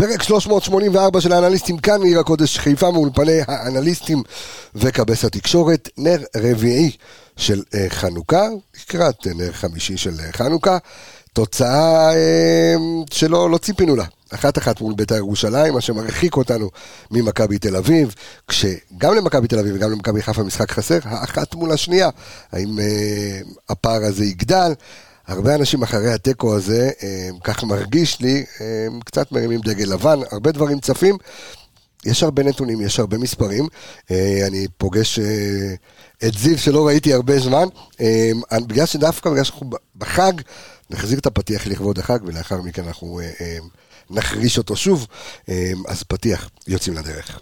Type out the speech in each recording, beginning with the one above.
פרק 384 של האנליסטים כאן מעיר הקודש חיפה מאולפני האנליסטים וכבש התקשורת, נר רביעי של אה, חנוכה, לקראת אה, נר חמישי של אה, חנוכה, תוצאה אה, שלא לא ציפינו לה. אחת אחת מול בית"ר ירושלים, מה שמרחיק אותנו ממכבי תל אביב, כשגם למכבי תל אביב וגם למכבי חיפה משחק חסר, האחת מול השנייה. האם אה, הפער הזה יגדל? הרבה אנשים אחרי התיקו הזה, אה, כך מרגיש לי, אה, קצת מרימים דגל לבן, הרבה דברים צפים. יש הרבה נתונים, יש הרבה מספרים. אה, אני פוגש את זיו שלא ראיתי הרבה זמן. בגלל שדווקא, בגלל שאנחנו בחג, נחזיר את הפתיח לכבוד החג, ולאחר מכן אנחנו נחריש אותו שוב. אז פתיח, יוצאים לדרך.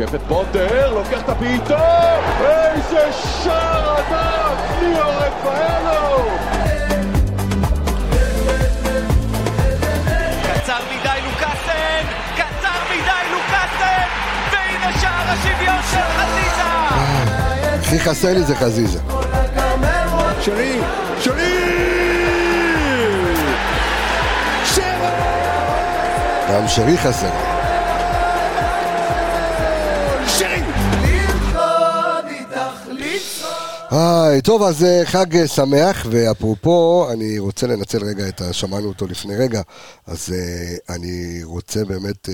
את פוטר, לוקח את הבעיטה, איזה שער ענק, ליאור רפאלו! קצר מדי לוקאסן, קצר מדי לוקאסן, והנה שער השוויון של חזיזה! הכי חסר לי זה חזיזה. שרי, שרי! גם שרי חסר. היי, טוב, אז אה, חג אה, שמח, ואפרופו, אני רוצה לנצל רגע את ה... שמענו אותו לפני רגע, אז אה, אני רוצה באמת,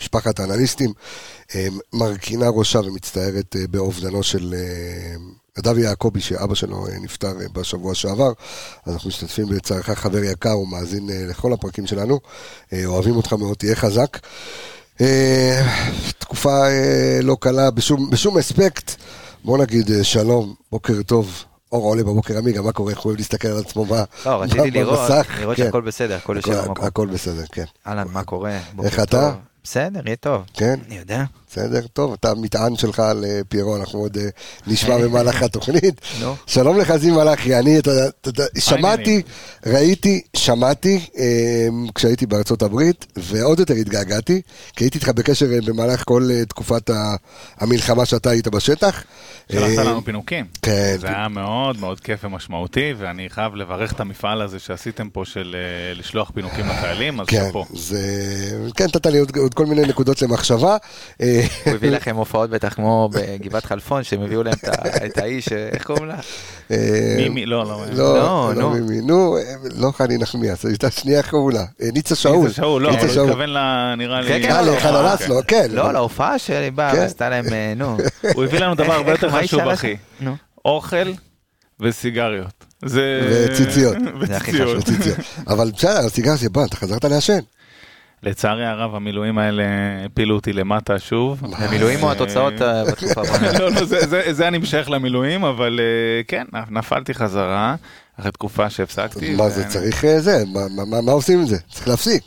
משפחת האנליסטים מרכינה ראשה ומצטערת באובדנו של אה, נדב יעקבי, שאבא שלו נפטר בשבוע שעבר, אז אנחנו משתתפים בצערך חבר יקר ומאזין אה, לכל הפרקים שלנו, אוהבים אותך מאוד, תהיה חזק. תקופה לא קלה בשום, בשום אספקט. בוא נגיד אה, שלום, בוקר טוב. אור עולה בבוקר עמיגה, מה קורה? איך הוא אוהב להסתכל על עצמו ב- לא, רציתי לראות, במסך? לראות כן. שהכל בסדר, הכל יושב במקום. הכל בסדר, כן. אהלן, מה קורה? איך אתה? בסדר, יהיה טוב. כן? אני יודע. בסדר, טוב, אתה המטען שלך על אה, פיירו, אנחנו עוד אה, נשמע במהלך התוכנית. שלום לך זיו מלאכי, אני, אתה יודע, שמעתי, ראיתי, שמעתי אה, כשהייתי בארצות הברית, ועוד יותר התגעגעתי, כי הייתי איתך בקשר במהלך כל תקופת המלחמה שאתה היית בשטח. שלחת לנו פינוקים. כן. זה היה מאוד מאוד כיף ומשמעותי, ואני חייב לברך את המפעל הזה שעשיתם פה של לשלוח פינוקים לחיילים, אז כן, שאפו. כן, נתת לי עוד כל מיני נקודות למחשבה. אה, הוא הביא לכם הופעות בטח כמו בגבעת חלפון, שהם הביאו להם את האיש, אה, איך קוראים לה? אה, מי, מי, לא, לא. לא, לא, לא, נו. מימי, נו, אה, לא חני נחמיאס, הייתה שנייה איך קראו לה, אה, ניצה שאול. ניצה שאול, לא, הוא. התכוון ל... נראה לי... כן, כן, אה, לא, לחנה אה, לסלו, כן. לא, להופעה שלי באה, כן. ועשתה להם, אה, נו. הוא הביא לנו דבר הרבה יותר חשוב, אחי. אוכל וסיגריות. זה... וציציות. וציציות. אבל בסדר, הסיגר זה בא, אתה חזרת לעשן. לצערי הרב, המילואים האלה הפילו אותי למטה שוב. המילואים או התוצאות אה, בתקופה האחרונה? לא, לא, זה- זה- זה אני משייך למילואים, אבל אה, כן, נפלתי חזרה אחרי תקופה שהפסקתי. מה ו- זה, צריך אה, זה, מה- מה- מה- מה עושים עם זה? צריך להפסיק.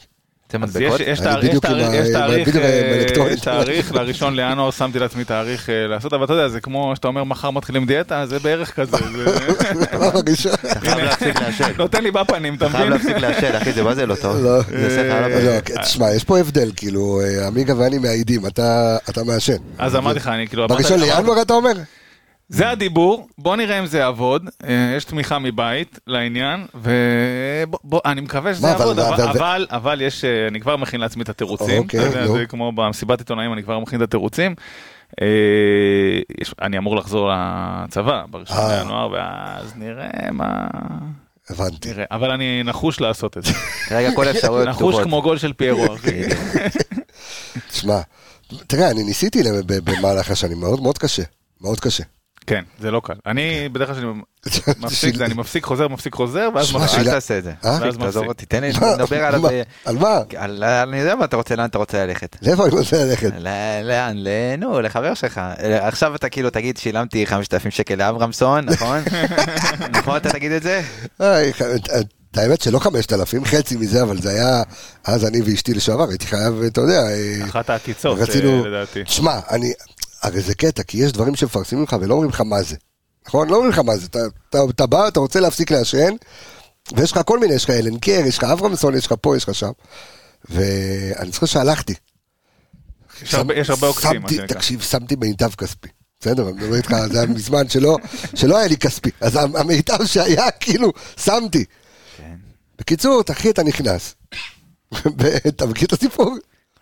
אתם מדבקות? יש- תאריך- אה, תאריך, לראשון לינואר שמתי לעצמי תאריך אה, לעשות, אבל אתה יודע, זה כמו שאתה אומר מחר מתחילים דיאטה, זה בערך כזה? אתה חייב להפסיק לעשן. נותן לי בפנים, אתה אתה חייב מבין? להפסיק לעשן, אחי, זה מה זה לא טוב? לא. על לא. כן, תשמע, יש פה הבדל, כאילו, אה, עמיגה ואני מעידים, אתה מעשן. אז אמרתי לך, אני כאילו... בראשון לינואר אתה אומר? זה הדיבור, בוא נראה אם זה יעבוד, אה, יש תמיכה מבית לעניין, ואני מקווה שזה יעבוד, אבל- אבל- יש, אה, אני כבר מכין לעצמי את התירוצים, אוקיי. זה כמו במסיבת עיתונאים, אני כבר מכין את התירוצים. אה, יש- אני אמור לחזור לצבא בראשון. לינואר, ואז נראה מה... הבנתי. נראה, אבל אני נחוש לעשות את זה. כרגע כל האפשרויות נחוש פתוחות. כמו גול של פיירו, אחי. תשמע, תראה, אני ניסיתי במהלך השנים, מאוד מאוד קשה. מאוד קשה. כן, זה לא קל. אני בדרך כלל מפסיק זה, אני מפסיק חוזר, מפסיק חוזר, ואז שמע, מפסיק. אל תעשה את זה. אה? ואז תעזוב מפסיק. אותי, תן לי? לדבר על... הזה- על מה? על- אני יודע מה אתה רוצה, לאן אתה רוצה ללכת. לאיפה אני רוצה ללכת? לאן? נו, לחבר שלך. אה, עכשיו אתה כאילו תגיד שילמתי 5,000 שקל לאברמסון, נכון? נכון אתה תגיד את זה? את האמת שלא חמשת אלפים, חצי מזה, אבל זה היה, אז אני ואשתי לשעבר, הייתי חייב, אתה יודע, אה, אחת העקיצות, רצינו, אה, לדעתי. תשמע, אני, הרי זה קטע, כי יש דברים שמפרסמים לך ולא אומרים לך מה זה, נכון? לא אומרים לך מה זה, אתה, אתה, אתה בא, אתה רוצה להפסיק לעשן, ויש לך כל מיני, יש לך אלן קר, יש לך אברמסון, יש לך פה, יש לך שם, ואני זוכר שהלכתי. יש הרבה- יש הרבה שנקרא. תקשיב, שמתי במיטב כספי. בסדר, אני מדבר איתך, זה היה מזמן שלא, שלא היה לי כספי. אז המיטב שהיה, כאילו, שמתי. כן. בקיצור, אחי, אתה נכנס. אתה מכיר את הסיפור?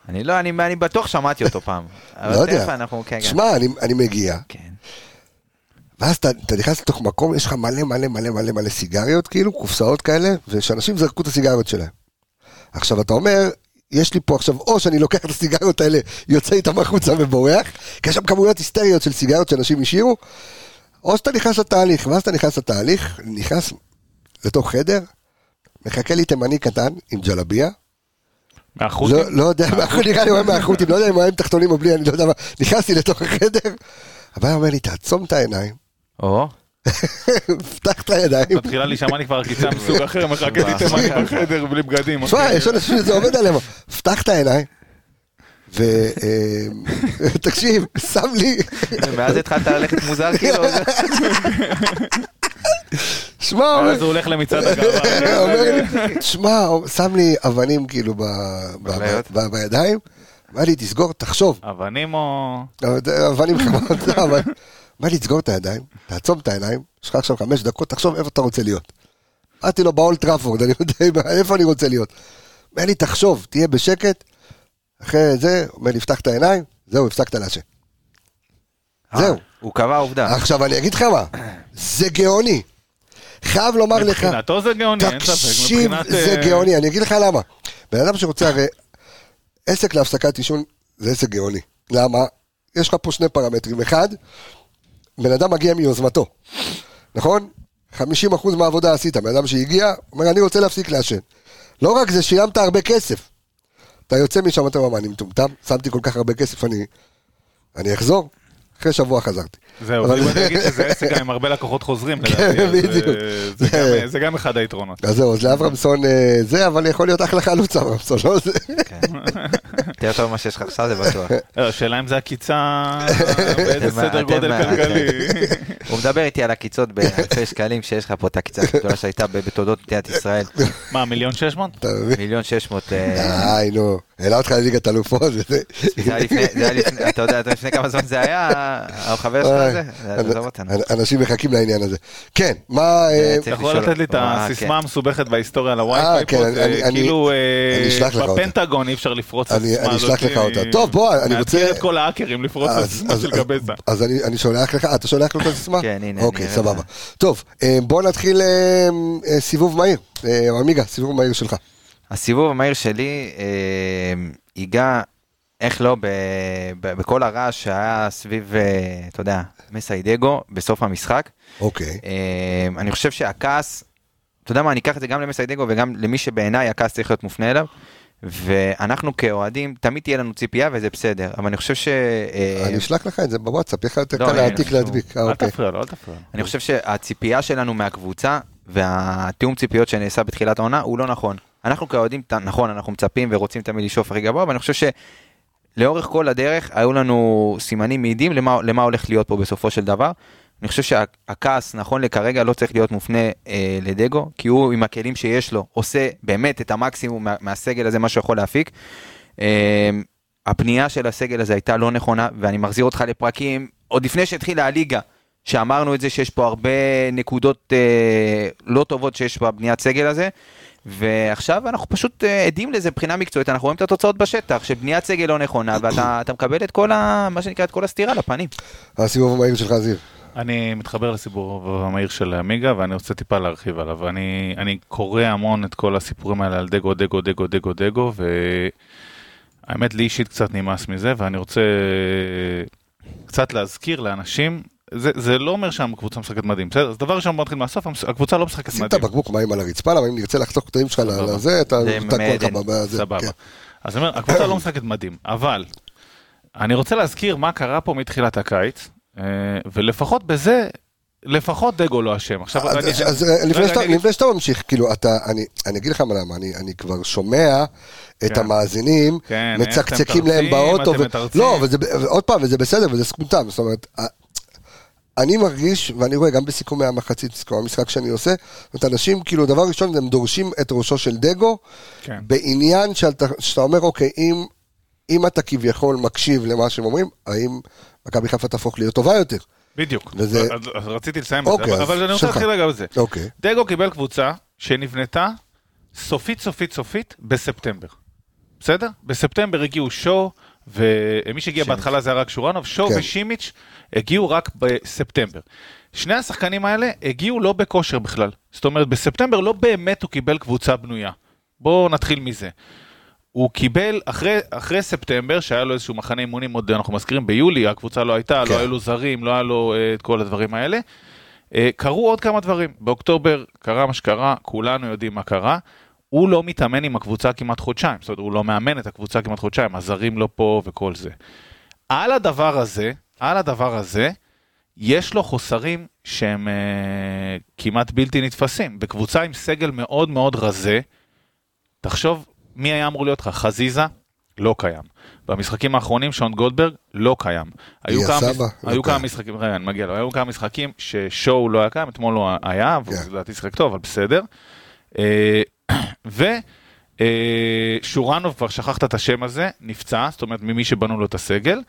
אני לא, אני, אני בטוח שמעתי אותו פעם. לא יודע. אנחנו, כן, כן. שמע, אני, אני מגיע, כן. ואז אתה, אתה נכנס לתוך מקום, יש לך מלא מלא מלא מלא מלא סיגריות, כאילו, קופסאות כאלה, ושאנשים זרקו את הסיגריות שלהם. עכשיו, אתה אומר, יש לי פה עכשיו, או שאני לוקח את הסיגריות האלה, יוצא איתם החוצה ובורח, כי יש שם כמויות היסטריות של סיגריות שאנשים השאירו, או שאתה נכנס לתהליך, ואז אתה נכנס לתהליך, נכנס לתוך חדר, מחכה לי תימני קטן עם ג'לביה, מהחות'ים? לא, לא יודע, נראה לי הוא היה מהחות'ים, לא יודע אם הוא היה עם תחתונים או בלי, אני לא יודע מה. נכנסתי לתוך החדר, הבעיה אומר לי, תעצום את העיניים, או, פתח את הידיים. מתחילה להישמע לי כבר עקיצה מסוג אחר, מחכה לי תימני בחדר בלי בגדים. תשמע, אחי. יש אנשים שזה עובד עליהם, פתח את העיניים, ותקשיב, שם לי, ואז התחלת ללכת מוזר כאילו, שמע, הוא אומר- ואז הוא הולך למצעד הגאווה. אומר לי, הוא שם לי אבנים כאילו בידיים, אמר לי, תסגור, תחשוב, אבנים או... אבנים חמות, לא, אבל- אמר לי, תסגור את הידיים, תעצום את העיניים, יש לך עכשיו חמש דקות, תחשוב איפה אתה רוצה להיות. אמרתי לו, באולט טראפורד, אני יודע איפה אני רוצה להיות. אומר לי, תחשוב, תהיה בשקט, אחרי זה, אומר לי, פתח את העיניים, זהו, הפסקת לעשן. זהו. הוא קבע עובדה. עכשיו אני אגיד לך מה, זה גאוני. חייב לומר לך, מבחינתו זה גאוני, אין ספק. תקשיב, זה אה, גאוני, אני אגיד לך למה. בן אדם שרוצה, הרי עסק להפסקת עישון זה עסק גאוני. למה? יש לך פה שני פרמטרים. אחד, בן אדם מגיע מיוזמתו, נכון? 50% מהעבודה עשית, בן אדם שהגיע, אומר, אני רוצה להפסיק לעשן. לא רק זה, שילמת הרבה כסף. אתה יוצא משם, אתה אומר, אני מטומטם? שמתי כל כך הרבה כסף, אני, אני אחזור? אחרי שבוע חזרתי. זהו, אבל- אני אגיד שזה עסק גם עם הרבה לקוחות חוזרים, כן, לדעתי, אז, בדיוק. אה, זה גם- זה גם אחד היתרונות. אז זהו, אז לאברמסון אה, זה, אבל יכול להיות אחלה חלוץ אברמסון, לא זה. כן. יותר טוב ממה שיש לך עכשיו זה בטוח. לא, השאלה אם זה עקיצה באיזה סדר גודל כלכלי. הוא מדבר איתי על עקיצות באלפי שקלים שיש לך פה את העקיצה הכי גדולה שהייתה בתולדות מדינת ישראל. מה, מיליון שש מאות? אתה מבין? מיליון שש מאות. אה, די, נו, העלה אותך לליגת אלופות. זה היה לפני, אתה יודע, אתה לפני כמה זמן זה היה, החבר שלך הזה? עזוב אותנו. אנ- אנשים מחכים לעניין הזה. כן, מה... אה, אתה יכול לתת לי את אה, הסיסמה כן. המסובכת בהיסטוריה על אה, הווי-פיי כן, פה, כאילו אה. בפנטגון אי אפשר לפרוץ את הסיסמה אני. אשלח לך אותה. טוב, בוא, אני רוצה- מאתגר את כל האקרים לפרוץ את הסיסמה אז- של גבזה. אז אני אני שולח לך, אתה שולח לו את הסיסמה? כן, הנה, אוקיי, סבבה. טוב, אה, בוא נתחיל אה, אה, סיבוב מהיר. אה, עמיגה, סיבוב מהיר שלך. הסיבוב המהיר שלי אה, ייגע, איך לא, בכל הרעש שהיה סביב, אה, אתה יודע, מסיידגו בסוף המשחק. אוקיי. אה, אני חושב שהכעס, אתה יודע מה, אני אקח את זה גם למסיידגו וגם למי שבעיניי הכעס צריך להיות מופנה אליו. ואנחנו כאוהדים, תמיד תהיה לנו ציפייה וזה בסדר, אבל אני חושב ש... אה, אני אשלח לך את זה בוואטסאפ, יהיה לך יותר לא, קל להעתיק. להדביק. אה, אל אוקיי. תפריע לו, אל תפריע לו. אני חושב שהציפייה שלנו מהקבוצה והתיאום ציפיות שנעשה בתחילת העונה הוא לא נכון. אנחנו כאוהדים, נכון, אנחנו מצפים ורוצים תמיד לשאוף הכי גבוה, אבל אני חושב שלאורך כל הדרך היו לנו סימנים מעידים למה, למה הולך להיות פה בסופו של דבר. אני חושב שהכעס נכון לכרגע לא צריך להיות מופנה אה, לדגו, כי הוא עם הכלים שיש לו עושה באמת את המקסימום מה, מהסגל הזה, מה שיכול להפיק. אה, הפנייה של הסגל הזה הייתה לא נכונה, ואני מחזיר אותך לפרקים עוד לפני שהתחילה הליגה, שאמרנו את זה שיש פה הרבה נקודות אה, לא טובות שיש בבניית סגל הזה. ועכשיו אנחנו פשוט אה, עדים לזה מבחינה מקצועית, אנחנו רואים את התוצאות בשטח, שבניית סגל לא נכונה, ואתה אתה מקבל את כל ה... מה שנקרא, את כל הסתירה לפנים. הסיבוב המהיר שלך, זיו. אני מתחבר לסיפור המהיר של עמיגה ואני רוצה טיפה להרחיב עליו. אני, אני קורא המון את כל הסיפורים האלה על דגו, דגו, דגו, דגו, דגו, והאמת לי אישית קצת נמאס מזה, ואני רוצה קצת להזכיר לאנשים, זה, זה לא אומר שהקבוצה משחקת מדהים, בסדר? אז דבר ראשון בוא נתחיל מהסוף, הקבוצה לא משחקת שים את מדהים. הבקבוק מים על הרצפה, למה אם נרצה לחתוך את התאים שלך. לזה, אתה זה תקוע לך. בזה. סבבה. כן. אז אני אומר, הקבוצה לא משחקת מדהים, אבל אני רוצה להזכיר מה קרה פה מתחילת הקיץ, ולפחות בזה, לפחות דגו לא אשם. עכשיו, אז- אני- אז אה, לפני רגע, שאתה- אני לפני שאתה ממשיך, כאילו, אתה, אני אני אגיד לך מה למה, אני אני כבר שומע את כן. המאזינים כן, מצקצקים להם באוטו, אתם ו- מתרצים. לא, וזה- ועוד פעם, וזה בסדר, וזה זכותם, זאת אומרת, אני מרגיש, ואני רואה גם בסיכומי המחצית, סיכום המשחק שאני עושה, זאת אומרת, אנשים, כאילו, דבר ראשון, הם דורשים את ראשו של דגו, כן. בעניין שאתה, שאתה אומר, אוקיי, אם, אם אתה כביכול מקשיב למה שהם אומרים, האם מכבי חיפה תהפוך להיות טובה יותר? בדיוק. וזה- אז, אז רציתי לסיים את אוקיי, זה, אבל- אני רוצה. להתחיל רגע בזה. אוקיי. דגו קיבל קבוצה שנבנתה סופית סופית סופית בספטמבר. בסדר? בספטמבר הגיעו שואו, ומי שהגיע בהתחלה זה היה רק שורנוב, שואו כן. ושימיץ' הגיעו רק בספטמבר. שני השחקנים האלה הגיעו לא בכושר בכלל. זאת אומרת, בספטמבר לא באמת הוא קיבל קבוצה בנויה. בואו נתחיל מזה. הוא קיבל, אחרי, אחרי ספטמבר, שהיה לו איזשהו מחנה אימונים עוד, אנחנו מזכירים, ביולי, הקבוצה לא הייתה, כן. לא היו לו זרים, לא היה לו אה, את כל הדברים האלה. אה, קרו עוד כמה דברים. באוקטובר קרה מה שקרה, כולנו יודעים מה קרה. הוא לא מתאמן עם הקבוצה כמעט חודשיים, זאת אומרת, הוא לא מאמן את הקבוצה כמעט חודשיים, הזרים לא פה וכל זה. על הדבר הזה, על הדבר הזה, יש לו חוסרים שהם אה, כמעט בלתי נתפסים. בקבוצה עם סגל מאוד מאוד רזה, תחשוב, מי היה אמור להיות לך? חזיזה? לא קיים. במשחקים האחרונים שון גולדברג לא קיים. היו כמה, סבא? מש- לא היו כמה. משחקים, רגע, אני מגיע לו, היו כמה משחקים ששואו לא היה קיים, אתמול הוא היה, והוא כן. לדעתי שיחק טוב, אבל בסדר. אה, ושורנוב, כבר שכחת את השם הזה, נפצע, זאת אומרת ממי שבנו לו את הסגל,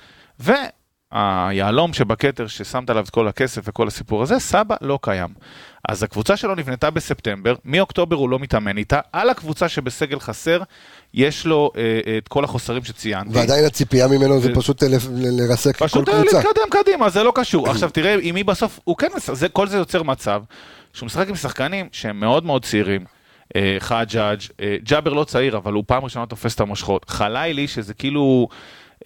והיהלום שבכתר ששמת עליו את כל הכסף וכל הסיפור הזה, סבא לא קיים. אז הקבוצה שלו נבנתה בספטמבר, מאוקטובר הוא לא מתאמן איתה, על הקבוצה שבסגל חסר, יש לו אה, אה, את כל החוסרים שציינתי. ועדיין הציפייה ממנו זה ו- פשוט ל- ל- לרסק כל פשוט אה, קבוצה. להתקדם קדימה, זה לא קשור. עכשיו תראה עם מי בסוף, הוא כן, זה, כל זה יוצר מצב שהוא משחק עם שחקנים שהם מאוד מאוד צעירים. אה, חג'אג', ג'אבר לא צעיר, אבל הוא פעם ראשונה תופס את המושכות. חלילי, שזה כאילו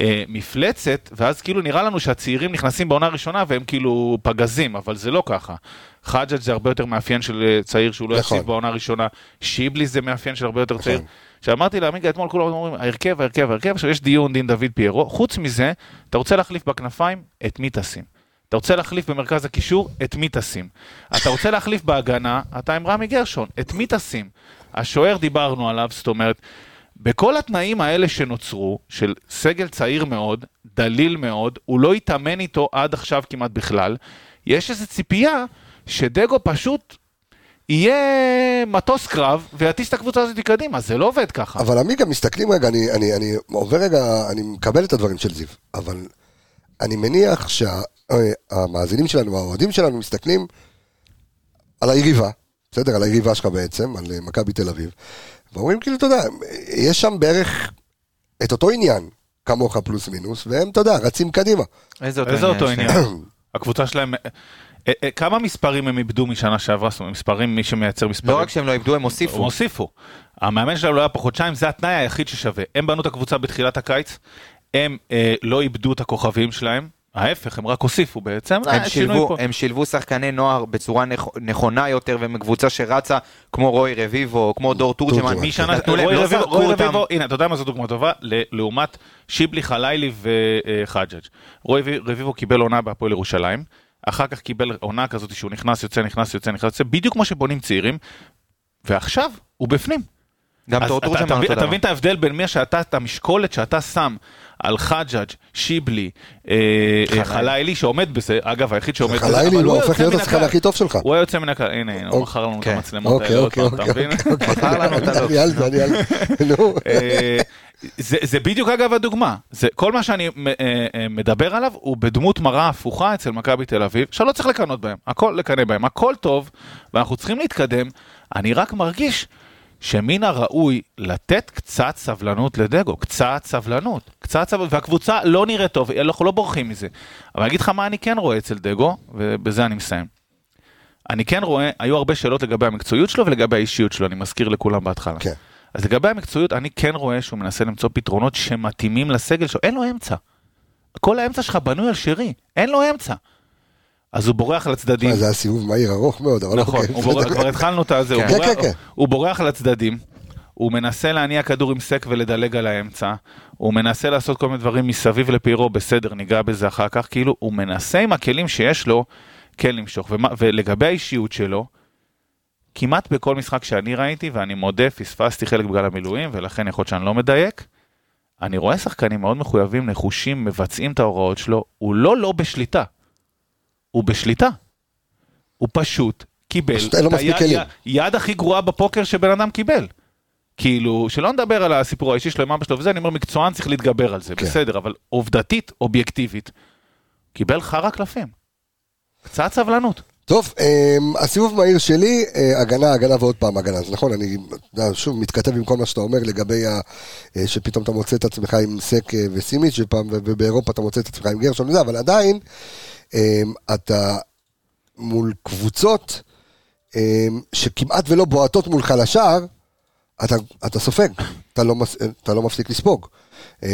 אה, מפלצת, ואז כאילו נראה לנו שהצעירים נכנסים בעונה ראשונה והם כאילו פגזים, אבל זה לא ככה. חג'אג' זה הרבה יותר מאפיין של אה, צעיר שהוא לא נכון. יציב בעונה ראשונה. שיבלי זה מאפיין של הרבה יותר צעיר. נכון. כשאמרתי לעמיגה אתמול, כולם אומרים, ההרכב, ההרכב, ההרכב, עכשיו יש דיון דין דוד פיירו. חוץ מזה, אתה רוצה להחליף בכנפיים, את מי תשים? אתה רוצה להחליף במרכז הקישור, את מי תשים? אתה רוצה להחליף בהגנה, אתה עם רמי גרשון, את מי תשים? השוער דיברנו עליו, זאת אומרת, בכל התנאים האלה שנוצרו, של סגל צעיר מאוד, דליל מאוד, הוא לא התאמן איתו עד עכשיו כמעט בכלל, יש איזו ציפייה שדגו פשוט יהיה מטוס קרב ויטיס את הקבוצה הזאת קדימה, זה לא עובד ככה. אבל עמיגה, מסתכלים רגע, אני, אני, אני עובר רגע, אני מקבל את הדברים של זיו, אבל אני מניח שהמאזינים שלנו, האוהדים שלנו, מסתכלים על היריבה, בסדר? על היריבה שלך בעצם, על מכבי תל אביב, ואומרים כאילו, אתה יודע, יש שם בערך את אותו עניין, כמוך פלוס מינוס, והם, אתה יודע, רצים קדימה. איזה אותו איזה אותו להם? עניין? הקבוצה שלהם, אה, אה, כמה מספרים הם איבדו משנה שעברה? זאת אומרת, מספרים, מי שמייצר מספרים. לא רק שהם לא איבדו, הם הוסיפו. הם הוסיפו. המאמן שלהם לא היה פה חודשיים, זה התנאי היחיד ששווה. הם בנו את הקבוצה בתחילת הקיץ, הם אה, לא איבדו את הכוכבים שלהם, ההפך, הם רק הוסיפו בעצם. הם אה, שילבו. הם שילבו שחקני נוער בצורה נכ- נכונה יותר ומקבוצה שרצה כמו רוי רביבו כמו דור תורג'מן. משנה, נתנו להם, רוי לא רביבו, הנה, אתה יודע מה זו דוגמה טובה? ל- לעומת שיבלי חלילי וחג'אג'. רוי רביבו קיבל עונה בהפועל ירושלים, אחר כך קיבל עונה כזאת שהוא נכנס, יוצא, נכנס, יוצא, נכנס, יוצא, בדיוק כמו שבונים צעירים, ועכשיו הוא בפנים. גם אז דור אתה- תורג'מן אתה מבין- אותו דבר. את ההבדל בין מי שאתה, את המשקולת שאתה שם על חג'אג', שיבלי, אה, אה, חלילי שעומד בזה, אגב היחיד שעומד בזה, חלילי אבל הוא הופך להיות השחקן. הכי טוב שלך. הוא היה יוצא מן הכלל, הנה, הוא מכר לנו את כן. המצלמות אוקיי, האלה עוד אוקיי, פעם, אתה אוקיי, מבין? אוקיי. מכר לנו את על זה, אני על זה. נו. אה, זה, זה בדיוק אגב הדוגמה, זה, כל מה שאני אה, אה, מדבר עליו הוא בדמות מראה הפוכה אצל מכבי תל אביב, שלא צריך לקנות בהם, הכל לקנא בהם, הכל טוב, ואנחנו צריכים להתקדם, אני רק מרגיש שמן הראוי לתת קצת סבלנות לדגו, קצת סבלנות, קצת סבלנות, והקבוצה לא נראית טוב, אנחנו לא בורחים מזה. אבל אני אגיד לך מה אני כן רואה אצל דגו, ובזה אני מסיים. אני כן רואה, היו הרבה שאלות לגבי המקצועיות שלו ולגבי האישיות שלו, אני מזכיר לכולם בהתחלה. כן. אז לגבי המקצועיות, אני כן רואה שהוא מנסה למצוא פתרונות שמתאימים לסגל שלו, אין לו אמצע. כל האמצע שלך בנוי על שרי, אין לו אמצע. אז הוא בורח לצדדים. זה היה סיבוב מהיר ארוך מאוד, אבל נכון, אוקיי. הוא בורח- כבר התחלנו את הזה, הוא כן. בורח- כן, כן. הוא בורח לצדדים, הוא מנסה להניע כדור עם סק ולדלג על האמצע, הוא מנסה לעשות כל מיני דברים מסביב לפירו, בסדר, ניגע בזה אחר כך, כאילו, הוא מנסה עם הכלים שיש לו, כן למשוך. ומה- ולגבי האישיות שלו, כמעט בכל משחק שאני ראיתי, ואני מודה, פספסתי חלק בגלל המילואים, ולכן יכול להיות שאני לא מדייק, אני רואה שחקנים מאוד מחויבים, נחושים, מבצעים את ההוראות שלו, הוא לא לא בשליטה, הוא בשליטה. הוא פשוט קיבל פשוט את היד-. יד- יד הכי גרועה בפוקר שבן אדם קיבל. כאילו, שלא נדבר על הסיפור האישי שלו עם אבא שלו וזה, אני אומר, מקצוען צריך להתגבר על זה, כן. בסדר, אבל עובדתית, אובייקטיבית, קיבל חרא קלפים. קצת סבלנות. טוב, אמ, הסיבוב מהיר שלי, אה, הגנה, הגנה ועוד פעם הגנה. אז נכון, אני שוב מתכתב עם כל מה שאתה אומר לגבי ה... אה, שפתאום אתה מוצא את עצמך עם סק אה, וסימיץ' ובאירופה אתה מוצא את עצמך עם גרשון וזה, אבל עדיין אתה מול קבוצות אמ, שכמעט ולא בועטות מולך לשער, אתה, אתה סופג, אתה לא, מס, אתה לא מפסיק לספוג. אמ,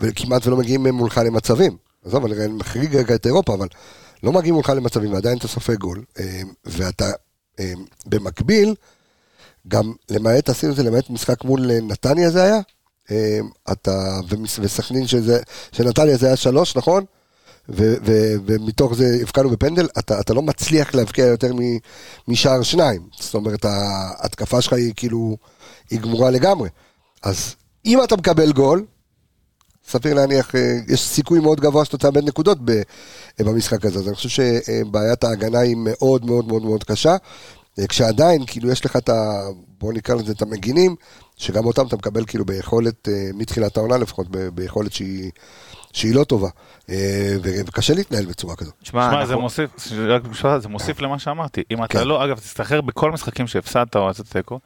וכמעט ולא מגיעים מולך למצבים. עזוב, אני מחריג רגע את אירופה, אבל לא מגיעים מולך למצבים ועדיין אתה סופג גול. אמ, ואתה אמ, במקביל, גם למעט, עשינו את זה למעט משחק מול אה, נתניה זה היה? אמ, אתה, וסכנין שזה, שנתניה זה היה שלוש, נכון? ומתוך זה הבקענו בפנדל, אתה, אתה לא מצליח להבקיע יותר משער שניים. זאת אומרת, ההתקפה שלך היא כאילו, היא גמורה לגמרי. אז אם אתה מקבל גול, סביר להניח, אה, יש סיכוי מאוד גבוה שאתה תאבד נקודות אה, במשחק הזה. אז אני חושב שבעיית ההגנה היא מאוד מאוד מאוד מאוד קשה. אה, כשעדיין, כאילו, יש לך את ה... בוא נקרא לזה את המגינים, שגם אותם אתה מקבל כאילו ביכולת, מתחילת העונה לפחות, ב- ביכולת שהיא, שהיא לא טובה. אה, וקשה להתנהל בצורה כזאת. תשמע, שמע, זה מוסיף, זה מוסיף למה שאמרתי. אם כן. אתה לא, אגב, תסתחרר בכל משחקים שהפסדת או עשית תיקו,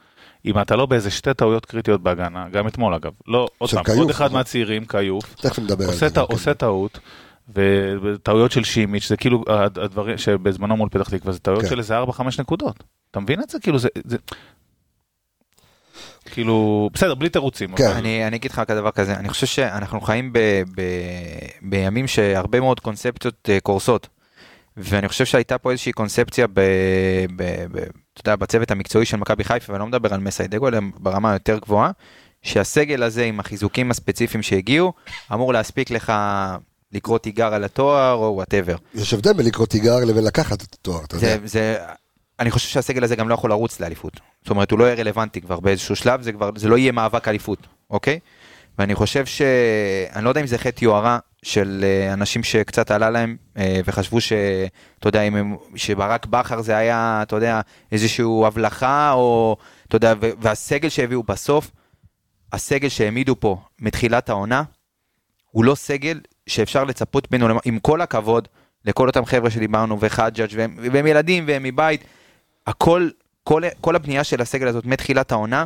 אם אתה לא באיזה שתי טעויות קריטיות בהגנה, גם אתמול אגב, לא, עוד פעם, עוד אחד נכון. מהצעירים, כיוף, עושה כן. עושה טעות, וטעויות של שימיץ', זה כאילו הד- הדברים שבזמנו מול פתח תקווה, זה טעויות כן. של איזה 4-5 נקודות. אתה מבין את זה? כאילו זה... זה- כאילו, בסדר, בלי תירוצים. כן. אבל- אני, אני אגיד לך כזה דבר כזה, אני חושב שאנחנו חיים ב, ב, בימים שהרבה מאוד קונספציות אה, קורסות. ואני חושב שהייתה פה איזושהי קונספציה ב, ב, ב, אתה יודע, בצוות המקצועי של מכבי חיפה, ואני לא מדבר על מסיי דגו, אלא ברמה יותר גבוהה, שהסגל הזה עם החיזוקים הספציפיים שהגיעו, אמור להספיק לך לקרוא תיגר על התואר או whatever. יש הבדל בין לקרוא תיגר לבין לקחת את התואר, אתה יודע. זה, זה, אני חושב שהסגל הזה גם לא יכול לרוץ לאליפות. זאת אומרת, הוא לא יהיה רלוונטי כבר באיזשהו שלב, זה כבר, זה לא יהיה מאבק אליפות, אוקיי? ואני חושב ש... אני לא יודע אם זה חטא יוהרה של אה, אנשים שקצת עלה להם, אה, וחשבו ש... אתה יודע, אם הם... שברק בכר זה היה, אתה יודע, איזושהי הבלחה, או... אתה יודע, והסגל שהביאו בסוף, הסגל שהעמידו פה מתחילת העונה, הוא לא סגל שאפשר לצפות ממנו, עם כל הכבוד לכל אותם חבר'ה שדיברנו, וחג'אג' והם, והם ילדים והם מבית, הכל, כל, כל הבנייה של הסגל הזאת מתחילת העונה,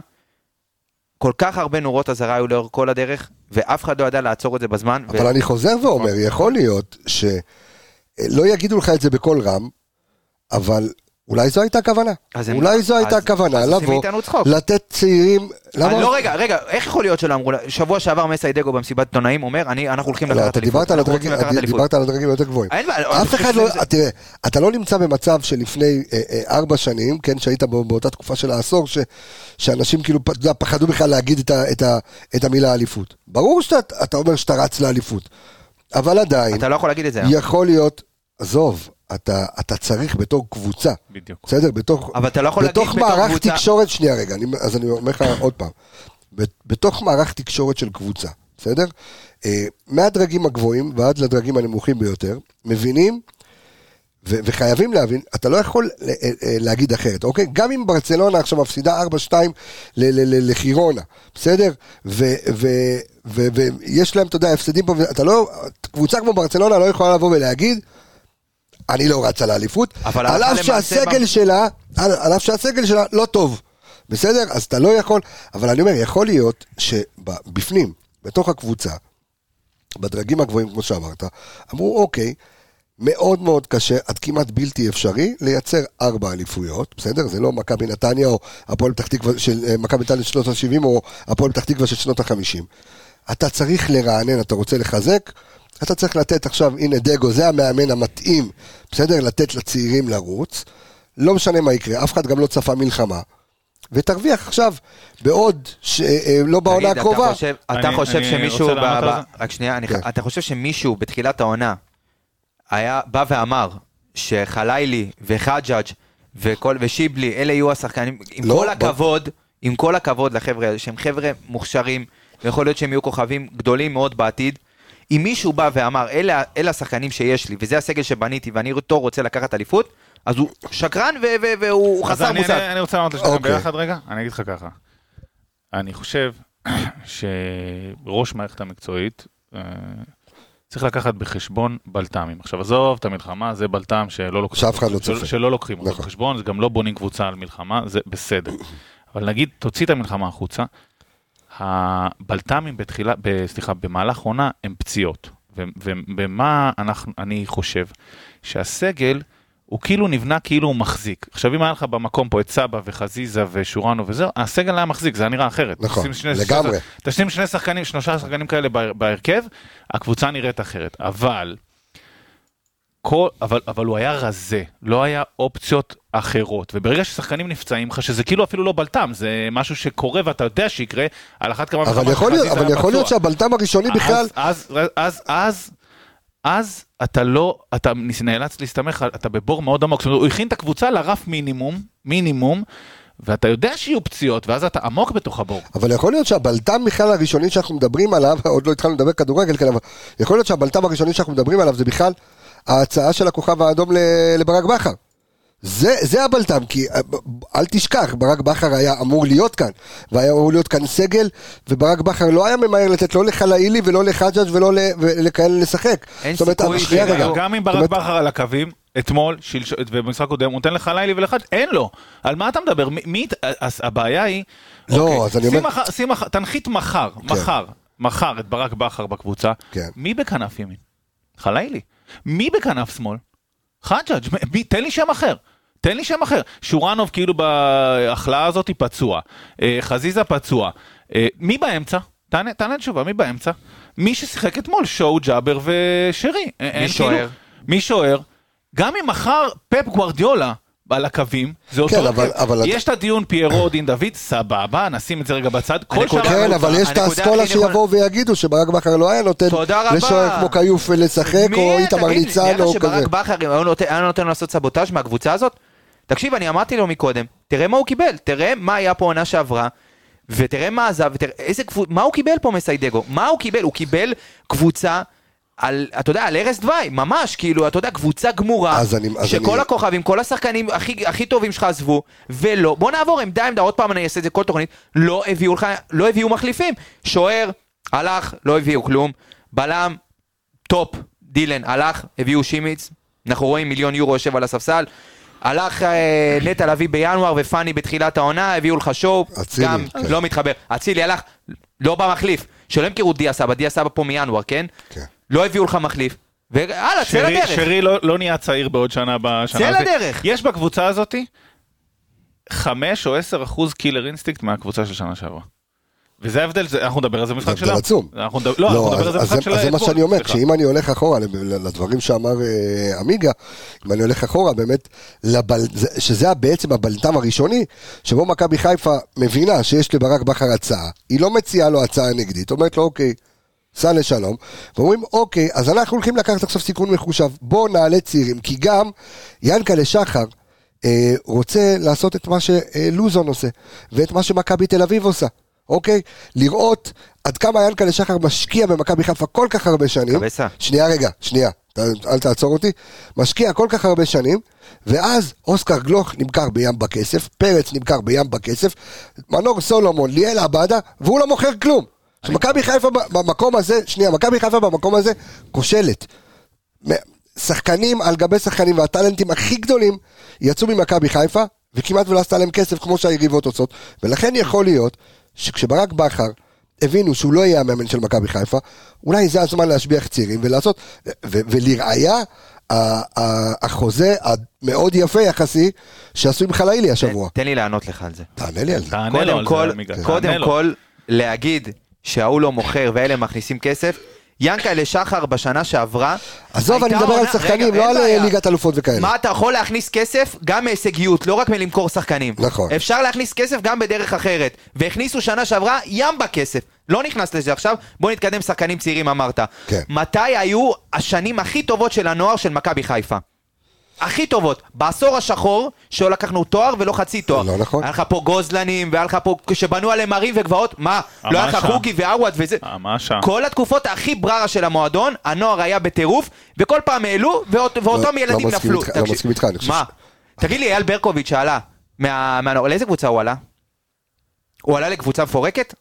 כל כך הרבה נורות אזהרה היו לאורך כל הדרך, ואף אחד לא ידע לעצור את זה בזמן. אבל אני חוזר ואומר, יכול להיות שלא יגידו לך את זה בקול רם, אבל אולי זו הייתה הכוונה. אולי זו הייתה הכוונה, לבוא. לתת צעירים... למה? לא, רגע, רגע, איך יכול להיות שלא אמרו, שבוע שעבר מסיידגו במסיבת עיתונאים אומר, אנחנו הולכים לא, לקחת אתה אליפות. אליפות. דיברת על הדרגים היותר גבוהים. אף אחד לא, תראה, אתה לא נמצא במצב שלפני אה, אה, ארבע שנים, כן, שהיית בא- באותה תקופה של העשור, שאנשים כאילו, אתה יודע, פחדו בכלל להגיד את המילה אליפות. ברור שאתה אתה אומר שאתה רץ לאליפות, אבל עדיין, אתה לא יכול להגיד את זה. היום. יכול להיות, עזוב, אתה, אתה צריך בתור קבוצה, בדיוק. בסדר? בתוך, אבל אתה לא יכול להגיד בתוך מערך קבוצה- תקשורת, שנייה רגע, אני, אז אני אומר לך עוד פעם, בת- בתוך מערך תקשורת של קבוצה, בסדר? אה, מהדרגים הגבוהים ועד לדרגים הנמוכים ביותר, מבינים ו- וחייבים להבין, אתה לא יכול ל- אה, אה, להגיד אחרת, אוקיי? גם אם ברצלונה עכשיו מפסידה 4-2 ל- ל- ל- לחירונה, בסדר? ו- ו- ו- ויש להם, אתה יודע, הפסדים פה, אתה לא, קבוצה כמו ברצלונה לא יכולה לבוא ולהגיד, אני לא האליפות, אבל על אף שהסגל שלה, על על אף שהסגל שלה לא טוב, בסדר? אז אתה לא יכול, אבל אני אומר, יכול להיות שבפנים, בתוך הקבוצה, בדרגים הגבוהים, כמו שאמרת, אמרו, אוקיי, מאוד מאוד קשה, עד כמעט בלתי אפשרי, לייצר ארבע אליפויות, בסדר? זה לא מכבי נתניה או הפועל פתח תקווה של אה, מכבי נתניה של שנות ה-70 או הפועל פתח תקווה של שנות ה-50. אתה צריך לרענן, אתה רוצה לחזק, אתה צריך לתת עכשיו, הנה דגו, זה המאמן המתאים, בסדר? לתת לצעירים לרוץ, לא משנה מה יקרה, אף אחד גם לא צפה מלחמה. ותרוויח עכשיו בעוד, ש... אה, לא בעונה הקרובה. אתה חושב, אתה אני- חושב אני שמישהו, ב- ב-? רק שנייה, אני- כן. אתה חושב שמישהו בתחילת העונה היה בא ואמר שחלילי וחג'אג' וכל- ושיבלי, אלה יהיו השחקנים, עם לא, כל ב- הכבוד, עם כל הכבוד לחבר'ה האלה, שהם חבר'ה מוכשרים, ויכול להיות שהם יהיו כוכבים גדולים מאוד בעתיד. אם מישהו בא ואמר, אלה, אלה השחקנים שיש לי, וזה הסגל שבניתי, ואני אותו רוצה לקחת אליפות, אז הוא שקרן ו- ו- והוא אז חסר אני- מושג. אני- אני רוצה לענות לשניכם אוקיי. ביחד רגע, אני אגיד לך ככה. אני חושב שראש מערכת המקצועית אה, צריך לקחת בחשבון בלת"מים. עכשיו עזוב את המלחמה, זה בלת"ם שלא לוקחים, שאף אחד לא צופה. שלא לוקחים אותו נכון. בחשבון, זה גם לא בונים קבוצה על מלחמה, זה בסדר. אבל נגיד, תוציא את המלחמה החוצה, הבלת"מים בתחילה, ב- סליחה, במהלך עונה הם פציעות. ו- ובמה אנחנו, אני חושב? שהסגל הוא כאילו נבנה כאילו הוא מחזיק. עכשיו אם היה לך במקום פה את סבא וחזיזה ושורנו וזהו, הסגל היה מחזיק, זה היה נראה אחרת. נכון, שני- לגמרי. תשים שני שחקנים, שלושה שחקנים כאלה בהר- בהרכב, הקבוצה נראית אחרת. אבל, כל, אבל, אבל הוא היה רזה, לא היה אופציות אחרות. וברגע ששחקנים נפצעים לך, שזה כאילו אפילו לא בלטם, זה משהו שקורה ואתה יודע שיקרה, על אחת כמה אבל וכמה יכול להיות, אבל יכול להיות. שהבלטם הראשוני בכלל, אז, אז, אז, אז, אז אתה לא, אתה נאלץ להסתמך, אתה בבור מאוד עמוק. זאת אומרת, הוא הכין את הקבוצה לרף מינימום, מינימום, ואתה יודע שיהיו פציעות, ואז אתה עמוק בתוך הבור. אבל יכול להיות שהבלטם בכלל הראשוני שאנחנו מדברים עליו, עוד לא התחלנו לדבר כדורגל כאן, אבל יכול להיות שהבלטם הראשוני שאנחנו מדברים עליו זה בכלל ההצעה של הכוכב האדום לברק בכר. זה, זה הבלטם, כי אה, אל תשכח, ברק בכר היה אמור להיות כאן, והיה אמור להיות כאן סגל, וברק בכר לא היה ממהר לתת לא לחלאילי ולא לחג'אג' ולא ל- לכאלה לשחק. אין זאת אומרת, סיכוי גם אם ברק אומרת, בכר על הקווים, אתמול, שלש... ובמשחק קודם, הוא נותן לך לילי ולחד, אין לו. על מה אתה מדבר? מי, מי... אז הבעיה היא... לא, אוקיי, אז אני אומר- מחר, שים מחר, תנחית מחר, מחר, מחר את ברק בכר בקבוצה, כן. מי בכנף ימין? חלילי. מי בכנף שמאל? חג'אג', מי- תן לי שם אחר. תן לי שם אחר. שורנוב כאילו בהחלאה הזאת פצוע, אה, חזיזה פצוע. אה, מי באמצע? תענה, תענה תשובה, מי באמצע? מי ששיחק אתמול, שואו, ג'אבר ושרי. אה, שוער? כאילו- מי שוער? גם אם מחר פפ גוורדיולה על הקווים, זה אותו כן, אבל-. אבל יש את הדיון פיירו דין דוד, סבבה, נשים את זה רגע בצד. כל שאר כן, אבל יש את האסכולה שיבואו ויגידו שברק בכר לא היה נותן. לשוער כמו כיוף לשחק, או איתמר ניצן, או כזה. שברק בכר היה נותן- היה נותן לו לעשות סבוטאז' מהקבוצה הזאת? תקשיב, אני אמרתי לו מקודם, תראה מה הוא קיבל, תראה מה היה פה עונה שעברה, ותראה מה עזב, ותראה איזה קבוצה, מה הוא קיבל פה מסיידגו? מה הוא קיבל? הוא קיבל קבוצה על, אתה יודע, על ערש דווי, ממש, כאילו, אתה יודע, קבוצה גמורה, אז אני- אז שכל אני- הכוכבים, כל השחקנים הכי, הכי טובים שלך עזבו, ולא, בוא נעבור עמדה עמדה, עוד פעם אני אעשה את זה כל תוכנית, לא הביאו לך, לא הביאו מחליפים, שוער, הלך, לא הביאו כלום, בלם, top, דילן, הלך, הביאו שימיץ, אנחנו רואים מיליון יורו יושב על הספסל, הלך אה, נטע לביא בינואר ופאני בתחילת העונה, הביאו לך שואו, גם כן. לא מתחבר, אצילי הלך, לא במחליף, שלא ימכרו דיה סבא, דיה סבא פה מינואר, כן? כן. לא הביאו לך מחליף, והלאה, צא לדרך. שרי לא, לא נהיה צעיר בעוד שנה בשנה צא. לדרך. יש בקבוצה הזאתי 5 או 10 אחוז killer instinct מהקבוצה של שנה שעברה. וזה ההבדל, זה- אנחנו נדבר על זה במשחק זה שלה. הבדל עצום. אנחנו נדבר, לא, אנחנו נדבר על זה אז- במשחק אז של אז זה מה שאני אומר. שאם אני הולך אחורה ל- לדברים שאמר אה, עמיגה, אם אני הולך אחורה באמת, לבל, זה- שזה בעצם הבלטם הראשוני, שבו מכבי חיפה מבינה שיש לברק בכר הצעה, היא לא מציעה לו הצעה נגדית, אומרת לו אוקיי, סע לשלום, ואומרים אוקיי, אז אנחנו הולכים לקחת עכשיו סיכון מחושב, בוא נעלה צעירים, כי גם ינקלה שחר, אה, רוצה לעשות את מה שלוזון עושה, ואת מה שמכבי תל אביב עושה, אוקיי? לראות עד כמה ינקלה שחר משקיע במכבי חיפה כל כך הרבה שנים. קבסה. שנייה רגע, שנייה, אל תעצור אותי. משקיע כל כך הרבה שנים, ואז אוסקר גלוך נמכר בים בכסף, פרץ נמכר בים בכסף, מנור סולומון, ליאל עבדה, והוא לא מוכר כלום. עכשיו, מכבי חיפה במקום הזה, שנייה, מכבי חיפה במקום הזה כושלת. שחקנים על גבי שחקנים והטאלנטים הכי גדולים יצאו ממכבי חיפה וכמעט ולא עשתה להם כסף כמו שהיריבות עושות ולכן יכול להיות שכשברק בכר הבינו שהוא לא יהיה המאמן של מכבי חיפה אולי זה הזמן להשביח צעירים ולעשות ולראיה החוזה המאוד יפה יחסי שעשו עם חלילי השבוע תן לי לענות לך על זה. תענה לי על זה קודם. כל, להגיד שההוא לא מוכר ואלה מכניסים כסף, ינקלה שחר בשנה שעברה... עזוב, אני מדבר על שחקנים, לא על. אה, ליגת אלופות וכאלה. מה אתה יכול להכניס כסף גם מהישגיות, לא רק מלמכור שחקנים. נכון. אפשר להכניס כסף גם בדרך אחרת. והכניסו שנה שעברה ים בכסף. לא נכנס לזה עכשיו, בוא נתקדם שחקנים צעירים אמרת. כן. מתי היו השנים הכי טובות של הנוער של מכבי חיפה? הכי טובות, בעשור השחור, שלא לקחנו תואר ולא חצי תואר. לא נכון. היה לך פה גוזלנים, והיה לך פה, שבנו עליהם ערים וגבעות, מה? לא היה לך. חוגי ועווד וזה. המשה. כל התקופות הכי בררה של המועדון, הנוער היה בטירוף, וכל פעם העלו, ואות- ואותם לא ילדים נפלו. לא מסכים איתך, אני חושב מה? תגיד לי, אייל ברקוביץ' שעלה, מה- מהנוער, לאיזה קבוצה הוא עלה? הוא עלה לקבוצה מפורקת?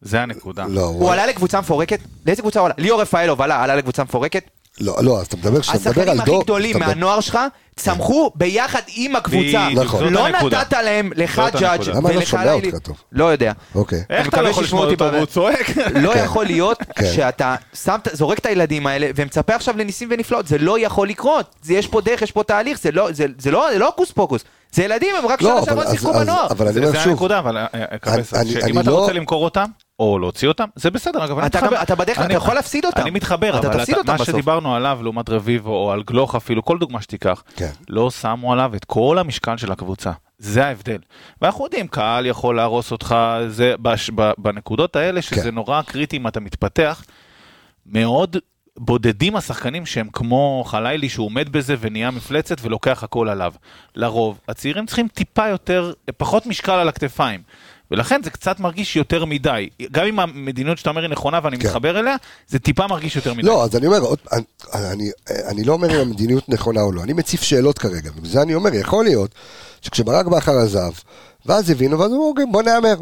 זה הנקודה. לא, הוא הוא- עלה לקבוצה מפורקת? לאיזה קבוצה הוא עלה? ליאור רפאלוב עלה, עלה לקבוצה מפורקת? לא, לא, אז אתה מדבר, כשאתה מדבר השחקנים על הכי דור... גדולים אתה מדבר- מהנוער שלך צמחו ביחד עם הקבוצה. נכון. לא. נתת להם לחג'אג'. למה אני לא שומע ולחלילי. אותך טוב? לא יודע. אוקיי. איך אתה לא יכול לשמוע אותי. והוא צועק? לא יכול להיות כן. שאתה זורק את הילדים האלה ומצפה עכשיו לניסים ונפלאות, זה לא יכול לקרות. זה יש פה דרך, יש פה תהליך, זה לא, זה, זה לא, זה לא הוקוס פוקוס. זה ילדים, הם רק לא, שנה שעברה שיחקו בנוער. אבל אני זה אומר זה שוב, הנקודה, אבל אה, אה, שאם אתה לא- רוצה למכור אותם, או להוציא אותם, זה בסדר, אגב, אני אתה מתחבר. גם- אתה בדרך כלל, אני- אתה יכול להפסיד אותם. אני מתחבר, אתה אבל תפסיד אתה- אותם מה בסוף. שדיברנו עליו לעומת רביבו, או על גלוך אפילו, כל דוגמה שתיקח, כן. לא שמו עליו את כל המשקל של הקבוצה. זה ההבדל. ואנחנו יודעים, קהל יכול להרוס אותך, זה בש, ב, בנקודות האלה, שזה כן. נורא קריטי אם אתה מתפתח, מאוד בודדים השחקנים שהם כמו חלילי שהוא עומד בזה ונהיה מפלצת ולוקח הכל עליו. לרוב, הצעירים צריכים טיפה יותר, פחות משקל על הכתפיים. ולכן זה קצת מרגיש יותר מדי. גם אם המדיניות שאתה אומר היא נכונה ואני כן. מתחבר אליה, זה טיפה מרגיש יותר מדי. לא, אז אני אומר, עוד- אני, אני, אני לא אומר אם המדיניות נכונה או לא, אני מציף שאלות כרגע, ובזה אני אומר, יכול להיות שכשברק בכר עזב, ואז הבינו, ואז אמרו, אוקיי, בוא נהמר.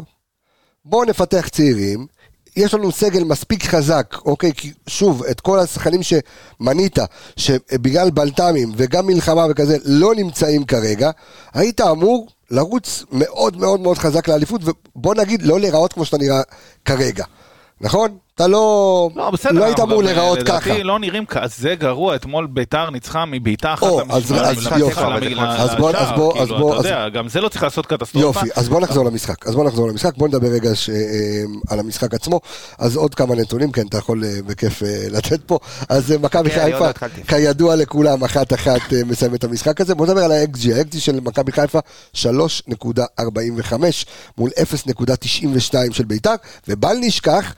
בואו נפתח צעירים, יש לנו סגל מספיק חזק, אוקיי, כי שוב, את כל השחקנים שמנית, שבגלל בלת"מים וגם מלחמה וכזה, לא נמצאים כרגע, היית אמור לרוץ מאוד מאוד מאוד חזק לאליפות, ובוא נגיד, לא להיראות כמו שאתה נראה כרגע. נכון? אתה לא... לא, בסדר, לא היית אמור להיראות לדעתי ככה. לא נראים כזה גרוע, אתמול ביתר ניצחה מבעיטה אחת או, אז- אז למשחק, יופי. אז בוא- אז בוא- אז כאילו, בוא- אתה יודע, גם זה לא צריך לעשות קטסטרופה. יופי, אז בוא נחזור למשחק. אז בוא נחזור למשחק, בוא נדבר רגע ש... אה, על המשחק עצמו. אז עוד כמה נתונים, כן, אתה יכול אה, בכיף אה, לתת פה. אז אה, מכבי כן, חיפה, לא. כידוע לכולם, אחת אחת אה, מסיים את המשחק הזה. בוא נדבר על ה-XG. ה-XG של מכבי חיפה, 3.45 מול 0.92 של ביתר, ובל נשכח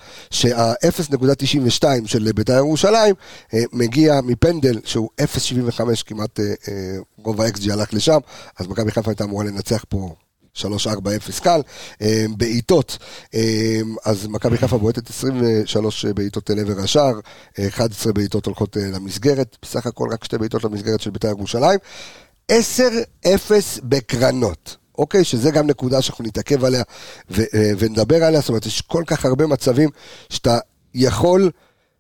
שה-0.92 של ביתר ירושלים אה, מגיע מפנדל שהוא 0.75 כמעט, אה, אה, רוב ה-XG הלך לשם, אז מכבי חיפה הייתה אמורה לנצח פה 3-4-0 קל, בעיטות, אז מכבי חיפה בועטת 23 בעיטות לעבר השער, אה, 11 בעיטות הולכות למסגרת, בסך הכל רק שתי בעיטות למסגרת של בית"ר ירושלים, 10-0 בקרנות. אוקיי, שזה גם נקודה שאנחנו נתעכב עליה ו- אה, ונדבר עליה, זאת אומרת, יש כל כך הרבה מצבים שאתה יכול,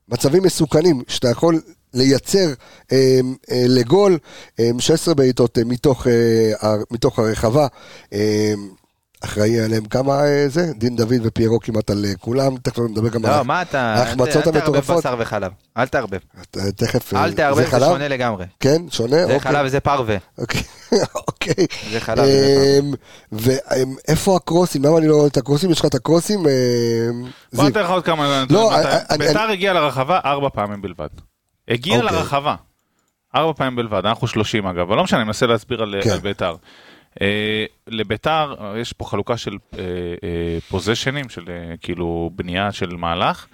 מצבים מסוכנים, שאתה יכול לייצר אה, אה, לגול, אה, 16 בעיטות אה, מתוך, אה, מתוך הרחבה. אה, אחראי עליהם כמה אה, זה, דין דוד ופיירו כמעט על אה, כולם, תכף נדבר גם על לא, מה אתה... ההחמצות אל תערבב המטורפות. בשר וחלב. אל תערבב. תכף, אה, אל תערבב, זה חלב? שונה לגמרי. כן, שונה? זה אוקיי. חלב וזה פרווה. אוקיי, אוקיי. זה חלב, זה אמ, ואיפה הקרוסים? למה אני לא רואה את הקרוסים? יש לך את הקרוסים? אמ, בוא. ניתן לך עוד כמה... לא, ביתר הגיע לרחבה ארבע פעמים בלבד. הגיע אוקיי. לרחבה. ארבע פעמים בלבד, אנחנו שלושים אגב, אבל לא משנה, אני מנסה להסביר על כן. על ביתר. אה, לביתר אה, יש פה חלוקה של פוזיישנים, של אה, כאילו בנייה של מהלך,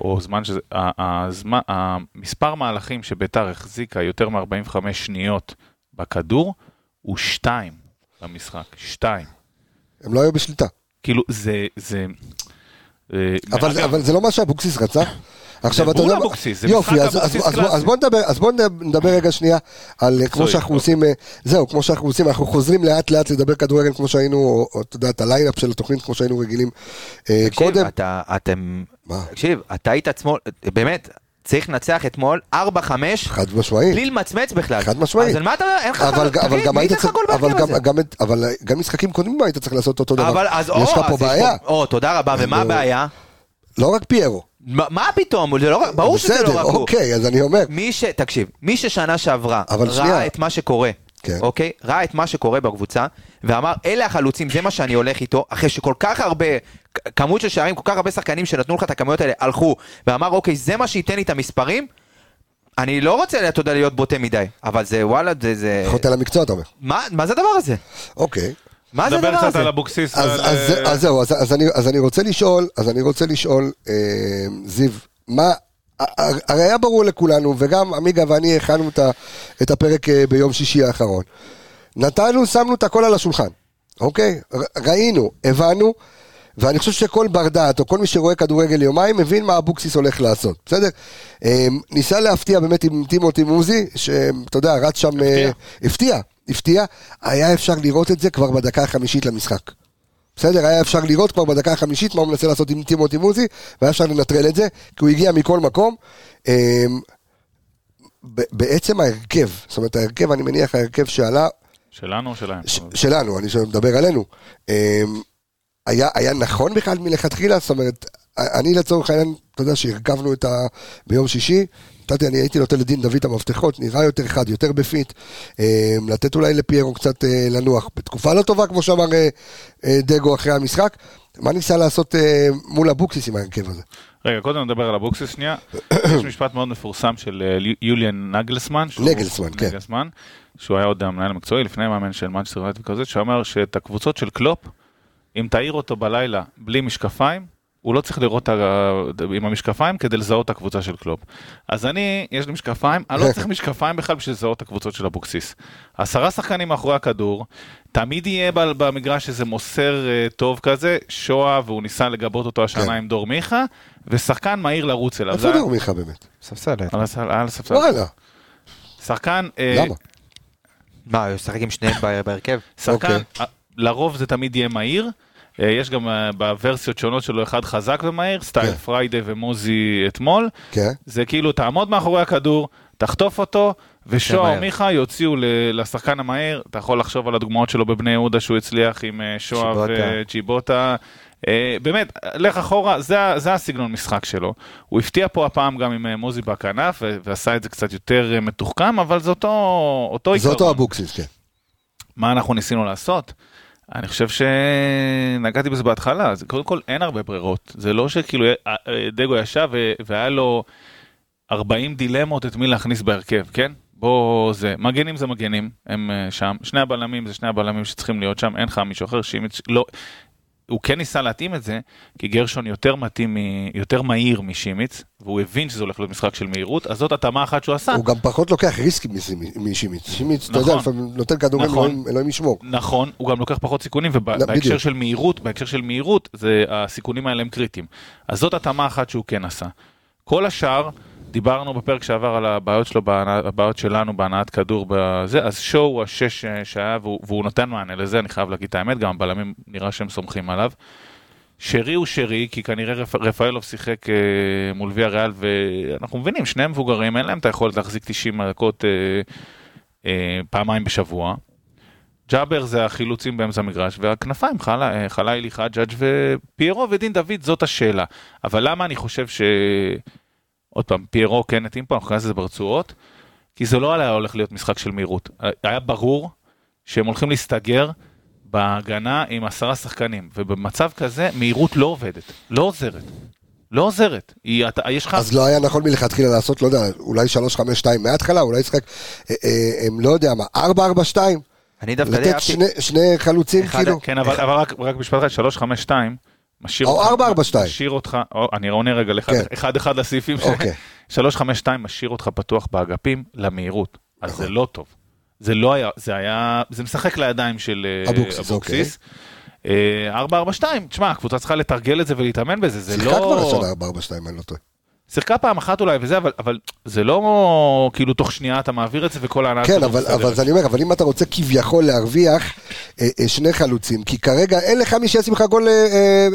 או זמן שזה, הזמן- המספר מהלכים שביתר החזיקה יותר מ-45 שניות בכדור, הוא שתיים במשחק, שתיים. הם לא היו בשליטה. כאילו זה, זה... אה, אבל אגב, אבל זה לא מה שאבוקסיס רצה. עכשיו זה אתה בול יודע מה- אבוקסיס, זה יופי, משחק אבוקסיס קלאסי. אז בוא נדבר, אז בוא נדבר רגע שנייה על אה, כמו שאנחנו אוקיי. עושים, אה, זהו, כמו שאנחנו עושים, אנחנו חוזרים לאט לאט לדבר כדורגל כמו שהיינו, או אתה יודע, את ה line-up של התוכנית כמו שהיינו רגילים אה, תקשיב, קודם. אתם, מה? תקשיב, אתה היית אתמול, באמת, צריך לנצח אתמול 4-5, חד משמעית. בלי למצמץ בכלל. חד משמעית. אז על מה אתה, אין לך, אבל, תגיד, אבל גם היית צריך, אבל גם? גם, אבל גם משחקים קודמים היית צריך לעשות אותו דבר. אבל אז או, יש לך פה בעיה, או, תודה רבה, ומה נו. הבעיה? לא רק פיירו. מה מה פתאום? זה לא, ברור שזה בסדר, לא רק הוא. אוקיי, אז אני אומר, מי ש... תקשיב, מי ששנה שעברה ראה שנייה. את מה שקורה, כן. אוקיי? ראה את מה שקורה בקבוצה, ואמר, אלה החלוצים, זה מה שאני הולך איתו, אחרי שכל כך הרבה, כמות של שערים, כל כך הרבה שחקנים שנתנו לך את הכמויות האלה, הלכו, ואמר, אוקיי, זה מה שייתן לי את המספרים, אני לא רוצה, אתה יודע, להיות בוטה מדי, אבל זה, וואלה, זה... זה... חוטא למקצוע אתה אומר. מה, מה זה הדבר הזה? אוקיי. מה זה דבר הדבר קצת הזה? על אבוקסיס. אז, ועל, אז, אה, אז זהו, אז, אז, אני, אז אני רוצה לשאול, אז אני רוצה לשאול, אה, זיו, מה, הרי היה ברור לכולנו, וגם עמיגה ואני הכנו את, הפרק אה, ביום שישי האחרון. נתנו, שמנו את הכל על השולחן, אוקיי? ראינו, הבנו, ואני חושב שכל בר דעת, או כל מי שרואה כדורגל יומיים, מבין מה אבוקסיס הולך לעשות, בסדר? אה, ניסה להפתיע באמת עם טימותי מוזי, שאתה יודע, רץ שם... אה, הפתיע, הפתיע. היה אפשר לראות את זה כבר בדקה החמישית למשחק. בסדר, היה אפשר לראות כבר בדקה החמישית מה הוא מנסה לעשות עם טימותי מוזי, והיה אפשר לנטרל את זה, כי הוא הגיע מכל מקום. אמ, בעצם ההרכב, זאת אומרת ההרכב, אני מניח ההרכב שעלה, שלנו או שלהם? ש- שלנו, אני מדבר עלינו, אמ, היה, היה נכון בכלל מלכתחילה? זאת אומרת, אני לצורך העניין, אתה יודע שהרכבנו את ה... ביום שישי, נתתי, אני הייתי נותן לדין דוד המפתחות, נראה יותר חד, יותר ב fit, אמ, לתת אולי לפיירו קצת אה, לנוח. בתקופה לא טובה, כמו שאמר אה, אה, דגו אחרי המשחק, מה ניסה לעשות מול אבוקסיס עם ההרכב הזה? רגע, קודם נדבר על אבוקסיס שנייה. יש משפט מאוד מפורסם של יוליאן נגלסמן. נגלסמן, כן. נגלסמן, שהוא היה עוד המנהל המקצועי, לפני מאמן של מנצ'סטר יונייטד וכזה, שאמר שאת הקבוצות של קלופ, אם תעיר אותו בלילה בלי משקפיים, הוא לא צריך לראות עם המשקפיים כדי לזהות את הקבוצה של קלופ. אז אני, יש לי משקפיים, אני לא צריך משקפיים בכלל בשביל לזהות את הקבוצות של אבוקסיס. עשרה שחקנים מאחורי הכדור, תמיד יהיה במגרש איזה מוסר אה, טוב כזה, שואה, והוא ניסה לגבות אותו השנה כן. עם דור מיכה, ושחקן מהיר לרוץ אליו. איפה דור מיכה באמת? ספסל. על הספסל-. וואלה, שחקן, אה, למה? מה, הוא ישחק עם שניהם בה- בהרכב? שחקן, אוקיי. לרוב זה תמיד יהיה מהיר. אה, יש גם אה, בוורסיות שונות שלו אחד חזק ומהיר, סטייל כן. פריידי ומוזי אתמול. כן. זה כאילו תעמוד מאחורי הכדור, תחטוף אותו, ושואה. או מיכה יוציאו לשחקן המהיר. אתה יכול לחשוב על הדוגמאות שלו בבני יהודה שהוא הצליח עם אה, שואה. וג'יבוטה. אה, באמת, לך אחורה, זה, זה הסגנון משחק שלו. הוא הפתיע פה הפעם גם עם מוזי בכנף, ועשה את זה קצת יותר מתוחכם, אבל זה אותו, אותו זה עיקרון. אותו אבוקסיס, כן. מה אנחנו ניסינו לעשות? אני חושב שנגעתי בזה בהתחלה, אז קודם כל אין הרבה ברירות. זה לא שכאילו אה, אה, דגו ישב והיה לו 40 דילמות את מי להכניס בהרכב, כן? בוא זה, מגנים זה מגנים, הם אה, שם, שני הבלמים זה שני הבלמים שצריכים להיות שם, אין לך מישהו אחר, שימיץ, לא, הוא כן ניסה להתאים את זה, כי גרשון יותר מתאים, יותר מהיר משימיץ, והוא הבין שזה הולך להיות משחק של מהירות, אז זאת התאמה אחת שהוא עשה. הוא גם פחות לוקח ריסקים משימיץ. שימיץ, אתה יודע, נכון. לפעמים נותן כדורים, נכון. אלוהים- אלוהים ישמור. נכון, הוא גם לוקח פחות סיכונים, לא, ובהקשר בדיוק. של מהירות, בהקשר של מהירות, זה, הסיכונים האלה הם קריטיים. אז זאת התאמה אחת שהוא כן עשה. כל השאר, דיברנו בפרק שעבר על הבעיות שלו, הבעיות שלנו בהנעת כדור בזה, אז שואו הוא השש אה, שהיה, והוא, והוא נותן מענה לזה, אני חייב להגיד את האמת, גם הבלמים נראה שהם סומכים עליו. שרי הוא שרי, כי כנראה רפ, רפאלוב שיחק אה, מול ויה ריאל, ואנחנו מבינים, שני מבוגרים, אין להם את היכולת להחזיק 90 דקות אה, אה, פעמיים בשבוע. ג'אבר זה החילוצים באמצע המגרש, והכנפיים, חלה- אה, חלילי, חג'אג' ופיירו ודין דוד, זאת השאלה. אבל למה אני חושב ש... עוד פעם, פיירו כן התאים פה, אנחנו נכנס לזה ברצועות, כי זה לא היה הולך להיות משחק של מהירות. היה ברור שהם הולכים להסתגר בהגנה עם עשרה שחקנים, ובמצב כזה מהירות לא עובדת, לא עוזרת. לא עוזרת. היא, אתה, יש לך... אז לא היה נכון מלכתחילה לעשות, לא יודע, אולי 3-5-2 מההתחלה, אולי ישחק, אה, אה, לא יודע מה, 4-4-2, אני דווקא די לתת אהבתי. שני- שני חלוצים, אחד- כאילו, כן, אבל, אבל רק, רק משפט אחד, 352, משאיר או אותך, 442. משאיר אותך, או, אני עונה רגע לאחד כן. אחד, אחד לסעיפים, ש- אוקיי. 352 משאיר אותך פתוח באגפים למהירות, אז נכון. זה לא טוב. זה לא היה, זה היה, זה משחק לידיים של אה, אבוקסיס, אוקיי. אה, 442, תשמע, הקבוצה צריכה לתרגל את זה ולהתאמן בזה, זה שיחקה כבר לא... השנה 4-4-2, אני לא טועה. שיחקה פעם אחת אולי וזה, אבל, אבל זה לא כאילו תוך שנייה אתה מעביר את זה וכל ההנאה כן, אבל. אבל אני אומר, אבל אם אתה רוצה כביכול להרוויח אה, אה, שני חלוצים, כי כרגע אין לך מי שישים לך גול אה,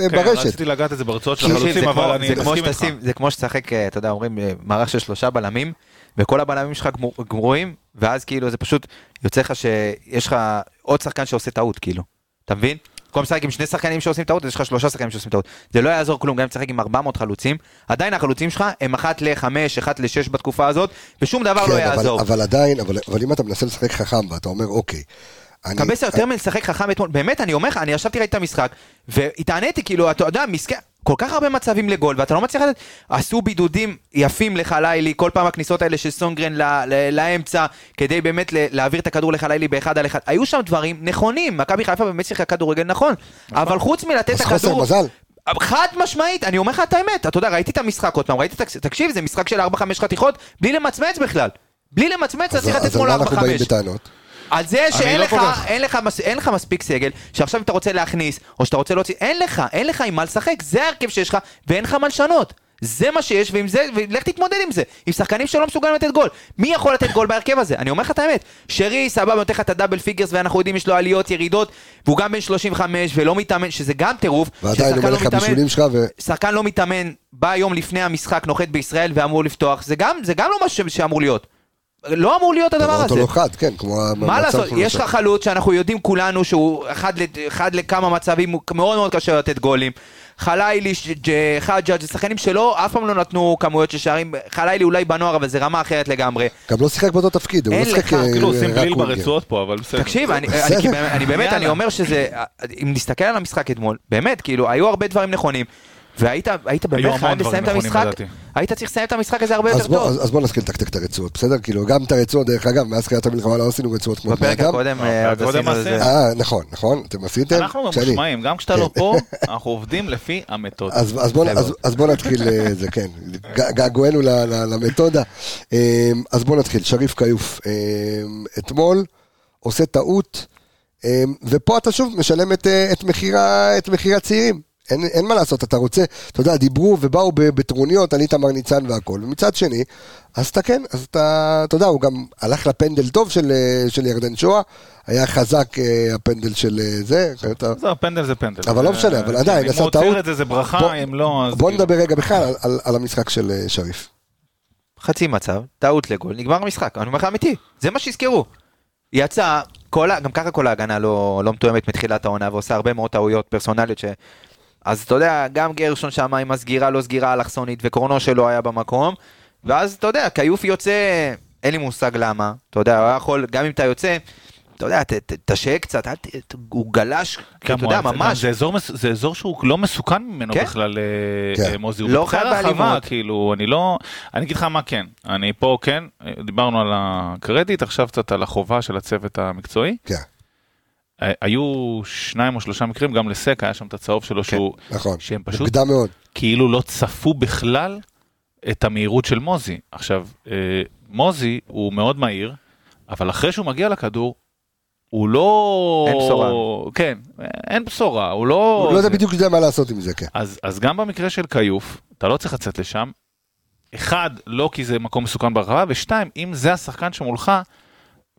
אה, כן, ברשת. רציתי לגעת את זה ברצועות של החלוצים, זה אבל כמו- אני מסכים איתך. זה כמו שתשחק, אה, אתה יודע, אומרים, אה, מערך של שלושה בלמים, וכל הבלמים שלך גמור- גרועים, ואז כאילו זה פשוט יוצא לך שיש לך עוד שחקן שעושה טעות, כאילו. אתה מבין? במקום לשחק עם שני שחקנים שעושים טעות, אז יש לך שלושה שחקנים שעושים טעות. זה לא יעזור כלום, גם אם תשחק עם 400 חלוצים, עדיין החלוצים שלך הם אחת לחמש, אחת לשש בתקופה הזאת, ושום דבר לא כן, אבל, יעזור. אבל עדיין, אבל, אבל אם אתה מנסה לשחק חכם ואתה אומר, אוקיי. קבסה יותר מלשחק חכם אתמול, באמת, אני אומר לך, אני ישבתי ראיתי את המשחק, והתעניתי, כאילו, אתה יודע, מסכן, כל כך הרבה מצבים לגול, ואתה לא מצליח לדעת, עשו בידודים יפים לחלילי, כל פעם הכניסות האלה של סונגרן ל- ל- לאמצע, כדי באמת ל- להעביר את הכדור לחלילי באחד על אחד, היו שם דברים נכונים, מכבי חיפה באמת שיחקה כדורגל נכון, אבל חוץ מלתת את הכדור... חד משמעית, אני אומר לך את האמת, אתה יודע, ראיתי את המשחק עוד פעם, ראיתי את... תקשיב, זה משחק של 4-5 חתיכות, בלי למצמץ בכלל. בלי למצמץ, אתה אז, צריך לתת אז על מה 4-5. אנחנו באים בטענות? על זה שאין לא לך, כך. אין, לך, מס- אין לך מספיק סגל, שעכשיו אם אתה רוצה להכניס, או שאתה רוצה להוציא, אין לך, אין לך עם מה לשחק, זה ההרכב שיש לך, ואין לך מה לשנות. זה מה שיש, ועם זה, ולך תתמודד עם זה. עם שחקנים שלא מסוגלים לתת גול. מי יכול לתת גול בהרכב הזה? אני אומר לך את האמת. שרי, סבבה, נותן לך את ה double figures, ואנחנו יודעים, יש לו עליות, ירידות, והוא גם בן 35 ולא מתאמן, שזה גם טירוף. ועדיין אומר לא לך בישולים שלך, ו... שחקן לא מתאמן, בא יום לפני המשחק, נוחת בישראל ואמור לפתוח, זה גם, זה גם לא מה ש- שאמור להיות. לא אמור להיות הדבר רואה אותו הזה. לא חד, כן, כמו מה לעשות, יש לך. חלוץ שאנחנו יודעים כולנו שהוא אחד, לכמה מצבים, מאוד מאוד קשה לתת גולים. ג'- חג'אג' זה שחקנים שלא, אף פעם לא נתנו כמויות של שערים. חלילי אולי בנוער, אבל זה רמה אחרת לגמרי. גם לא שיחק באותו תפקיד, הוא לא אין שיחק לך, אה, כאילו עושים רק גליל. ברצועות פה, אבל בסדר. תקשיב, אני, באמת- אני באמת, אני יאללה. אומר שזה, אם נסתכל על המשחק אתמול, באמת, כאילו, היו הרבה דברים נכונים. והיית היית באמת חייב לסיים את המשחק. היית צריך לסיים את המשחק הזה הרבה אז יותר בוא, טוב. אז, אז בוא נתחיל לתקתק את הרצועות, בסדר? כאילו, גם את הרצועות, דרך אגב, מאז תחילת המלחמה לא עשינו רצועות כמו בני בפרק אדם. הקודם אה, אה, עוד הקודם עשינו את זה. אה, נכון, נכון, אתם עשיתם? אנחנו שאני. ממושמעים, גם כשאתה לא פה, אנחנו עובדים לפי המתודה. אז, אז, בוא, יפה אז, מאוד. אז בוא נתחיל, אה, זה כן, געגוענו ל- ל- למתודה. אה, אז בוא נתחיל, שריף כיוף. אה, אתמול עושה טעות, אה, ופה אתה שוב משלם את, את מחיר הצעירים. אין, אין מה לעשות, אתה רוצה, אתה יודע, דיברו ובאו בטרוניות על איתמר ניצן והכל, ומצד שני, אז אתה כן, אז אתה, אתה יודע, הוא גם הלך לפנדל טוב של, אה, של ירדן שואה, היה חזק אה, הפנדל של אה, זה, אתה, זהו, פנדל זה פנדל. אבל לא משנה, אבל עדיין, אם עשה הוא עוצר טעות. את זה זה ברכה, בוא- אם לא, אז... בוא כאילו. נדבר רגע בכלל על, על, על המשחק של אה, שריף. חצי מצב, טעות לגול, נגמר המשחק, אני אומר לך אמיתי, זה מה שיזכרו. יצא, כל, גם ככה כל ההגנה לא, לא מתואמת מתחילת העונה ועושה הרבה מאוד טעויות פרסונליות ש... אז אתה יודע, גם גרשון שם עם הסגירה לא סגירה אלכסונית וקורנו שלו היה במקום, ואז אתה יודע, כיוף יוצא, אין לי מושג למה, אתה יודע, הוא היה יכול, גם אם אתה יוצא, אתה יודע, ת- ת- תשהה קצת, ת- ת- הוא גלש, אתה יודע, ממש, זה אזור מס- זה אזור שהוא לא מסוכן ממנו כן. בכלל, אה, כן. אה, מוזי, הוא לא חייב באלימות. כאילו, אני לא, אני אגיד לך מה כן, אני פה כן, אה, דיברנו על הקרדיט, עכשיו קצת על החובה של הצוות המקצועי. כן, היו שניים או שלושה מקרים, גם לסק היה שם את הצהוב שלו, שהוא, נכון. שהם פשוט מוקדם מאוד. כאילו לא צפו בכלל את המהירות של מוזי. עכשיו, אה, מוזי הוא מאוד מהיר, אבל אחרי שהוא מגיע לכדור, הוא לא... אין בשורה. כן, אין בשורה, הוא לא... הוא לא יודע זה- בדיוק יודע מה לעשות עם זה, כן. אז, אז גם במקרה של כיוף, אתה לא צריך לצאת לשם. אחד, לא כי זה מקום מסוכן ברחבה, ושתיים, אם זה השחקן שמולך,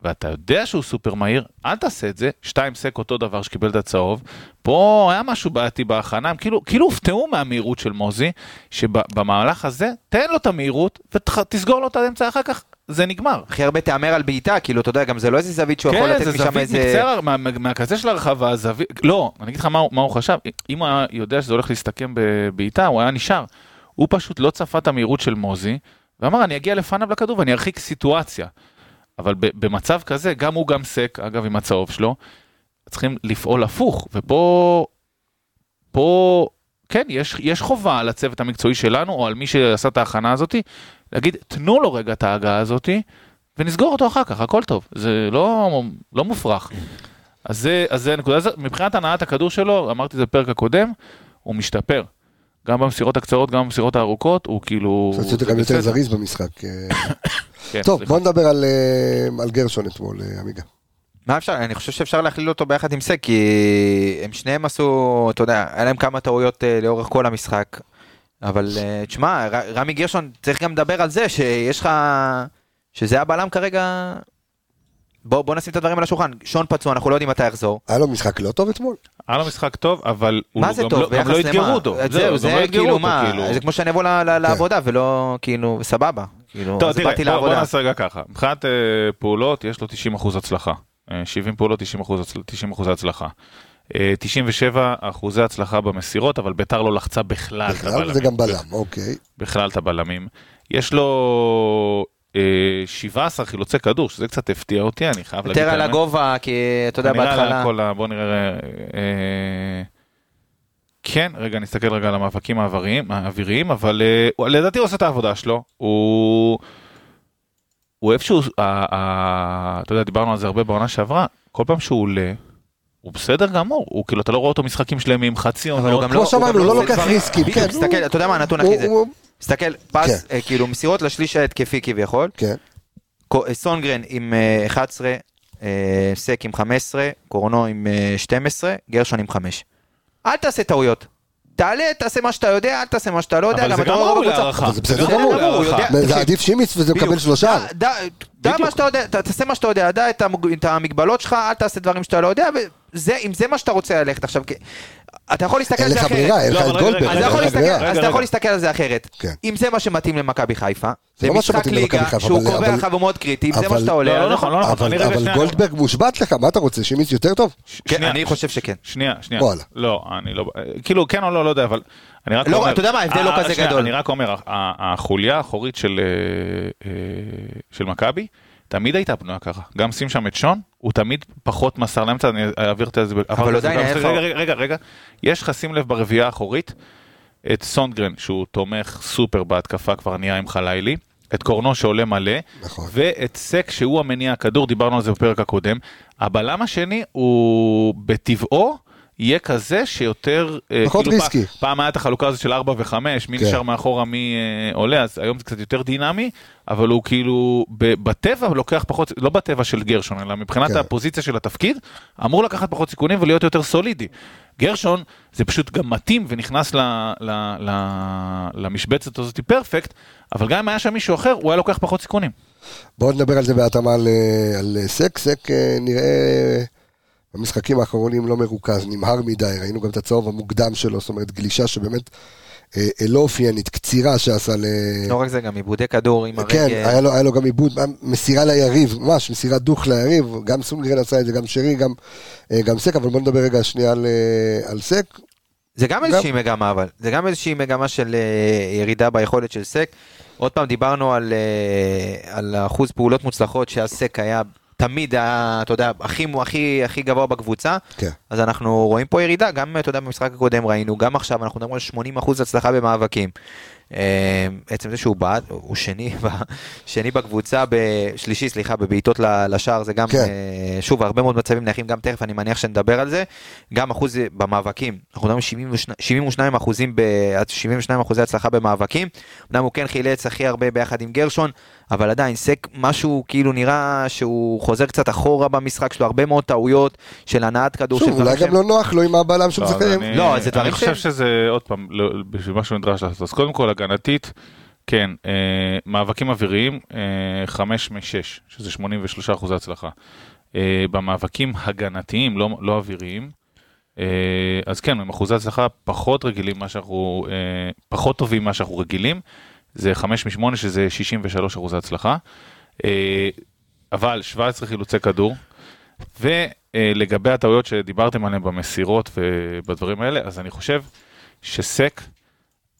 ואתה יודע שהוא סופר מהיר, אל תעשה את זה. שתיים, סק אותו דבר שקיבל את הצהוב. פה היה משהו בעייתי בהכנה, הם כאילו, כאילו הופתעו מהמהירות של מוזי, שבמהלך הזה, תן לו את המהירות ותסגור לו את האמצע אחר כך, זה נגמר. הכי הרבה תהמר על בעיטה, כאילו, אתה יודע, גם זה לא איזה זווית שהוא יכול כן, לתת זה משם זווית איזה... מקצה, הר- מה- מה- מהקצה של הרחבה, זווית, לא, אני אגיד לך מה מה הוא חשב, אם הוא היה יודע שזה הולך להסתכם בבעיטה, הוא היה נשאר. הוא פשוט לא צפה את המהירות של מוזי, ואמר, אני אגיע לפניו לכדור ואני ארחיק סיטואציה. אבל במצב כזה, גם הוא גם סק, אגב, עם הצהוב שלו, צריכים לפעול הפוך, ופה, פה, כן, יש, יש חובה על הצוות המקצועי שלנו, או על מי שעשה את ההכנה הזאתי, להגיד, תנו לו רגע את ההגעה הזאתי, ונסגור אותו אחר כך, הכל טוב. זה לא, לא מופרך. אז זה, אז זה נקודה, מבחינת הנעת הכדור שלו, אמרתי את זה בפרק הקודם, הוא משתפר. גם במסירות הקצרות, גם במסירות הארוכות, הוא כאילו... קצת זה יותר גם יותר. זריז במשחק. כן, טוב, סליחה. בוא נדבר על, אה, על גרשון אתמול, אה, עמיגה. מה אפשר, אני חושב שאפשר להכליל אותו ביחד עם סק, כי הם שניהם עשו, אתה יודע, היה להם כמה טעויות אה, לאורך כל המשחק, אבל תשמע, רמי גרשון, צריך גם לדבר על זה שיש לך, שזה הבלם כרגע, בוא, בוא נשים את הדברים על השולחן, שון פצוע, אנחנו לא יודעים מתי יחזור. היה לו משחק לא טוב אתמול? היה לו משחק טוב, אבל הוא מה זה גם טוב? לא, גם לא? אתגרו אותו. זהו, זה גם לא אתגרו כאילו אותו, מה, כאילו. זה כמו שאני אבוא ל- ל- לעבודה ולא, כאילו, סבבה. כאילו, טוב, אז תראה, באתי בוא, בוא לעבודה. נעשה רגע ככה. מבחינת אה, פעולות, יש לו 90% הצלחה. אה, 70 פעולות, 90% הצל- 90% הצלחה. אה, 97 אחוזי הצלחה במסירות, אבל ביתר לא לחצה בכלל את בכלל, הבלמים. זה גם בלם, אוקיי. בכלל את הבלמים. יש לו אה, 17 חילוצי כדור, שזה קצת הפתיע אותי, אני חייב להגיד את יותר על. הגובה, כי אתה יודע, בהתחלה... בוא נראה. אה, כן, רגע, נסתכל רגע על המאבקים האוויריים, האוויריים אבל אה, הוא- לדעתי הוא עושה את העבודה שלו. הוא... הוא איפשהו, ה- ה- אתה יודע, דיברנו על זה הרבה בעונה שעברה, כל פעם שהוא עולה, הוא בסדר גמור, הוא כאילו, אתה לא רואה אותו משחקים שלמים, חצי עונות. גם כמו לא- שאמרנו, הוא לא עושה לוקח ריסקים, בדיוק, כן, תסתכל, הוא- אתה יודע מה הנתון הכי זה? הוא- תסתכל, פס, אה, כאילו מסירות לשליש ההתקפי כביכול, כן, אה, סונגרן עם אה, 11, אה, סק עם 15, קורנו עם אה, 12, גרשון עם 5. אל תעשה טעויות. תעלה, תעשה מה שאתה יודע, אל תעשה מה שאתה לא יודע. אבל זה גם ראוי בקבוצה- להערכה. זה בסדר גמור. להערכה. זה. עדיף שימיץ וזה. מקבל שלושה. בדיוק. מה שאתה יודע, ת- תעשה מה שאתה יודע, דע את המג- את המגבלות שלך, אל תעשה דברים שאתה לא יודע, וזה, אם זה מה שאתה רוצה ללכת עכשיו, כי- אתה יכול להסתכל על זה אחרת. ברירה, אין לא, לך את גולדברג. אתה אין יכול לך להסתכל- ברירה. אז אתה. יכול להסתכל על זה אחרת. כן. אם זה מה שמתאים למכבי חיפה, זה לא מה משחק ליגה שהוא קובע לך ומאוד קריטי, אם זה מה שאתה עולה. לא, לא נכון, לא נכון. אבל גולדברג מושבת לך, מה אתה רוצה? שימיץ יותר טוב? כן, אני חושב שכן. שנייה, שנייה. לא, אני לא... כאילו, כן או לא, לא יודע, אבל... אני רק לא, אומר... אתה יודע מה, ההבדל לא אה, כזה שנייה, גדול. אני רק אומר, החוליה האחורית של אה, אה, של מכבי, תמיד הייתה בנויה ככה. גם שים שם את שון, הוא תמיד פחות מסר לאמצע, אני אעביר את זה. אבל עדיין היה רגע, רגע, רגע, רגע. יש לך, שים לב ברביעייה האחורית, את סונגרן, שהוא תומך סופר בהתקפה, כבר נהיה עם חלילי. את קורנו שעולה מלא, נכון. ואת סק שהוא המניע הכדור, דיברנו על זה בפרק הקודם. הבלם השני הוא בטבעו יהיה כזה שיותר... אה, פחות כאילו ריסקי. פעם, פעם היה את החלוקה הזאת של 4 ו-5, מי כן. נשאר מאחורה, מי אה, עולה, אז היום זה קצת יותר דינמי, אבל הוא כאילו, ב- בטבע לוקח פחות, לא בטבע של גרשון, אלא מבחינת כן. הפוזיציה של התפקיד, אמור לקחת פחות סיכונים ולהיות יותר סולידי. גרשון זה פשוט גם מתאים ונכנס ל, ל, ל, למשבצת הזאת פרפקט, אבל גם אם היה שם מישהו אחר, הוא היה לוקח פחות סיכונים. בואו נדבר על זה בהתאמה על, אה, על אה, סק. סק אה, נראה במשחקים האחרונים לא מרוכז, נמהר מדי, ראינו גם את הצהוב המוקדם שלו, זאת אומרת גלישה שבאמת אה, אה, לא אופיינית, קצירה שעשה ל... לא רק זה, גם עיבודי כדור עם הרגל. כן, היה לו, היה לו גם עיבוד, מסירה ליריב, ממש מסירה דוך ליריב, גם סונגרן עשה את זה, גם שרי, גם, אה, גם סק, אבל בוא נדבר רגע שנייה על, אה, על סק. זה גם איזושהי מגמה אבל, זה גם איזושהי מגמה של אה, ירידה ביכולת של סק. עוד פעם דיברנו על, אה, על אחוז פעולות מוצלחות שהסק היה תמיד, אתה יודע, הכי, הכי, הכי גבוה בקבוצה. כן. אז אנחנו רואים פה ירידה, גם אתה יודע במשחק הקודם ראינו, גם עכשיו אנחנו מדברים על 80 אחוז הצלחה במאבקים. אה, עצם זה שהוא בעט, הוא שני, שני בקבוצה, שלישי סליחה, בבעיטות ל- לשער זה גם, כן. אה, שוב הרבה מאוד מצבים נייחים, גם תכף אני מניח שנדבר על זה, גם אחוז במאבקים, אנחנו מדברים 72 72 אחוזים, ב- 72 אחוזי הצלחה במאבקים, אמנם הוא כן חילץ הכי הרבה ביחד עם גרשון, אבל עדיין סק משהו כאילו נראה שהוא חוזר קצת אחורה במשחק שלו, הרבה מאוד טעויות של הנעת כדור, של שוב, אולי גם לא נוח לו עם הבלם שהוא לא, לא, זה דברים אני חושב שזה, עוד פעם, לא- בשביל מה שהוא נדרש לעשות. אז קודם כל, הגנתית, כן, אה, מאבקים אוויריים, אה, חמש משש, שזה 83 אחוזי הצלחה. אה, במאבקים הגנתיים, לא, לא אוויריים, אה, אז כן, עם אחוזי הצלחה פחות רגילים ממה שאנחנו, אה, פחות טובים ממה שאנחנו רגילים, זה 5 מ-8 שזה 63 אחוזי הצלחה. אה, אבל 17 חילוצי כדור, ולגבי הטעויות שדיברתם עליהן במסירות ובדברים האלה, אז אני חושב שסק,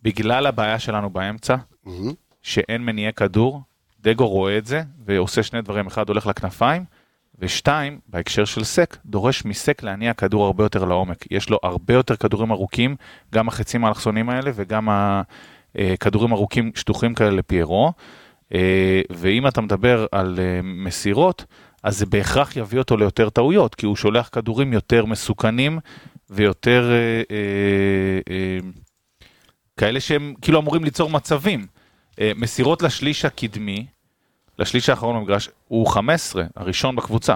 בגלל הבעיה שלנו באמצע. שאין מניעי כדור, דגו רואה את זה ועושה שני דברים, אחד הולך לכנפיים, ושתיים, בהקשר של סק, דורש מסק להניע כדור הרבה יותר לעומק. יש לו הרבה יותר כדורים ארוכים, גם החצים האלכסונים האלה וגם הכדורים ארוכים שטוחים כאלה לפיירו. אה, ואם אתה מדבר על אה, מסירות, אז זה בהכרח יביא אותו ליותר טעויות, כי הוא שולח כדורים יותר מסוכנים ויותר אה, אה, אה, כאלה שהם כאילו אמורים ליצור מצבים. אה, מסירות לשליש הקדמי, לשליש האחרון במגרש, הוא 15, הראשון בקבוצה.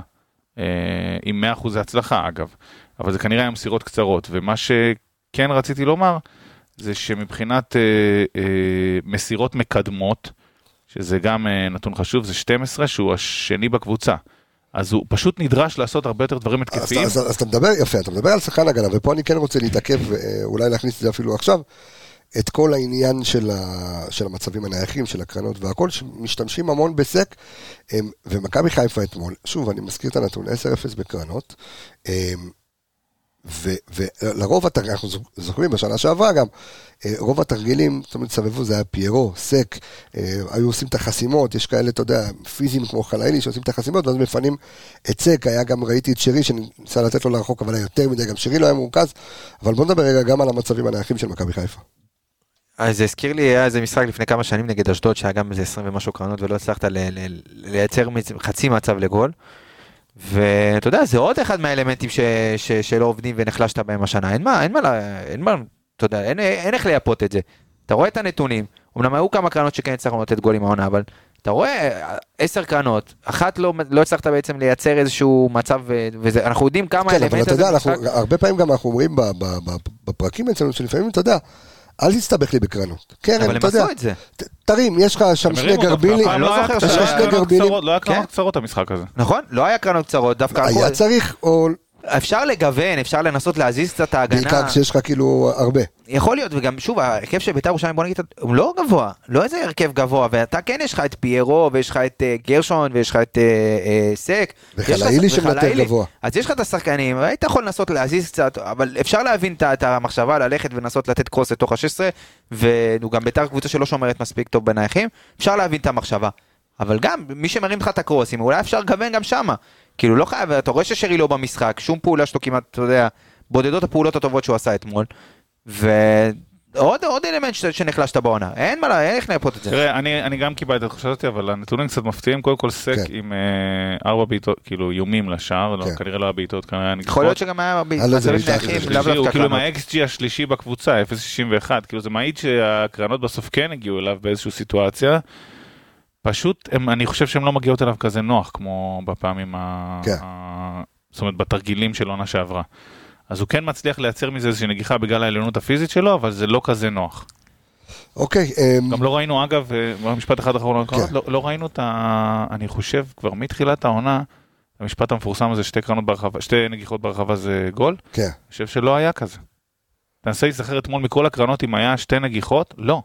אה, עם 100% הצלחה אגב, אבל זה כנראה היה מסירות קצרות, ומה שכן רציתי לומר, זה שמבחינת אה, אה, מסירות מקדמות, שזה גם אה, נתון חשוב, זה 12, שהוא השני בקבוצה. אז הוא פשוט נדרש לעשות הרבה יותר דברים אז, התקפיים. אז, אז אתה מדבר, יפה, אתה מדבר על שחקן הגנה, ופה אני כן רוצה להתעכב, ואולי להכניס את זה אפילו עכשיו, את כל העניין של, ה, של המצבים הנייחים, של הקרנות והכל, שמשתמשים המון בסק, ומכבי חיפה אתמול, שוב, אני מזכיר את הנתון, 10-0 בקרנות, ולרוב התרגילים, אנחנו זוכ- זוכרים בשנה שעברה גם, אה, רוב התרגילים, זאת אומרת, סבבו, זה היה פיירו, סק, אה, היו עושים את החסימות, יש כאלה, אתה יודע, פיזיים כמו חלאילי שעושים את החסימות, ואז מפנים את סק, היה גם, ראיתי את שרי שניסה לתת לו לרחוק, אבל היה יותר מדי, גם שרי לא היה מורכז, אבל בוא נדבר רגע גם על המצבים הנייחים של מכבי חיפה. אז זה הזכיר לי, היה איזה משחק לפני כמה שנים נגד אשדוד, שהיה גם איזה 20 ומשהו קרנות, ולא הצלחת ל- ל- לייצר חצי מצב לגול. ואתה יודע, זה עוד אחד מהאלמנטים ש, ש, שלא עובדים ונחלשת בהם השנה. אין מה, אין מה, אין מה, אתה יודע, אין, אין איך לייפות את זה. אתה רואה את הנתונים, אמנם היו כמה קרנות שכן הצלחנו לתת גולים העונה, אבל אתה רואה עשר קרנות, אחת לא, לא הצלחת בעצם לייצר איזשהו מצב, אה, ואנחנו יודעים כמה כן, אבל האלמנט אתה הזה יודע, הרבה פעמים גם אנחנו אומרים בפרקים אצלנו, שלפעמים אתה יודע, אל תסתבך לי בקרנות. קרן, אבל הם אתה יודע, עשו את זה. תרים, יש לך שם הם שני גרבילים, לא היה- קרנות גרבילים. קצרות, לא היה קרנות כן. קצרות המשחק הזה. נכון? לא היה קרנות קצרות, דווקא היה צריך, או אפשר לגוון, אפשר לנסות להזיז קצת את ההגנה. בעיקר כשיש לך כאילו הרבה. יכול להיות, וגם שוב, ההרכב של בית"ר ירושלים, בוא נגיד, הוא לא גבוה, לא איזה הרכב גבוה, ואתה כן יש לך את פיירו, ויש לך את אה, גרשון, ויש לך את אה, אה, סק. וחלאילי וחלאילי. גבוה. אז יש לך את השחקנים, והיית יכול לנסות להזיז קצת, אבל אפשר להבין את המחשבה ללכת ולנסות לתת קרוס לתוך ה-16, והוא גם בית"ר קבוצה שלא שומרת מספיק טוב בנייחים, אפשר להבין את המחשבה. אבל גם, מי שמרים לך את הקרוסים, אולי אפשר לגוון גם שמה. כאילו, לא חייב, אתה רואה ששרי לא במשחק, שום פעולה שלו כמעט, אתה יודע, בודדות הפעולות הטובות שהוא עשה אתמול. ועוד עוד אלמנט ש- שנחלשת בעונה, אין מה, לה- אין איך לייפות את זה. תראה, אני, אני גם קיבלתי את התחושה הזאת, אבל הנתונים קצת מפתיעים. קודם כל סק כן. עם אה, ארבע בעיטות, כאילו איומים לשער, לא, כן. כנראה לא היה בעיטות, כנראה היה נגיחות. יכול להיות שגם היה משחק נייחים, שלישי, לאו הוא דווקא כאילו עם. ה-XG השלישי בקבוצה, 0.61, כאילו זה מעיד שהקרנות בסוף כן הגיעו אליו באיזושהי סיטואציה. פשוט, הם, אני חושב שהן לא מגיעות אליו כזה נוח, כמו בפעמים ה... כן. ה... זאת אומרת, בתרגילים של עונה שעברה. אז הוא כן מצליח לייצר מזה איזושהי נגיחה בגלל העליונות הפיזית שלו, אבל זה לא כזה נוח. אוקיי, אמ, גם לא ראינו, אגב, אה, משפט אחד אחרון, הקרנות, כן. לא, לא ראינו את ה... אני חושב, כבר מתחילת העונה, המשפט המפורסם הזה, שתי קרנות ברחבה, שתי נגיחות ברחבה זה גול. כן. אני חושב שלא היה כזה. תנסה להיזכר אתמול מכל הקרנות אם היה שתי נגיחות, לא.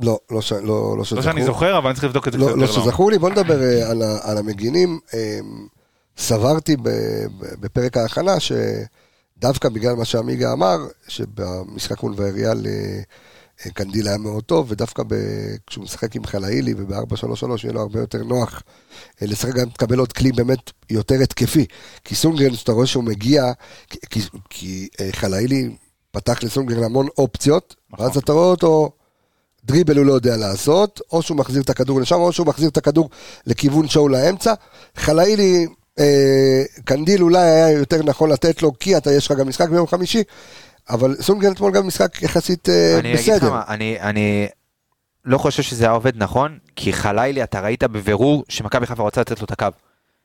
לא, לא ש- לא- לא לא שזכור. שאני זוכר, אבל אני צריך לבדוק את זה קצת לא, יותר לא. שזכור לי, בוא נדבר אה, על, ה- על המגינים. אה, סברתי בפרק ההכנה שדווקא בגלל מה שעמיגה אמר, שבמשחק מול ויריאל אה, אה, קנדיל היה מאוד טוב, ודווקא ב- כשהוא משחק עם חלאילי וב-4-3-3 יהיה לו הרבה יותר נוח לשחק גם תקבל עוד כלי באמת יותר התקפי. כי סונגרן, שאתה רואה שהוא מגיע, כי, כי, חלאילי פתח לסונגרן המון אופציות, נכון. ואז אתה רואה אותו... דריבל הוא לא יודע לעשות, או שהוא מחזיר את הכדור לשם, או שהוא מחזיר את הכדור לכיוון שואו לאמצע. חלאילי, אה, קנדיל אולי היה יותר נכון לתת לו, כי אתה, יש לך גם משחק ביום חמישי, אבל סונגרן אתמול גם משחק יחסית אה, אני אגיד לך בסדר. מה, אני, אני לא חושב שזה היה עובד נכון, כי חלילי, אתה ראית בבירור שמכבי חיפה רוצה לתת לו את הקו.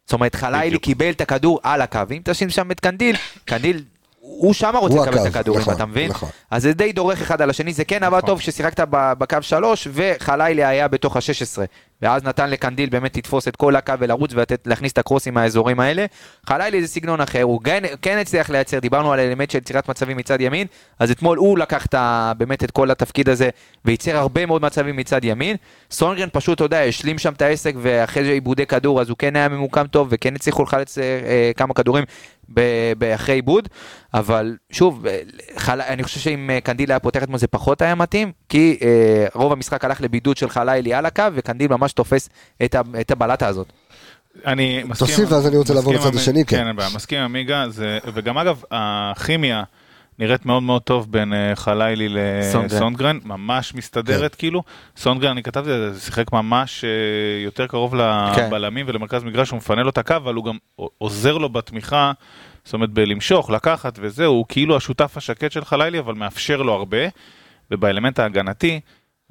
זאת אומרת, בדיוק. קיבל את הכדור על הקו, אם תשים שם את קנדיל, קנדיל, הוא שמה רוצה לקבל את הכדורים, נכון, אתה מבין? נכון. אז זה די דורך אחד על השני, זה כן עבד נכון. טוב ששיחקת בקו שלוש, וחלילי היה בתוך ה-16, ואז נתן לקנדיל באמת לתפוס את כל הקו ולרוץ ולהכניס את הקרוסים מהאזורים האלה. חלילי זה סגנון אחר, הוא כן, כן הצליח לייצר, דיברנו על אלמנט של יצירת מצבים מצד ימין, אז אתמול הוא לקח את באמת את כל התפקיד הזה, וייצר הרבה מאוד מצבים מצד ימין. סונגרן פשוט, אתה יודע, השלים שם את העסק, ואחרי זה עיבודי כדור, אז הוא כן היה ממוקם טוב, וכן הצליחו לחלץ אה, אה, כמה כדורים אחרי עיבוד, אבל שוב, אה, חל... אני חושב שאם אה, קנדיל היה פותח אתמול זה פחות היה מתאים, כי אה, רוב המשחק הלך לבידוד של חלילי על הקו, וקנדיל ממש תופס את, ה... את הבלטה הזאת. אני מסכים... תוסיף, ואז אני רוצה לעבור לצד השני, כן. כן, אין בעיה, מסכים עם עמיגה, זה- וגם אגב, הכימיה נראית מאוד מאוד טוב בין אה, חלילי סונגרן. לסונגרן, ממש מסתדרת כאילו. סונגרן, אני כתבתי את זה, שיחק ממש אה, יותר קרוב כן. לבלמים ולמרכז מגרש, הוא מפנה לו את הקו, אבל הוא גם עוזר לו בתמיכה, זאת אומרת בלמשוך, לקחת וזהו, הוא כאילו השותף השקט של חלילי, אבל מאפשר לו הרבה, ובאלמנט ההגנתי,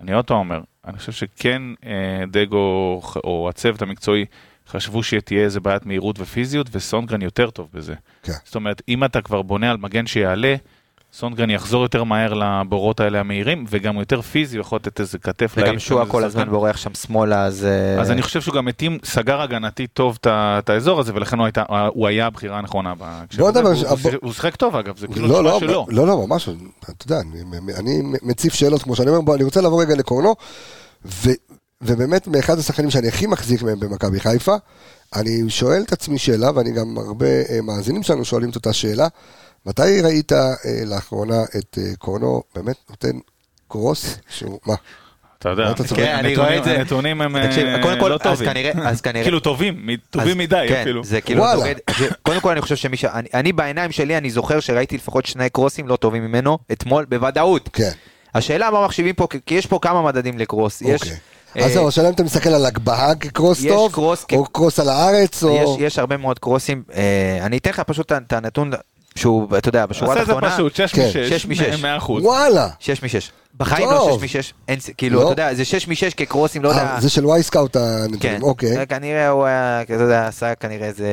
אני עוד פעם אומר, אני חושב שכן אה, דגו או הצוות המקצועי חשבו שתהיה איזה בעיית מהירות ופיזיות, וסונגרן יותר טוב בזה. כן. זאת אומרת, אם אתה כבר בונה על מגן שיעלה, סונגרן יחזור יותר מהר לבורות האלה המהירים, וגם הוא יותר פיזי, הוא יכול לתת איזה כתף וגם שועה כל. הזמן בורח שם שמאלה, אז... אה, אז אני חושב שהוא גם התאים, סגר הגנתי טוב את האזור הזה, ולכן הוא הייתה- הוא היה הבחירה הנכונה. בהקשר בוא הזה. נדבר- הוא- הוא שיחק- הוא שיחק טוב אגב, זה כאילו לא, תשובה לא, שלו. לא, לא, ממש, אתה יודע, אני, אני מציף שאלות, כמו שאני אומר, בוא, אני רוצה לעבור רגע לקורנו, ו, ובאמת, מאחד השחקנים שאני הכי מחזיק מהם במכבי חיפה, אני שואל את עצמי שאלה, ואני גם הרבה אה, מאזינים שלנו שואלים את אותה שאלה, מתי ראית אה, לאחרונה את אה, קורנו באמת נותן קרוס, שהוא, מה? אתה יודע? כן, אני הנתונים- רואה את זה. הנתונים הם לא טובים. כנראה- אז כנראה- כאילו טובים, טובים מדי כן, אפילו. זה כאילו, זה- קודם כל אני חושב שמי ש... אני, בעיניים שלי, אני זוכר שראיתי לפחות שני קרוסים לא טובים ממנו, אתמול, בוודאות. כן, השאלה מה מחשיבים פה, כי- יש פה כמה מדדים לקרוס. יש, אוקיי. אה, אז זהו, השאלה אם אתה מסתכל על הגבהה כקרוס טוב, או קרוס על הארץ, יש, או... יש הרבה מאוד קרוסים, אה, אני אתן לך פשוט את הנתון, שהוא, אתה יודע, בשורה עשה את זה התחתונה, פשוט, 6 כן. שש משש. מ-6, 100 אחוז. וואלה. 6 מ-6. בחיים טוב. לא 6 מ-6. אין, ס- כאילו, לא. אתה יודע, זה 6 מ-6 כקרוסים, לא יודע. אה, זה של Wyscout כן, הנתונים, אוקיי. זה כנראה הוא היה, אתה יודע, עשה כנראה איזה,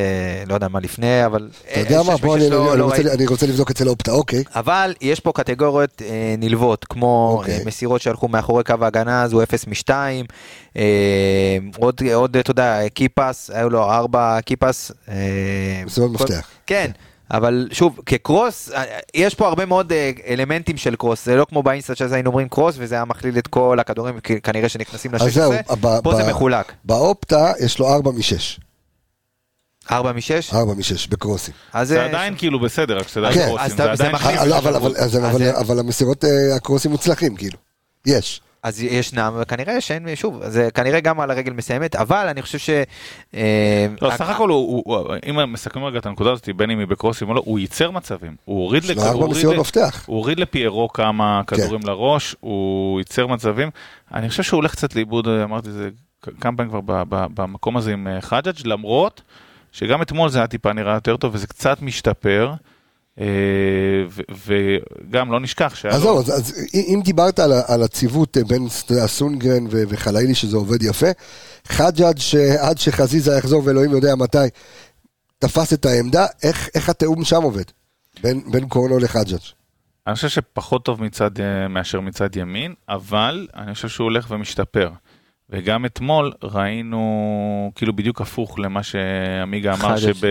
לא יודע מה לפני, אבל... אתה יודע מה, בוא, אני- לא, אני לא רוצה- ראיתי. אני רוצה לבדוק אצל Opta, אוקיי. אבל יש פה קטגוריות אה, נלוות, כמו אוקיי. אה, מסירות שהלכו מאחורי קו ההגנה, אז הוא 0 מ-2, אה, עוד, עוד, אתה יודע, key pass, היו לו 4 key pass. אה, מסירות כל- מפתח. כן. אבל שוב, כקרוס, אה, יש פה הרבה מאוד אה, אלמנטים של קרוס, זה לא כמו באינסטה שזה היינו אומרים קרוס, וזה היה מכליל את כל הכדורים כנראה שנכנסים ל-16, ב- פה ב- זה מחולק, באופטה יש לו 4 מ-6. 4 מ-6, 4 מ-6 בקרוסים. אז זה עדיין כאילו בסדר, רק שתדע כן. קרוסים, אז זה אתה- זה עדיין אבל- זה- אבל המסירות אה, הקרוסים מוצלחים, כאילו. יש. אז ישנם, וכנראה שאין, שוב, זה כנראה גם על הרגל מסיימת, אבל אני חושב ש... אה, לא, סך הכל הוא, הוא- הוא- אם מסכמים רגע את הנקודה הזאת, בין אם היא בקרוסים או לא, הוא ייצר מצבים. הוא הוריד הוא 4 הוריד לפיירו כמה כן. כדורים לראש, הוא ייצר מצבים. אני חושב שהוא הולך קצת לאיבוד, אמרתי זה כמה פעמים כבר ב- ב- במקום הזה עם אה, חג'אג', למרות שגם אתמול זה היה טיפה נראה יותר טוב וזה קצת משתפר. אה, וגם לא נשכח שהיה אז זהו, אז- אז אם דיברת על על הציוות אה, בין סונגרן ו- וחלילי שזה עובד יפה, חג'אג' שעד שחזיזה יחזור ואלוהים יודע מתי, תפס את העמדה, איך איך התיאום שם עובד? בין בין קורנו לחג'אג'. אני חושב שפחות טוב מצד, אה, מאשר מצד ימין, אבל אני חושב שהוא הולך ומשתפר. וגם אתמול ראינו כאילו בדיוק הפוך למה שעמיגה אמר, חג'ג'. שב...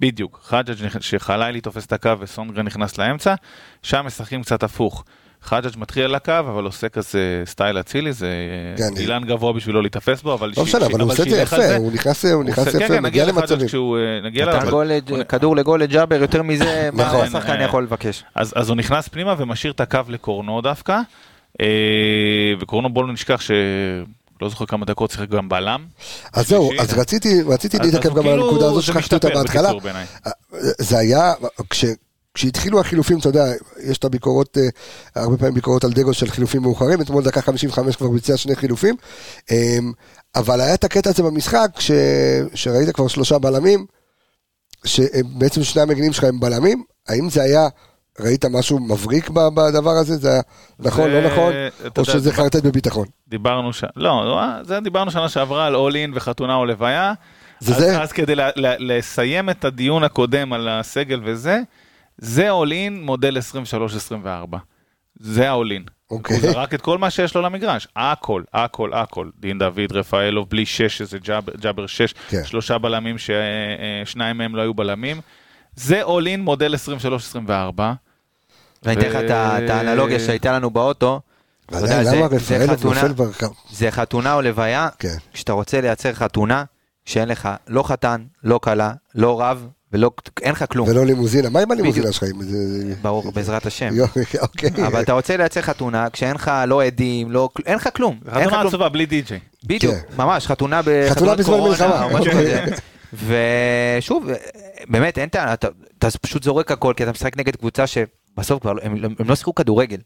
בדיוק, חג'ג' נכ- שחלילי תופס את הקו וסונגרן נכנס לאמצע, שם משחקים קצת הפוך. חג'ג' מתחיל על הקו, אבל עושה כזה סטייל אצילי, זה כן. אילן גבוה בשבילו להיתפס בו, אבל לא ש- משנה, ש- אבל הוא עושה את זה יפה, הוא נכנס הוא נכנס כן, יפה, כן, מגיע נגיע לחג'ג' למצבים. כשהוא אה, נגיע אליו. כדור לגול לג'אבר, יותר מזה, מה נכון. השחקן אה, יכול לבקש? אז, אז הוא נכנס פנימה ומשאיר את הקו לקורנו דווקא, אה, וקורנו בואו לא נשכח שלא זוכר כמה דקות שיחק גם בלם. אז זהו. אז רציתי רציתי להתעכב גם על כאילו- הנקודה הזאת שכחתי אותה בהתחלה. בעיניי. זה היה, כש, כשהתחילו החילופים, אתה יודע, יש את הביקורות, אה, הרבה פעמים ביקורות על דגו של חילופים מאוחרים, אתמול דקה 55 כבר ביצע שני חילופים, אה, אבל היה את הקטע הזה במשחק, ש, שראית כבר שלושה בלמים, שבעצם שני המגנים שלך הם בלמים, האם זה היה, ראית משהו מבריק בדבר הזה? זה היה נכון, זה- לא נכון? או יודע, שזה חרטט בביטחון? דיברנו ש... לא, לא, זה דיברנו שנה שעברה על אול אין וחתונה או לוויה. זה אז, זה? אז כדי ל, ל, לסיים את הדיון הקודם על הסגל וזה, זה אול אין מודל 23-24. זה האול אין. אוקיי. הוא זרק את כל מה שיש לו למגרש, הכל, הכל, הכל. דין דוד, רפאלוב, בלי שש, שזה ג'אבר, ג'אבר שש, כן. שלושה בלמים ששניים מהם לא היו בלמים. זה אול אין מודל 23-24. ואני אתן לך את ה- את האנלוגיה שהייתה לנו באוטו. ועדיין, זה- למה זה רפאלוב חתונה- נופל ברחב? זה חתונה או לוויה, כן. כשאתה רוצה לייצר חתונה, שאין לך לא חתן, לא כלה, לא רב, ולא, אין לך כלום. ולא לימוזינה, מה עם הלימוזינה. שלך? ברור, בעזרת השם. אוקיי. אבל אתה רוצה לייצר חתונה כשאין לך לא עדים, לא, אין לך כלום. חתונה. עצובה בלי די-ג'יי. בדיוק, כן. ממש, חתונה בחתונת קורונה, מלחמה, או משהו אוקיי. כזה. ושוב, באמת, אין טענה, אתה, פשוט זורק הכל, כי אתה משחק נגד קבוצה שבסוף כבר, לא- הם, הם לא שיחקו כדורגל.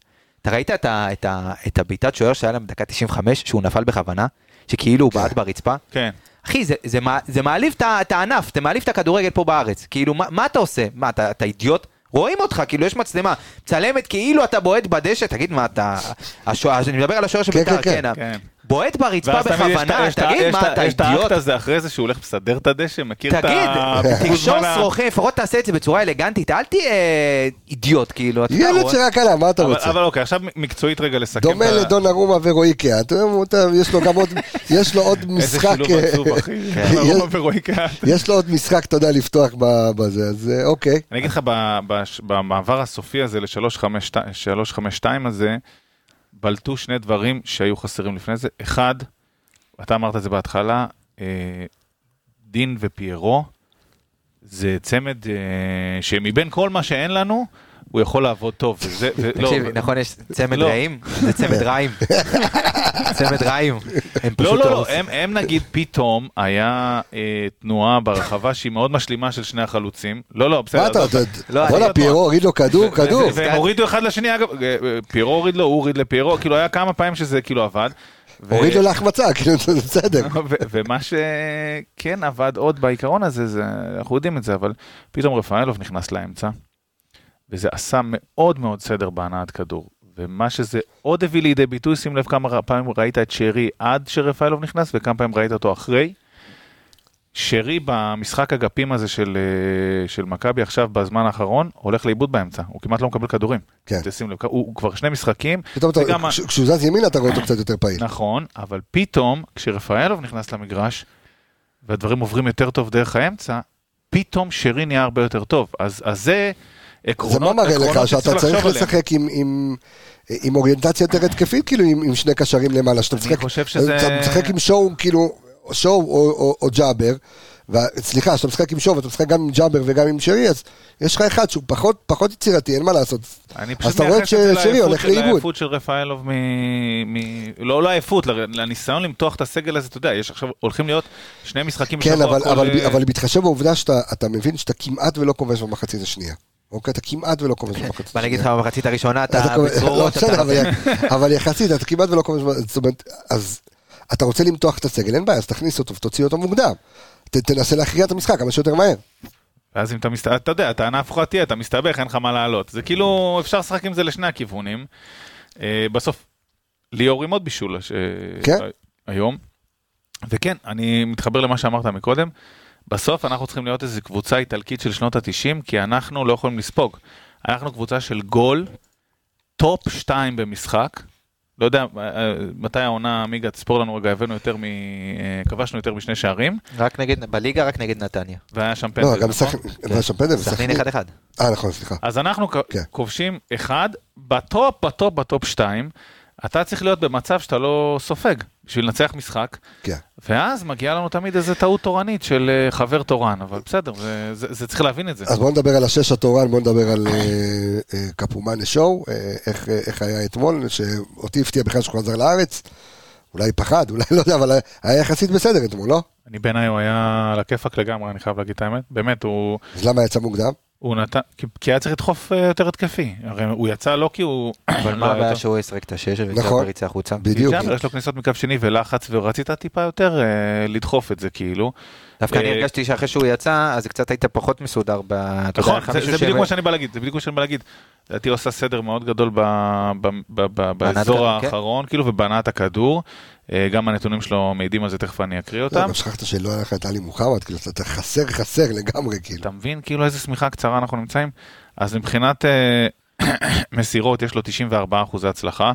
אתה ראית את, ה, את, ה, את הבעיטת שוער שהיה להם בדקה 95, שהוא נפל בכוונה, שכאילו הוא בעט ברצפה? כן. אחי, זה, זה, מע- זה מעליב את הענף, זה מעליב את הכדורגל פה בארץ. כאילו, מה, מה אתה עושה? מה, אתה, אתה אידיוט? רואים אותך, כאילו, יש מצלמה, מצלמת כאילו אתה בועט בדשא, תגיד, מה אתה... השוער, אני מדבר על השוער של כן, בית"ר, כן, כן, כן. בועט ברצפה בכוונה, תגיד, מה, אתה יש את האקט אידיוט? הזה אחרי זה שהוא הולך לסדר את הדשא, מכיר את תגיד, ה... תקשור בזמן ה- שרוכים, לפחות תעשה את זה בצורה אלגנטית, אל תהיה אידיוט, כאילו, אתה ילד שרק עלה, מה אתה רוצה? אבל אוקיי, עכשיו מקצועית רגע לסכם. דומה לדון ארומה אתה- יש לו גם עוד, יש לו עוד איזה משחק, שילוב עצוב, אחי. ארומה ורועי קהת. יש לו עוד משחק, אתה יודע, לפתוח בזה, אז אה, אוקיי. אני אגיד לך, במעבר הסופי הזה ל-352 הזה, בלטו שני דברים שהיו חסרים לפני זה. אחד, אתה אמרת את זה בהתחלה, אה, דין ופיירו, זה צמד אה, שמבין כל מה שאין לנו, הוא יכול לעבוד טוב. לא, תקשיב, נכון, יש צמד לא. רעים? זה צמד רעים. צמד רעים. לא, לא, לא, הורסים. הם, נגיד פתאום היה אה, תנועה ברחבה שהיא מאוד משלימה של שני החלוצים. לא, לא, בסדר. מה אתה, לא, בואנה, אני- פיירו הוריד לו כדור, כדור. והם הורידו אחד לשני, אגב, אה, פיירו הוריד לו, הוא הוריד לפיירו, כאילו היה כמה פעמים שזה כאילו עבד. ו- הוריד לו להחמצה, כאילו, זה בסדר. ומה שכן עבד עוד בעיקרון הזה, זה, אנחנו יודעים את זה, אבל פתאום רפאלוב נכנס לאמצע. וזה עשה מאוד מאוד סדר בהנעת כדור. ומה שזה עוד הביא לידי ביטוי, שים לב כמה פעמים ראית את שרי עד שרפאלוב נכנס, וכמה פעמים ראית אותו אחרי. שרי במשחק אגפים הזה של, אה, של מכבי עכשיו בזמן האחרון, הולך לאיבוד באמצע, הוא כמעט לא מקבל כדורים. כן. תשים לב, הוא, הוא כבר שני משחקים. פתאום אתה- וגם ה- כש- כשהוא זז ימינה אתה רואה אותו קצת יותר פעיל. נכון, אבל פתאום, כשרפאלוב נכנס למגרש, והדברים עוברים יותר טוב דרך האמצע, פתאום שרי נהיה הרבה יותר טוב. אז, אז זה עקרונות, זה מה מראה לך שאתה צריך. לשחק עם- עם... עם אוריינטציה יותר התקפית, כאילו עם, עם שני קשרים למעלה, שאתה אני משחק, שזה- אתה משחק עם שואו, כאילו, שואו או, או, או ג'אבר, ו- סליחה, כשאתה משחק עם שואו ואתה משחק גם עם ג'אבר וגם עם שרי, אז יש לך אחד שהוא פחות, פחות יצירתי, אין מה לעשות. אני אז פשוט אתה רואה מייחס את זה ששרי לעייפות הולך של- לאיבוד. לעייפות של רפאלוב מ... מ... לא לעייפות, ל- לניסיון למתוח את הסגל הזה, אתה יודע, יש עכשיו, הולכים להיות שני משחקים כן, בשבוע, אבל, כל, אבל, אה, אבל בהתחשב בעובדה שאתה אתה מבין שאתה כמעט ולא כובש במחצית השנייה. אוקיי, אתה כמעט ולא כובש במחצית השנייה. בוא נגיד לך במחצית הראשונה אתה לא, בצרורות, בסדר, אתה... אבל י- אבל יחסית, אתה כמעט ולא כובש, ב- זאת אומרת, אז אתה רוצה למתוח את הסגל, אין בעיה, אז תכניס אותו ותוציא אותו מוקדם. ת- תנסה להכריע את המשחק כמה שיותר מהר. ואז אם אתה מסתבך, אתה יודע, הטענה הפוכה תהיה, אתה מסתבך, אין לך מה לעלות. זה כאילו, אפשר לשחק עם זה לשני הכיוונים. אה, בסוף, ליאור עם עוד בישול ש... כן. היום. וכן, אני מתחבר למה שאמרת מקודם. בסוף אנחנו צריכים להיות איזו קבוצה איטלקית של שנות ה-90, כי אנחנו לא יכולים לספוג. אנחנו קבוצה של גול, top 2 במשחק. לא יודע, אה, מתי העונה, מיגה, תספור לנו רגע, הבאנו יותר מ... אה, כבשנו יותר משני שערים, רק נגד, בליגה רק נגד נתניה. והיה שם פנדל, לא, גם נכון? סכנין, היה שם פנדל, סכנין וסכנין. 1-1. אה, נכון, סליחה. אז אנחנו כן. כובשים אחד, ב top, ב top, ב top שתיים, אתה צריך להיות במצב שאתה לא סופג בשביל לנצח משחק, כן. ואז מגיעה לנו תמיד איזו טעות תורנית של אה, חבר תורן, אבל בסדר, זה, זה, זה צריך להבין את זה. אז בואו נדבר על השש התורן, בואו נדבר על אה, אה, קפומאנה שואו, איך איך היה אתמול, שאותי הפתיע בכלל שהוא חזר לארץ. אולי פחד, אולי לא יודע, אבל היה יחסית בסדר אתמול, לא? אני בעיניי הוא היה על הכיפאק לגמרי, אני חייב להגיד את האמת. באמת, הוא, אז למה יצא מוקדם? הוא נתן, כי, היה צריך לדחוף אה, יותר התקפי. הרי הוא יצא לא כי הוא... אבל מה לא, הבעיה יותר- שהוא יסרק את השש נכון. וג'אבר החוצה? בדיוק. ג'אבר, יש לו כניסות מקו שני ולחץ, ורצית טיפה יותר אה, לדחוף את זה כאילו. דווקא אני אה, הרגשתי שאחרי שהוא יצא, אז קצת היית פחות מסודר ב... נכון, זה, בדיוק מה שאני בא להגיד, זה בדיוק מה שאני בא להגיד. לדעתי עושה סדר מאוד גדול ב, ב, ב, ב, באזור כן. האחרון, כאילו, ובהנעת הכדור. אה, גם הנתונים שלו מעידים על זה, תכף אני אקריא לא, אותם. גם שכחת שלא היה לך את עלי מוחמד, כאילו, אתה חסר חסר לגמרי, כאילו. אתה מבין כאילו איזה שמיכה קצרה אנחנו נמצאים? אז מבחינת אה, מסירות יש לו 94 אחוזי הצלחה.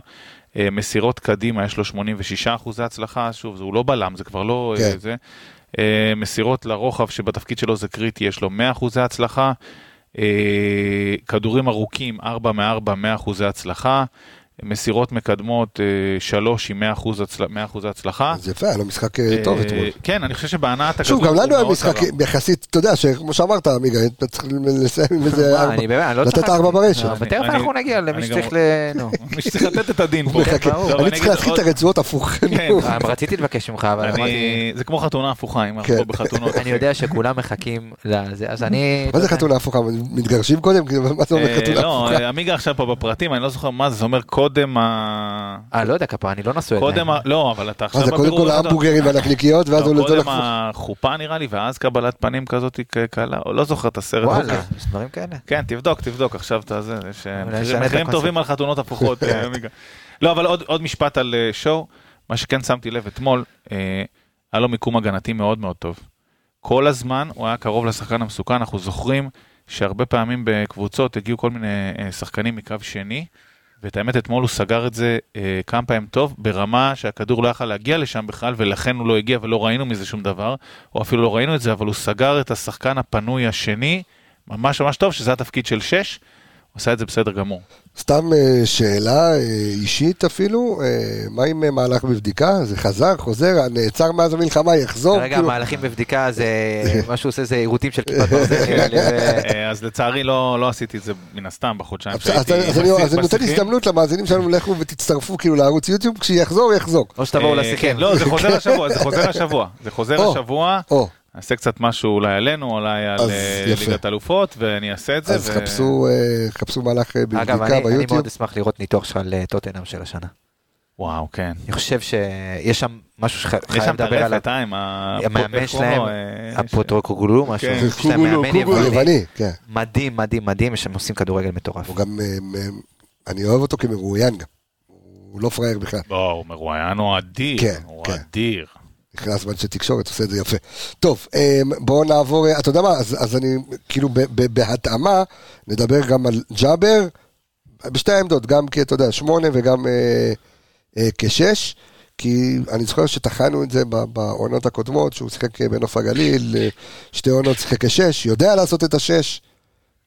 אה, מסירות קדימה יש לו 86 אחוזי הצלחה, שוב, הוא לא בלם, זה כבר לא אה, כן. זה. אה, מסירות לרוחב שבתפקיד שלו זה קריטי, יש לו 100 אחוזי הצלחה. כדורים ארוכים, 4 מ-4, 100 אחוזי הצלחה. מסירות מקדמות, 3 עם 100 אחוז הצל- 100 אחוזי הצלחה. אז יפה, היה לו משחק אה, טוב אה, אתמול. כן, אני חושב שבהנעת הכדור... שוב, גם לנו היה משחק. יחסית, אתה יודע, שכמו שאמרת, עמיגה, אתה צריך לסיים עם איזה ארבע, אני באמת, אני לא לתת. ארבע ברשת. אבל תכף אני- אנחנו נגיע למי שצריך גם- ל... מי שצריך לתת את הדין פה. טוב, אני צריך להתחיל את הרצועות הפוך. כן. אה, רציתי לבקש ממך, אבל אמרתי... אני... זה כמו חתונה הפוכה, אם אנחנו כן. פה בחתונות. אני יודע שכולם מחכים לזה, אז אני... מה זה חתונה הפוכה? מתגרשים קודם? כאילו, מה זה אומר אה, חתונה לא, הפוכה? עמיגה עכשיו פה בפרטים, אני לא זוכר מה זה, זה אומר קודם ה... אה, לא יודע כפרה, אני לא נשוי עדיין. קודם ה... לא, אבל אתה עכשיו מה זה קודם כל. ההמבורגרים והנקניקיות, ואז לא, הוא נותן לך... קודם החופה נראה לי, ואז קבלת פנים כזאת קלה, או לא זוכר את הסרט. וואלה. יש דברים כאלה. כן, תבדוק, תבדוק, עכשיו אתה זה, יש מחירים-. טובים על חתונות הפוכות, אה. לא, אבל עוד- עוד משפט על אה, שואו, מה שכן שמתי לב אתמול, אה, היה לו מיקום הגנתי מאוד מאוד טוב. כל הזמן הוא היה קרוב לשחקן המסוכן, אנחנו זוכרים שהרבה פעמים בקבוצות הגיעו כל מיני שחקנים מקו שני, ואת האמת, אתמול הוא סגר את זה אה, כמה פעמים טוב, ברמה שהכדור לא יכל להגיע לשם בכלל, ולכן הוא לא הגיע ולא ראינו מזה שום דבר, או אפילו לא ראינו את זה, אבל הוא סגר את השחקן הפנוי השני, ממש ממש טוב, שזה התפקיד של שש, עושה את זה בסדר גמור. סתם אה, שאלה אה, אישית אפילו, אה, מה עם מהלך בבדיקה? זה חזר, חוזר, נעצר מאז המלחמה, יחזור? כרגע כאילו? מהלכים בבדיקה זה, מה שהוא עושה זה עירותים של כיפת ברזל. אז לצערי לא, לא עשיתי את זה מן הסתם בחודשיים שהייתי אז אני נותן הזדמנות למאזינים שלנו, לכו ותצטרפו כאילו לערוץ יוטיוב, כשיחזור, יחזור. או שתבואו לסיכם. כן, לא, זה חוזר השבוע, זה חוזר השבוע. זה חוזר השבוע. נעשה קצת משהו אולי עלינו, אולי על אה. ליגת אלופות, ואני אעשה את זה. אז ו- חפשו, אה, חפשו מהלך אה, אגב, בבדיקה אני אני ביוטיוב. מאוד אשמח לראות ניתוח שלך לטוטנאם של השנה. וואו, כן. אני חושב שיש שם משהו יש שחייב שם את לדבר עליו. אה, עם ה... המאמן שלהם, לו? הפוטרוקוגלו, משהו, כן. יש קוגולו, קוגולו, יווני. כן. מדהים, מדהים, מדהים, יש שם עושים כדורגל מטורף. הוא גם, אני אוהב אותו כמרואיין גם. הוא לא פראייר בכלל. לא, הוא מרואיין, הוא אדיר. כן, הוא כן. אדיר. נכנס באנשי תקשורת, עושה את זה יפה. טוב, אה, בואו נעבור, אה, אתה יודע מה, אז, אז אני, כאילו, ב, ב, בהתאמה, נדבר גם על ג'אבר, בשתי העמדות, גם כי, אתה יודע, שמונה וגם אה, אה, כשש, כי אני זוכר שטחנו את זה בעונות הקודמות, שהוא שיחק אה, בנוף הגליל, אה, שתי עונות שיחק כשש, יודע לעשות את השש.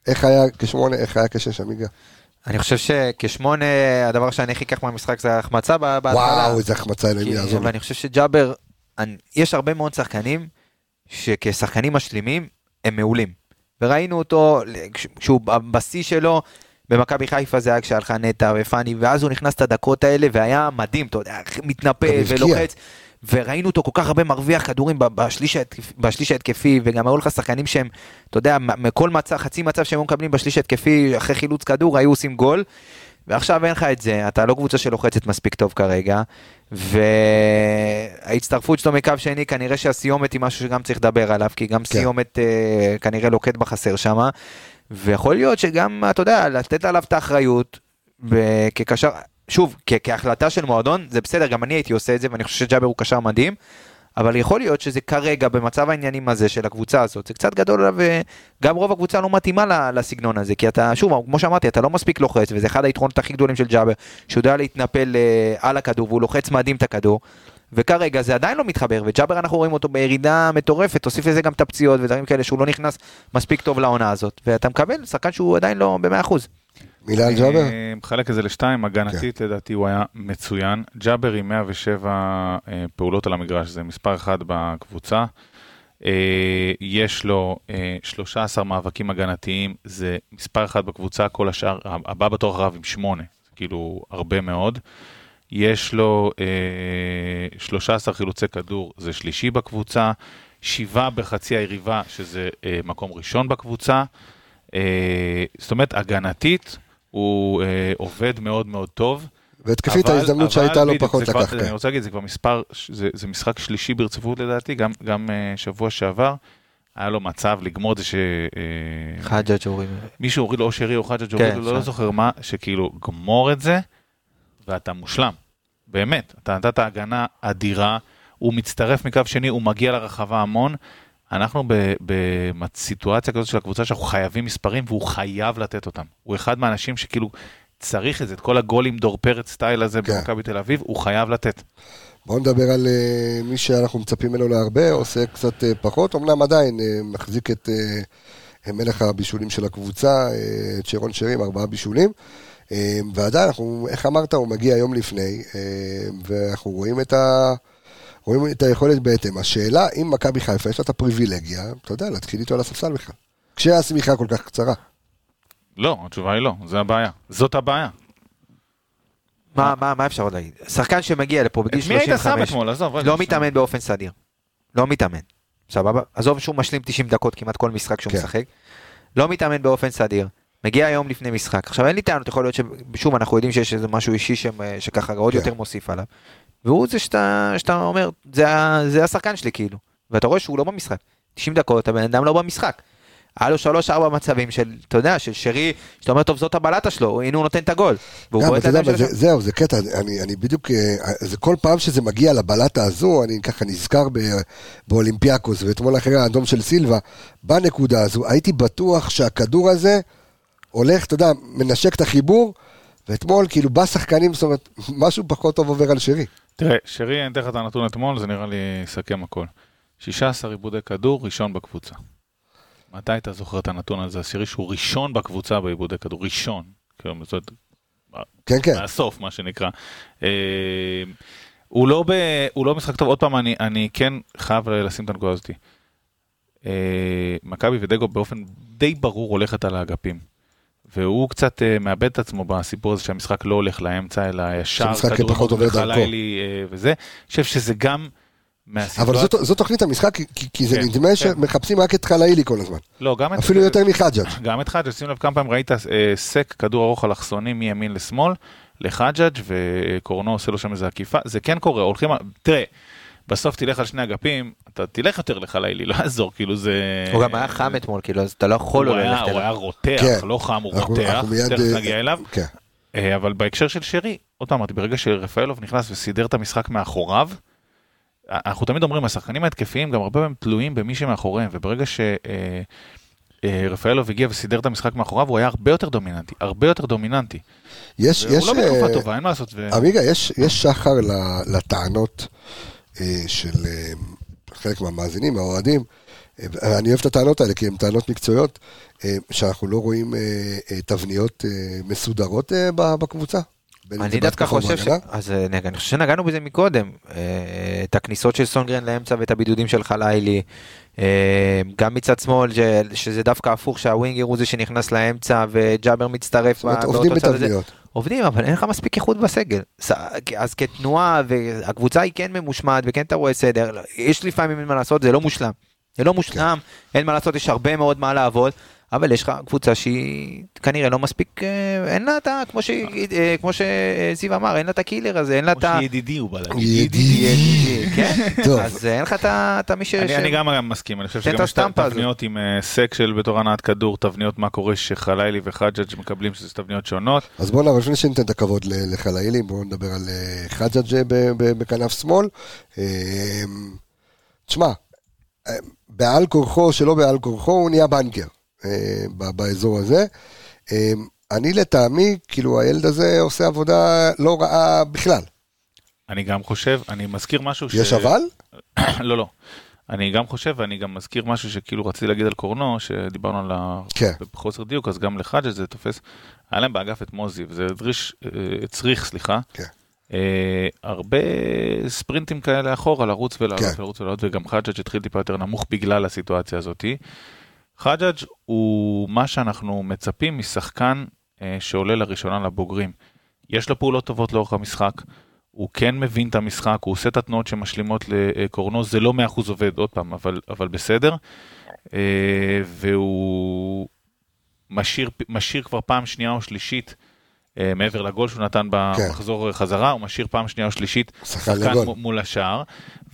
איך היה כשמונה, איך היה כשש, עמיגה? אני חושב שכשמונה, הדבר שאני הכי אקח מהמשחק זה ההחמצה בהתחלה. וואו, איזה החמצה, אלוהים יעזור. ואני חושב שג'אבר, אני- יש הרבה מאוד שחקנים שכשחקנים משלימים הם מעולים. וראינו אותו כש- כשהוא בשיא שלו, במכבי חיפה זה היה כשהלכה נטע ופאני, ואז הוא נכנס את הדקות האלה והיה מדהים, אתה יודע, מתנפל. ולוחץ. וראינו אותו כל כך הרבה מרוויח כדורים בשליש, בשליש ההתקפי, וגם היו לך שחקנים שהם, אתה יודע, מכל מצב, חצי מצב שהם היו מקבלים בשליש ההתקפי, אחרי חילוץ כדור, היו עושים גול. ועכשיו אין לך את זה, אתה לא קבוצה שלוחצת מספיק טוב כרגע, וההצטרפות שלו מקו שני, כנראה שהסיומת היא משהו שגם צריך לדבר עליו, כי גם כן. סיומת אה, כנראה לוקט בחסר שם, ויכול להיות שגם, אתה יודע, לתת עליו את האחריות, וכקשר, שוב, כ- כהחלטה של מועדון, זה בסדר, גם אני הייתי עושה את זה, ואני חושב שג'אבר הוא קשר מדהים, אבל יכול להיות שזה כרגע, במצב העניינים הזה של הקבוצה הזאת, זה קצת גדול וגם רוב הקבוצה לא מתאימה לסגנון הזה, כי אתה, שוב, כמו שאמרתי, אתה לא מספיק לוחץ, וזה אחד היתרונות הכי גדולים של ג'אבר, שהוא יודע להתנפל אה, על הכדור, והוא לוחץ מדהים את הכדור. וכרגע זה עדיין לא מתחבר, וג'אבר אנחנו רואים אותו בירידה מטורפת, תוסיף לזה גם את הפציעות ודברים כאלה שהוא לא נכנס מספיק טוב לעונה הזאת, ואתה מקבל שחקן שהוא עדיין לא ב-100%. מילה על ג'אבר? אני מחלק את זה לשתיים, הגנתית כן. לדעתי הוא היה מצוין. ג'אבר עם 107 אה, פעולות על המגרש, זה מספר אחד בקבוצה. אה, יש לו אה, 13 מאבקים הגנתיים, זה מספר אחד בקבוצה, כל השאר, הבא בתור אחריו עם שמונה, זה כאילו הרבה מאוד. יש לו אה, 13 חילוצי כדור, זה שלישי בקבוצה, שבעה בחצי היריבה, שזה אה, מקום ראשון בקבוצה. אה, זאת אומרת, הגנתית הוא אה, עובד מאוד מאוד טוב. והתקפית ההזדמנות שהייתה לו פחות זה כבר- לקח. כן. אני רוצה להגיד, זה כבר מספר, זה, זה משחק שלישי ברציפות לדעתי, גם, גם אה, שבוע שעבר. היה לו מצב לגמור את זה שמישהו חג'ג' אומרים. הוריד לו או שרי או חג'ג' כן, הוריד לו, לא. זוכר מה, שכאילו גמור את זה ואתה מושלם. באמת, אתה נתת הגנה אדירה, הוא מצטרף מקו שני, הוא מגיע לרחבה המון. אנחנו בסיטואציה כזאת של הקבוצה שאנחנו חייבים מספרים והוא חייב לתת אותם. הוא אחד מהאנשים שכאילו צריך את זה, את כל הגולים דור פרץ סטייל הזה כן. במכבי תל אביב, הוא חייב לתת. בואו נדבר על אה, מי שאנחנו מצפים ממנו להרבה, עושה קצת אה, פחות, אמנם עדיין אה, מחזיק את אה, מלך הבישולים של הקבוצה, את שרון שרי עם ארבעה בישולים. אה, ועדיין, אנחנו, איך אמרת, הוא מגיע יום לפני, אה, ואנחנו רואים את, ה, רואים את היכולת בהתאם. השאלה, אם מכבי חיפה יש לה את הפריבילגיה, אתה יודע, להתחיל איתו על הספסל בכלל. כשהשמיכה כל כך קצרה. לא, התשובה היא לא, זה הבעיה. זאת הבעיה. מה, מה, מה אפשר עוד להגיד? שחקן שמגיע לפה בגיל את מי היית שם 35, אתמול? עזוב, רגע. לא. מתאמן באופן סדיר. לא מתאמן. סבבה? עזוב שהוא משלים 90 דקות כמעט כל משחק שהוא כן. משחק. לא מתאמן באופן סדיר. מגיע היום לפני משחק. עכשיו אין לי טענות, יכול להיות ששוב אנחנו יודעים שיש איזה משהו אישי ש... שככה עוד כן. יותר מוסיף עליו. והוא זה שאתה, שאתה אומר, זה, זה השחקן שלי כאילו. ואתה רואה שהוא לא במשחק. 90 דקות, הבן אדם לא במשחק. היה לו שלוש ארבע מצבים של, אתה יודע, של שרי, שאתה אומר, טוב, זאת הבלטה שלו, הנה הוא נותן את הגול. והוא יודע, לידיים אבל שלו. זה, זהו, זה קטע, אני, אני בדיוק, אה, זה כל פעם שזה מגיע לבלטה הזו, אני ככה נזכר ב, באולימפיאקוס, ואתמול אחרי האדום של סילבה, בנקודה הזו, הייתי בטוח שהכדור הזה הולך, אתה יודע, מנשק את החיבור, ואתמול כאילו בא שחקנים, זאת אומרת, משהו פחות טוב עובר על שרי. תראה, שרי, אני אתן לך את הנתון אתמול, זה נראה לי יסכם הכל. 16 עיבודי כדור, ראשון בקבוצה. מתי אתה זוכר את הנתון הזה, השירי, שהוא ראשון בקבוצה בעיבודי כדור, ראשון. כאילו, זאת אומרת, כן, כן, מהסוף, מה שנקרא. אה, הוא לא, ב, הוא לא משחק טוב, עוד פעם, אני, אני כן חייב לשים את הנקודה הזאת. אה, מכבי ודגו באופן די ברור הולכת על האגפים. והוא קצת אה, מאבד את עצמו בסיפור הזה שהמשחק לא הולך לאמצע, אלא ישר, כדורים דרכו. חלילי, וזה. אני חושב שזה גם מהסיטואציה... אבל זו- תוכנית המשחק, כי- זה כן, נדמה כן. שמחפשים רק את חלאילי כל הזמן. לא, גם את... אפילו יותר מחג'אג'. גם את חג'אג', שים לב כמה פעמים ראית אה, סק, כדור ארוך אלכסוני מימין לשמאל, לחג'אג' וקורנו עושה לו שם איזה עקיפה, זה כן קורה, הולכים, תראה, בסוף תלך על שני אגפים, אתה תלך יותר לחלילי, לא יעזור, כאילו זה... הוא גם היה חם אתמול, כאילו, אז אתה לא יכול הוא לא היה- ללכת הוא אליו. היה רותח, כן. לא חם, הוא אנחנו- רותח, תכף אה, נגיע אליו. כן. אה, אבל בהקשר של שרי, עוד פעם אמרתי, ברגע שרפאלוב נכנס וסידר את המשחק מאחוריו, אה, אנחנו תמיד אומרים, השחקנים ההתקפיים גם הרבה פעמים תלויים במי שמאחוריהם, וברגע שרפאלוב הגיע וסידר את המשחק מאחוריו, הוא היה הרבה יותר דומיננטי, הרבה יותר דומיננטי. יש, יש, הוא לא בתקופה אה, טובה, אין מה לעשות. ו- עמיגה, יש, יש שחר ל- לטענות אה, של אה, חלק מהמאזינים, מהאוהדים. אה, אני אוהב את הטענות האלה, כי הן טענות מקצועיות, אה, שאנחנו לא רואים אה, אה, תבניות אה, מסודרות אה, בקבוצה. אני דווקא חושב ש... אז אה, נגע, אני חושב שנגענו בזה מקודם. אה, את הכניסות של סונגרן לאמצע ואת הבידודים של חלילי. אה, גם מצד שמאל, ש- שזה דווקא הפוך, שהווינגר הוא זה שנכנס לאמצע וג'אבר מצטרף. זאת אומרת, עובדים. בתבניות. עובדים, אבל אין לך מספיק איכות בסגל. אז כתנועה, והקבוצה היא כן ממושמעת, וכן אתה רואה סדר, יש לפעמים אין מה לעשות, זה לא מושלם. זה לא מושלם, אין מה לעשות, יש הרבה מאוד מה לעבוד, אבל יש לך קבוצה שהיא כנראה לא מספיק, אה, אין לה את ה... כמו ש- אה, כמו שזיו אמר, אין לה את הקילר הזה, אין לה את ה... ידידי הוא בא להגיד. ידידי. כן, טוב. אז אין לך את מי ש... אני, גם גם מסכים, אני חושב שגם יש. תבניות עם אה, סק של בתור הנעת כדור, תבניות מה קורה שחלילי וחג'אג' מקבלים שזה תבניות שונות. אז בואו נעבור, לפני שניתן את הכבוד ל- לחלאילי, בואו נדבר על חג'אג' ב- ב- בכנף שמאל. אה, תשמע, בעל כורחו, שלא בעל כורחו, הוא נהיה בנקר באזור הזה. אה, אני לטעמי, כאילו הילד הזה עושה עבודה לא רעה בכלל. אני גם חושב, אני מזכיר משהו ש... יש אבל? לא, לא. אני גם חושב, ואני גם מזכיר משהו שכאילו רציתי להגיד על קורנו, שדיברנו על. כן. בחוסר דיוק, אז גם לחג'ה זה תופס. היה להם באגף את מוזי, וזה הדריש, אה, הצריך, סליחה, כן. אה, הרבה ספרינטים כאלה אחורה, לרוץ ולעלות כן. ולרוץ ולעלות, וגם חג'אג' התחיל טיפה יותר נמוך בגלל הסיטואציה הזאתי. חג'אג' הוא מה שאנחנו מצפים משחקן אה, שעולה לראשונה לבוגרים. יש לו פעולות טובות לאורך המשחק, הוא כן מבין את המשחק, הוא עושה את התנועות שמשלימות לקורנו, זה לא 100% עובד, עוד פעם, אבל, אבל בסדר. אה, והוא משאיר, משאיר כבר פעם שנייה או שלישית, אה, מעבר לגול שהוא נתן כן. במחזור חזרה, הוא משאיר פעם שנייה או שלישית שחקן מול השער,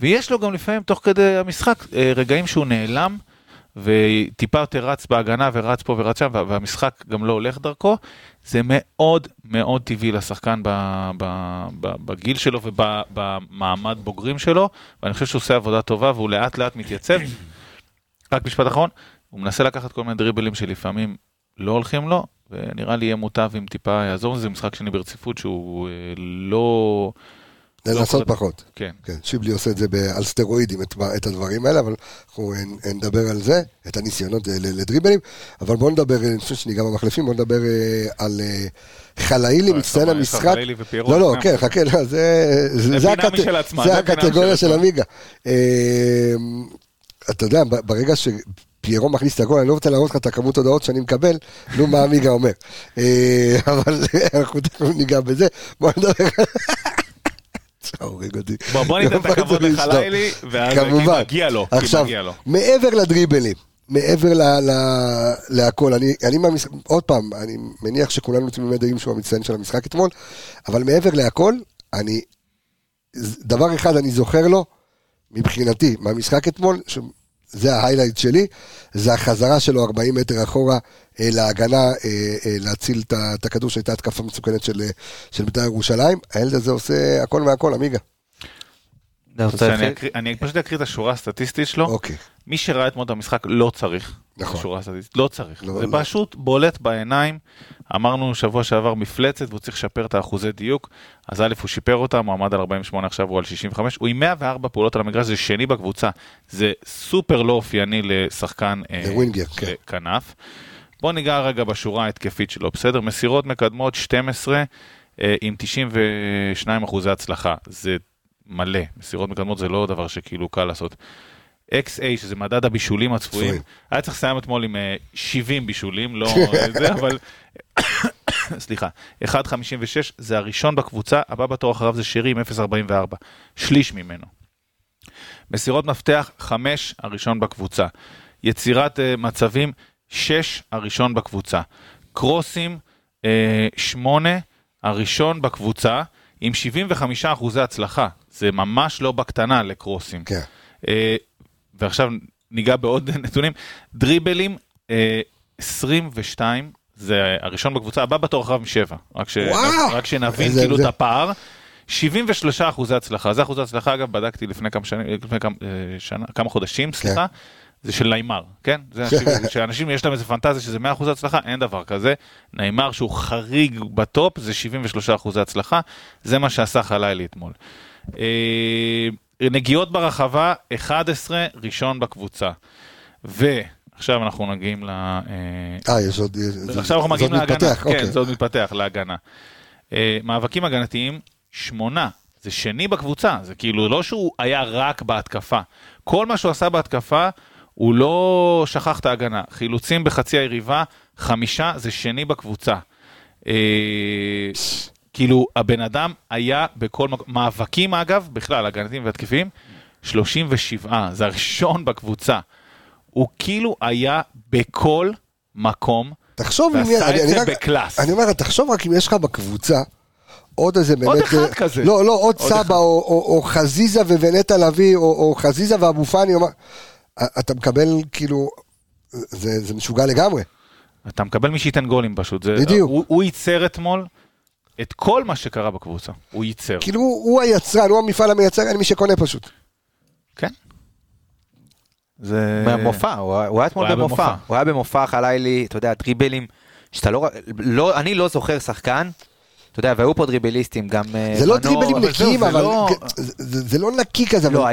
ויש לו גם לפעמים תוך כדי המשחק אה, רגעים שהוא נעלם. וטיפה יותר רץ בהגנה ורץ פה ורץ שם וה- והמשחק גם לא הולך דרכו, זה מאוד מאוד טבעי לשחקן בגיל שלו ובמעמד בוגרים שלו, ואני חושב שהוא עושה עבודה טובה והוא לאט לאט מתייצב. רק משפט אחרון, הוא מנסה לקחת כל מיני דריבלים שלפעמים לא הולכים לו, ונראה לי יהיה מוטב אם טיפה יעזור, זה משחק שני ברציפות שהוא אה, לא... לנסות קורה- פחות. כן. כן, שיבלי עושה את זה על סטרואידים, את, את הדברים האלה, אבל אנחנו אה, נדבר על זה, את הניסיונות אה, לדריבלים, אבל בואו נדבר, אה, לפני שניגע במחלפים, בואו נדבר אה, על אה, חלאילי, לא, מצטיין המשחק. חלילי ופיירו לא, לא. כן, חכה, לא, זה, זה, הקט... עצמה, זה הקטגוריה של. עמיגה. אה, אתה יודע, ברגע שפיירו מכניס את הגול, אני לא רוצה להראות לך את הכמות הודעות שאני מקבל, נו, מה עמיגה אומר. אה, אבל אנחנו תכף ניגע בזה, בואו נדבר. אתה הורג אותי. בוא, בוא ניתן את הכבוד. לחלילי, ואז כמובן. מגיע לו, עכשיו. מעבר לדריבלים, מעבר ל, ל, להכל, אני, אני מהמשחק, עוד פעם, אני מניח שכולנו תמימי דעים שהוא המצטיין של המשחק אתמול, אבל מעבר להכל, אני, דבר אחד אני זוכר לו, מבחינתי, מהמשחק אתמול, זה ההיילייט שלי, זה החזרה שלו 40 מטר אחורה להגנה, אה, אה, להציל את הכדור שהייתה התקפה מסוכנת של, אה, של בית"ר ירושלים. הילד הזה עושה הכל מהכל, עמיגה. אני פשוט אקריא את השורה הסטטיסטית שלו. אוקיי. מי שראה אתמול את המשחק לא צריך. נכון. את השורה הסטטיסטית, לא צריך. לא, זה לא. פשוט בולט בעיניים. אמרנו שבוע שעבר מפלצת והוא צריך לשפר את האחוזי דיוק. אז א' הוא שיפר אותם, הוא עמד על 48 עכשיו הוא על 65. הוא עם 104 פעולות על המגרש, זה שני בקבוצה. זה סופר לא אופייני לשחקן אה, לווינגר, כן. כנף. בוא ניגע רגע בשורה ההתקפית שלו, בסדר? מסירות מקדמות 12 אה, עם 92 אחוזי הצלחה. זה מלא. מסירות מקדמות זה לא דבר שכאילו קל לעשות. XA, שזה מדד הבישולים הצפויים, צפויים. היה צריך לסיים אתמול עם אה, 70 בישולים, לא אה, זה, אבל... סליחה, 1.56 זה הראשון בקבוצה, הבא בתור אחריו זה שרי עם 0.44, שליש ממנו. מסירות מפתח, 5, הראשון בקבוצה. יצירת אה, מצבים, 6, הראשון בקבוצה. קרוסים, 8, הראשון בקבוצה, עם 75 אחוזי הצלחה. זה ממש לא בקטנה לקרוסים. כן. אה, ועכשיו ניגע בעוד נתונים. דריבלים, אה, 22, זה הראשון בקבוצה, הבא בתור אחריו עם 7. רק, ש... וואו! רק שנבין איזה כאילו הבדל. את הפער. 73 אחוזי הצלחה, זה אחוז ההצלחה אגב, בדקתי לפני כמה שנים, לפני כמה, אה, שנה, כמה חודשים, סליחה, זה של נעימר, כן? זה אנשים, שאנשים יש להם איזה פנטזיה שזה 100 אחוזי הצלחה, אין דבר כזה. נעימר שהוא חריג בטופ, זה 73 אחוזי הצלחה, זה מה שעשה חלילי אתמול. אה, נגיעות ברחבה, 11, ראשון בקבוצה. ועכשיו אנחנו מגיעים ל... אה, אה, יש עוד... עכשיו אנחנו זה מגיעים עוד להגנה, מתפתח, כן, אוקיי. זה עוד מתפתח, להגנה. אה, מאבקים הגנתיים, שמונה, זה שני בקבוצה, זה כאילו לא שהוא היה רק בהתקפה. כל מה שהוא עשה בהתקפה, הוא לא שכח את ההגנה. חילוצים בחצי היריבה, חמישה, זה שני בקבוצה. אה, כאילו, הבן אדם היה בכל מקום, מאבקים אגב, בכלל, הגנתיים והתקפיים, 37, זה הראשון בקבוצה. הוא כאילו היה בכל מקום, תחשוב אם... ועשה אני- את זה רק- בקלאס. אני אומר, תחשוב רק אם יש לך בקבוצה עוד איזה באמת... עוד אחד אה, כזה. לא, לא, עוד עוד. סבא, או- או או חזיזה ונטע לביא, או או חזיזה ואבו פאני, אתה מקבל כאילו... זה זה משוגע לגמרי. אתה מקבל מי שייתן גולים פשוט. זה, בדיוק. הוא, הוא ייצר אתמול את כל מה שקרה בקבוצה. הוא ייצר. כאילו הוא היצרן, הוא המפעל המייצר, אין מי שקונה פשוט. כן. זה... במופע, הוא הוא היה אתמול במופע. במופע. הוא היה במופע חלילי, אתה יודע, דריבלים, שאתה לא, לא, אני לא זוכר שחקן, אתה יודע, והיו פה דריבליסטים, גם אה, זה לא דריבלים נקיים, אבל לא- זה- לא נקי כזה, לא, אבל-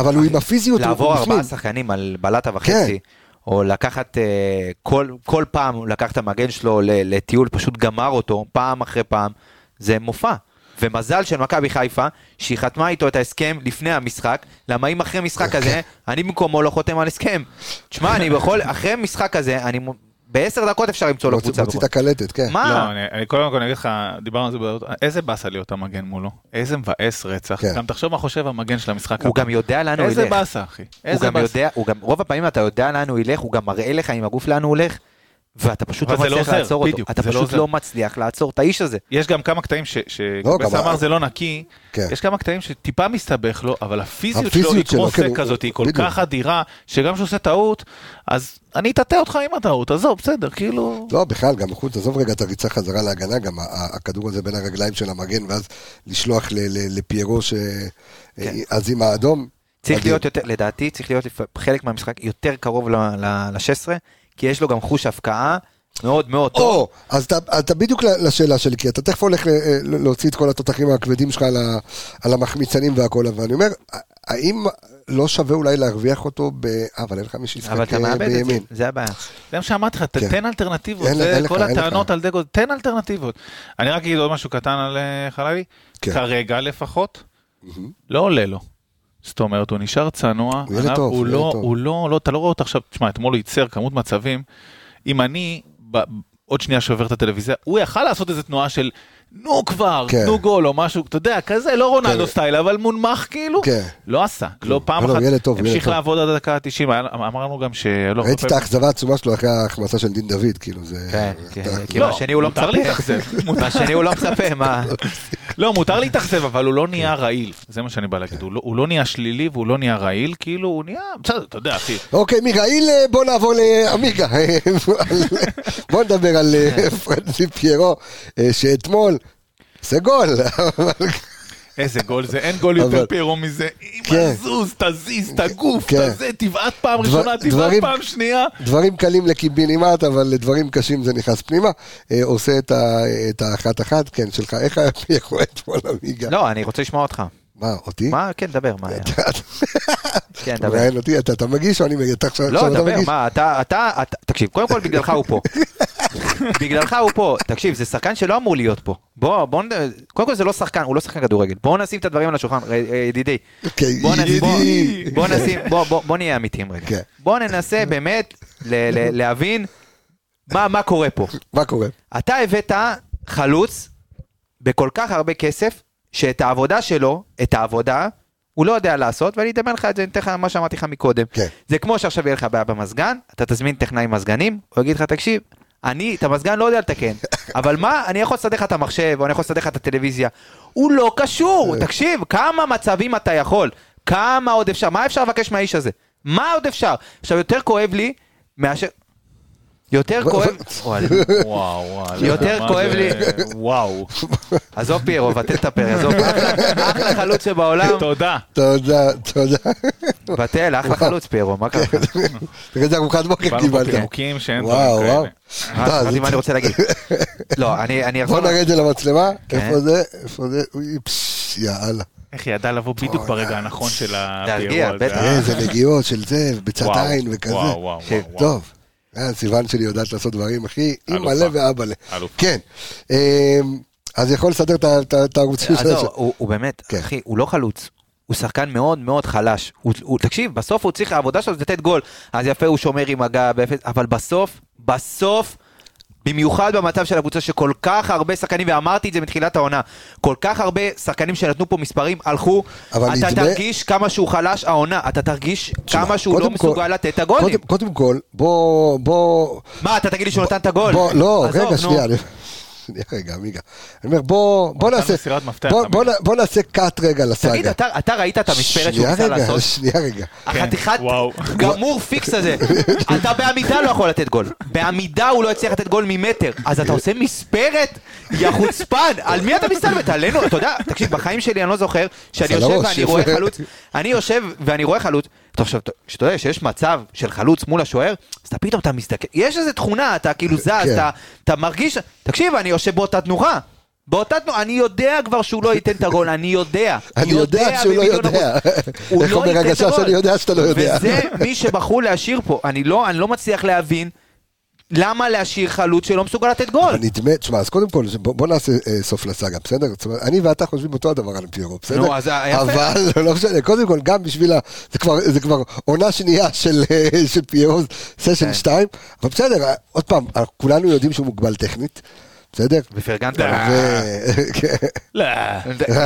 אבל הוא עם הפיזיות, הוא לעבור. ארבעה שחקנים על בלטה וחצי, או לקחת, אה, כל, כל פעם לקח את המגן שלו לטיול, פשוט גמר אותו, פעם אחרי פעם, זה מופע. ומזל של מכבי חיפה, שהיא חתמה איתו את ההסכם לפני המשחק, למה אם אחרי משחק כזה, אני במקומו לא חותם על הסכם. תשמע, אני בכל, אחרי משחק כזה, אני, בעשר דקות אפשר למצוא לו קבוצה. מוציא את הקלטת, כן. מה? לא, אני, אני קודם כל אני אגיד לך, דיברנו על זה, בעוד- איזה באסה להיות המגן מולו. איזה מבאס רצח. כן. גם תחשוב מה חושב המגן של המשחק. הוא. גם יודע לאן הוא ילך. איזה באסה, אחי. איזה באסה. רוב הפעמים אתה יודע לאן הוא ילך, הוא גם מראה לך עם הגוף לאן הוא הולך, ואתה פשוט לא לא מצליח עוזר, לעצור אותו. בדיוק, אתה זה לא פשוט עוזר. לא מצליח לעצור את האיש הזה. יש גם כמה קטעים ש- לא, אמר זה לא נקי, כן. יש כמה קטעים שטיפה מסתבך לו, אבל הפיזיות שלו היא כמו כן, סק כזאת, היא כל בדיוק. כך אדירה, שגם כשהוא עושה טעות, אז אני אטאטא אותך עם הטעות, עזוב, בסדר, כאילו... לא, בכלל, גם חוץ, עזוב רגע את הריצה חזרה להגנה, גם הכדור הזה בין הרגליים של המגן, ואז לשלוח ל- ל- לפיירו ש... כן. אז עם האדום. צריך מדהים. להיות יותר, לדעתי, צריך להיות חלק מהמשחק יותר קרוב ל-16, כי יש לו גם חוש הפקעה מאוד מאוד טוב. אז אתה, אתה בדיוק לשאלה שלי, כי אתה תכף הולך ל- להוציא את כל התותחים הכבדים שלך על, ה, על המחמיצנים והכל, אבל אני אומר, האם לא שווה אולי להרוויח אותו ב... אה, אבל אין לך מי שישחק אבל אתה אה, מאבד את זה, בימין. זה הבעיה. זה מה שאמרתי לך, כן. תן אלטרנטיבות, זה כל. הטענות על דגו, תן אלטרנטיבות. אני רק אגיד עוד משהו קטן על אה, חללי, כן. כרגע לפחות, לא עולה לו. זאת אומרת, הוא נשאר צנוע, הוא ילד טוב, הוא הוא ילד לא, טוב. הוא לא, לא, אתה לא רואה אותו עכשיו, תשמע, אתמול הוא ייצר כמות מצבים, אם אני, ב, עוד שנייה שובר את הטלוויזיה, הוא יכל לעשות איזה תנועה של נו כבר, כן. תנו גול או משהו, אתה יודע, כזה, לא רונלדו כן. סטייל, אבל מונמך כאילו, כן. לא עשה, לא פעם לא, לא, אחת, טוב, המשיך טוב. לעבוד עד הדקה ה-90, אמרנו גם שלא, ראיתי את האכזבה העצומה שלו אחרי ההחמצה של דין דוד, כאילו זה... כן, כן, כי לא, בשני הוא לא מצפה. להתאכזב. בשני הוא לא מצפה, מה? לא, מותר להתאכזב, אבל הוא לא נהיה רעיל. זה מה שאני בא להגיד. הוא לא- הוא לא נהיה שלילי והוא לא נהיה רעיל, כאילו הוא נהיה, בסדר, אתה יודע, אחי. אוקיי, מרעיל אה, בוא נעבור לעמיגה. בוא נדבר על אה, פרנסי פיירו, אה, שאתמול, זה גול. אבל- איזה גול זה, אין גול יותר פיירו מזה. כן. זוז, תזיז, תגוף, כן. תזה, תבעט פעם דבר- ראשונה, תבעט דברים- פעם שנייה. דברים קלים לקיבינימט, אבל לדברים קשים זה נכנס פנימה. אה, עושה את האחת-אחת, כן, שלך. איך היה פיירו אתמול, עמיגה? לא, אני רוצה לשמוע אותך. מה, אותי? מה? כן, דבר, מה היה? כן, דבר. מראיין אותי, אתה מגיש או אני מגיש? אתה עכשיו לא, אתה דבר, מגיש? מה, אתה, אתה, תקשיב, קודם כל בגללך הוא פה. בגללך הוא פה. תקשיב, זה שחקן שלא אמור להיות פה. בוא, בוא, קודם כל זה לא שחקן, הוא לא שחקן כדורגל. בוא נשים את הדברים על השולחן, אה, אה, ידידי. אוקיי, בוא ידידי. בוא נשים, בוא, נהיה אמיתיים רגע. כן. בוא ננסה באמת להבין מה קורה פה. מה קורה? אתה הבאת חלוץ בכל כך הרבה כסף, שאת העבודה שלו, את העבודה, הוא לא יודע לעשות, ואני אדמיין לך את זה, אני אתן לך מה שאמרתי לך מקודם. כן. זה כמו שעכשיו יהיה לך בעיה במזגן, אתה תזמין טכנאי מזגנים, הוא יגיד לך, תקשיב, אני את המזגן לא יודע לתקן, אבל מה, אני יכול לסדר לך את המחשב, או אני יכול לסדר לך את הטלוויזיה. הוא לא קשור, תקשיב, כמה מצבים אתה יכול, כמה עוד אפשר, מה אפשר לבקש מהאיש הזה? מה עוד אפשר? עכשיו, יותר כואב לי מאשר... יותר כואב... וואו, וואו. יותר כואב לי. וואו. עזוב פיירו, בטל את הפרק, עזוב, אחלה- חלוץ שבעולם, תודה. תודה, תודה. בטל, אחלה חלוץ פיירו, מה קרה? תראה איזה ארוחת בוקר קיבלנו קיבלת. פירוקים שאין וואו, דברים וואו. כאלה. אה, מה אני רוצה להגיד. לא, אני אני בוא אחזור... נראה את זה למצלמה. כן. איפה זה? איפה זה? אוי, פש, יאללה. איך היא ידעה לבוא בדיוק ברגע הנכון של להרגיע, הפיירו הזה. בטח. אה? איזה נגיעות של זה, בצד עין וכזה. וואו, וואו, וואו. טוב. אה, סיוון שלי יודעת לעשות דברים, אחי. אימא'לה ואבא'לה. כן. אמ, אז יכול לסדר את ה- את ה- את הערוצים של עזוב, הוא באמת, כן. אחי, הוא לא חלוץ. הוא שחקן מאוד מאוד חלש. הוא- הוא- תקשיב, בסוף הוא צריך, העבודה שלו זה לתת גול. אז יפה, הוא שומר עם הגב, אבל בסוף, בסוף, במיוחד במצב של הקבוצה שכל כך הרבה שחקנים, ואמרתי את זה מתחילת העונה, כל כך הרבה שחקנים שנתנו פה מספרים הלכו, אתה נדמה- תרגיש כמה שהוא חלש העונה, אתה תרגיש תשמע, כמה שהוא לא כל- מסוגל לתת את הגולים. קודם- קודם כל, בוא, בוא, מה, אתה תגיד לי שהוא נתן את הגול? בוא, לא, עזוב, רגע. שנייה, שנייה רגע, עמיגה. אני אומר, בוא, בוא נעשה, בוא-. בוא בוא נעשה cut רגע לסאגה. תגיד, אתה אתה ראית את המספרת שהוא שנייה ניסה רגע, לעשות? שנייה רגע. החתיכת וואו. גמור פיקס הזה, אתה בעמידה לא יכול לתת גול. בעמידה הוא לא הצליח לתת גול ממטר. אז אתה עושה מספרת? יא חוצפן, על מי אתה מסתלבט? עלינו? אתה יודע, תקשיב, בחיים שלי אני לא זוכר שאני על יושב ואני רואה. חלוץ, אני יושב ואני רואה חלוץ, אתה חושב, כשאתה יודע שיש מצב של חלוץ מול השוער, אז אתה פתאום אתה מסתכל, יש איזה תכונה, אתה כאילו זז, כן. אתה- אתה מרגיש, תקשיב, אני יושב באותה תנוחה. באותה תנועה, אני יודע כבר שהוא לא ייתן את הגול, אני יודע. אני יודע שהוא לא יודע. הוא איך לא אומר ייתן את הגשש, הגול. אני יודע שאתה לא יודע. וזה מי שבחרו להשאיר פה. אני לא, אני לא מצליח להבין למה להשאיר חלוץ שלא מסוגל לתת גול. נדמה, תשמע, אז קודם כל, בוא, בוא נעשה אה, סוף לסאגה, בסדר? זאת אומרת, אני ואתה חושבים אותו הדבר על פיירו, בסדר? נו, אז, אה, יפה. אבל לא משנה, קודם כל, גם בשביל ה... זה כבר, זה כבר עונה שנייה של, אה, של פיירו, סשן כן. 2, אבל בסדר, אה, עוד פעם, כולנו יודעים שהוא מוגבל טכנית, בסדר? ופרגנת לו. לא.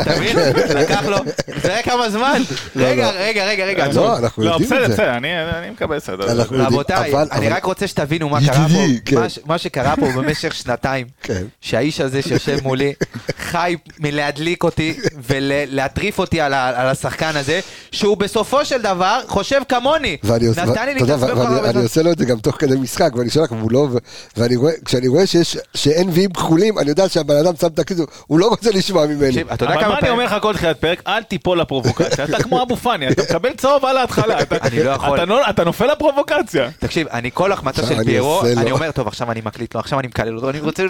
אתה מבין? לקח לו, תראה כמה זמן. רגע, רגע, רגע, רגע, עצור. לא, אנחנו לא, יודעים בסדר, את זה. בסדר, אני אני מקבל בסדר. רבותיי, אני רק רוצה שתבינו מה קרה פה, כן. מה שקרה פה במשך שנתיים, כן. שהאיש הזה שיושב מולי חי מלהדליק אותי ולהטריף אותי על השחקן הזה, שהוא בסופו של דבר חושב כמוני. ואני עושה, נתן לי להתעצבן ואני. עושה לו את זה גם תוך כדי משחק, ואני שולח מולו, ואני רואה, כשאני רואה שיש, שאין ויים כחולים, אני יודע שהבן אדם שם את הכיסו, הוא לא רוצה לשמוע ממני. אתה יודע אבל כמה מה אני פעמים... אומר לך כל תחילת פרק? אל תיפול לפרובוקציה. אתה כמו אבו פאני, אתה מקבל צהוב על ההתחלה. אתה- אני לא נופל לפרובוקציה. תקשיב, אני כל החמצה של פיירו. אני אומר, טוב, עכשיו אני מקליט לו, עכשיו אני מקלל אותו, אני רוצה...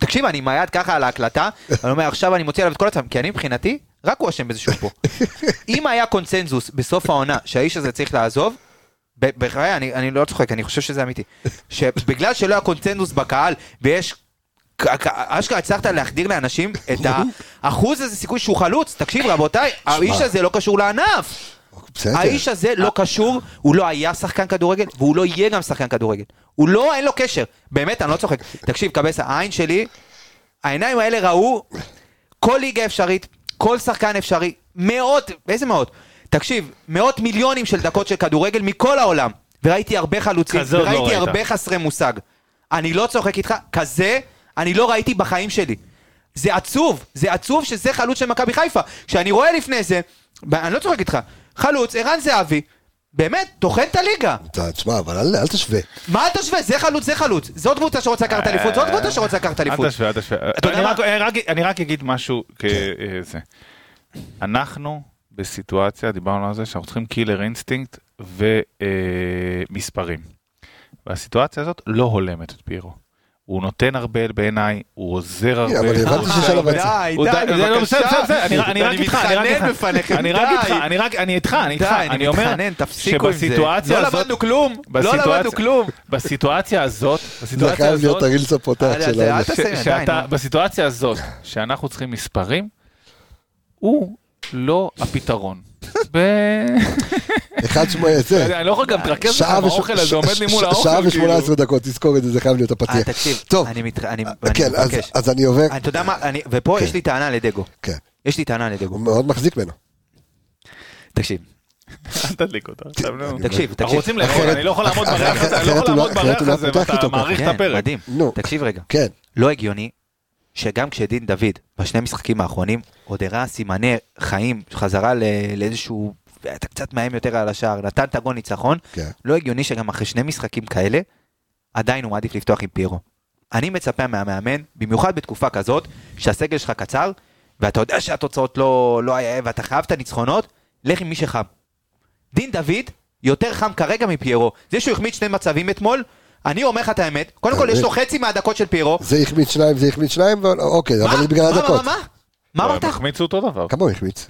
תקשיב, אני עם היד ככה על ההקלטה, אני אומר, עכשיו אני מוציא עליו את כל עצמם, כי אני מבחינתי, רק הוא אשם בזה שהוא פה. אם היה קונצנזוס בסוף העונה שהאיש הזה צריך לעזוב, בחיי, אני אני לא צוחק, אני חושב שזה אמיתי. שבגלל שלא היה קונצנזוס בקהל, ויש... אשכרה הצלחת להחדיר לאנשים את האחוז הזה סיכוי שהוא חלוץ, תקשיב רבותיי, האיש הזה לא קשור לענף. בסדר. האיש הזה לא קשור, הוא לא היה שחקן כדורגל, והוא לא יהיה גם שחקן כדורגל. הוא לא, אין לו קשר. באמת, אני לא צוחק. תקשיב, קבסה, העין שלי, העיניים האלה ראו כל ליגה אפשרית, כל שחקן אפשרי, מאות, איזה מאות? תקשיב, מאות מיליונים של דקות של כדורגל מכל העולם. וראיתי הרבה חלוצים, לא וראיתי ראית. הרבה חסרי מושג. אני לא צוחק איתך, כזה אני לא ראיתי בחיים שלי. זה עצוב, זה עצוב שזה חלוץ של מכבי חיפה. כשאני רואה לפני זה, אני לא צוחק איתך, חלוץ, ערן זהבי, באמת, טוחן את הליגה. תשמע, אבל אל אל תשווה. מה אתה שווה? זה חלוץ, זה חלוץ. זאת קבוצה שרוצה לקחת אליפות, זאת קבוצה שרוצה לקחת אליפות. אל תשווה, אל תשווה. אני? רק- אני רק- אני רק אגיד משהו כזה. אנחנו בסיטואציה, דיברנו על זה, שאנחנו צריכים killer instinct ומספרים. והסיטואציה הזאת לא הולמת את פירו. הוא נותן הרבה בעיניי, הוא עוזר הרבה. אבל הבנתי שיש עליו. הוא די, זה לא בסדר, בסדר, אני- רק אני איתך, אני רק איתך. אני רק די. איתך, אני רק, איתך, אני איתך, די, אני אומר מתחנן, תפסיקו עם זה. שבסיטואציה לא הזאת, למדנו כלום, לא בסיטואציה- למדנו כלום. בסיטואציה הזאת, זה בסיטואציה חייב להיות הזאת, הרילס הפותח אל- שלנו. די. בסיטואציה הזאת, שאנחנו צריכים מספרים, הוא לא הפתרון. ב- אחד שמונה, זה. אני לא יכול גם להתרכז לך האוכל הזה, עומד לי מול האוכל. שעה כאילו. ושמונה עשרה דקות, תזכור את זה, זה חייב להיות אה, הפתיח. תקשיב, טוב, אני אני כן, אז- מבקש. אז אני עובר, אתה יודע מה, אני- ופה כן. יש לי טענה לדגו. כן, יש לי טענה לדגו. הוא מאוד מחזיק ממנו. תקשיב, אל תדליק אותה. נו. תקשיב, אנחנו תקשיב. רוצים לאכול, אני לא יכול לעמוד בריח הזה, אני לא יכול לא- לעמוד בריח לא הזה, ואתה מעריך את כן, הפרק. מדהים. נו. תקשיב רגע. כן, לא הגיוני שגם כשדין דוד בשני משחקים האחרונים עוד הראה סימני חיים חזרה לאיזשהו אתה קצת מאיים יותר על השער נתן את הגול ניצחון כן. לא הגיוני שגם אחרי שני משחקים כאלה עדיין הוא מעדיף לפתוח עם פירו. אני מצפה מהמאמן במיוחד בתקופה כזאת שהסגל שלך קצר ואתה יודע שהתוצאות לא לא היה ואתה חייב את הניצחונות לך עם מי שחם. דין דוד יותר חם כרגע מפיירו זה שהוא החמיץ שני מצבים אתמול אני אומר לך את האמת קודם כל יש לו חצי מהדקות של פיירו זה החמיץ שניים, זה החמיץ שניים, אוקיי, אבל בגלל מה, הדקות. מה, מה? מה אמרת? הם החמיצו אותו דבר. כמה הוא החמיץ?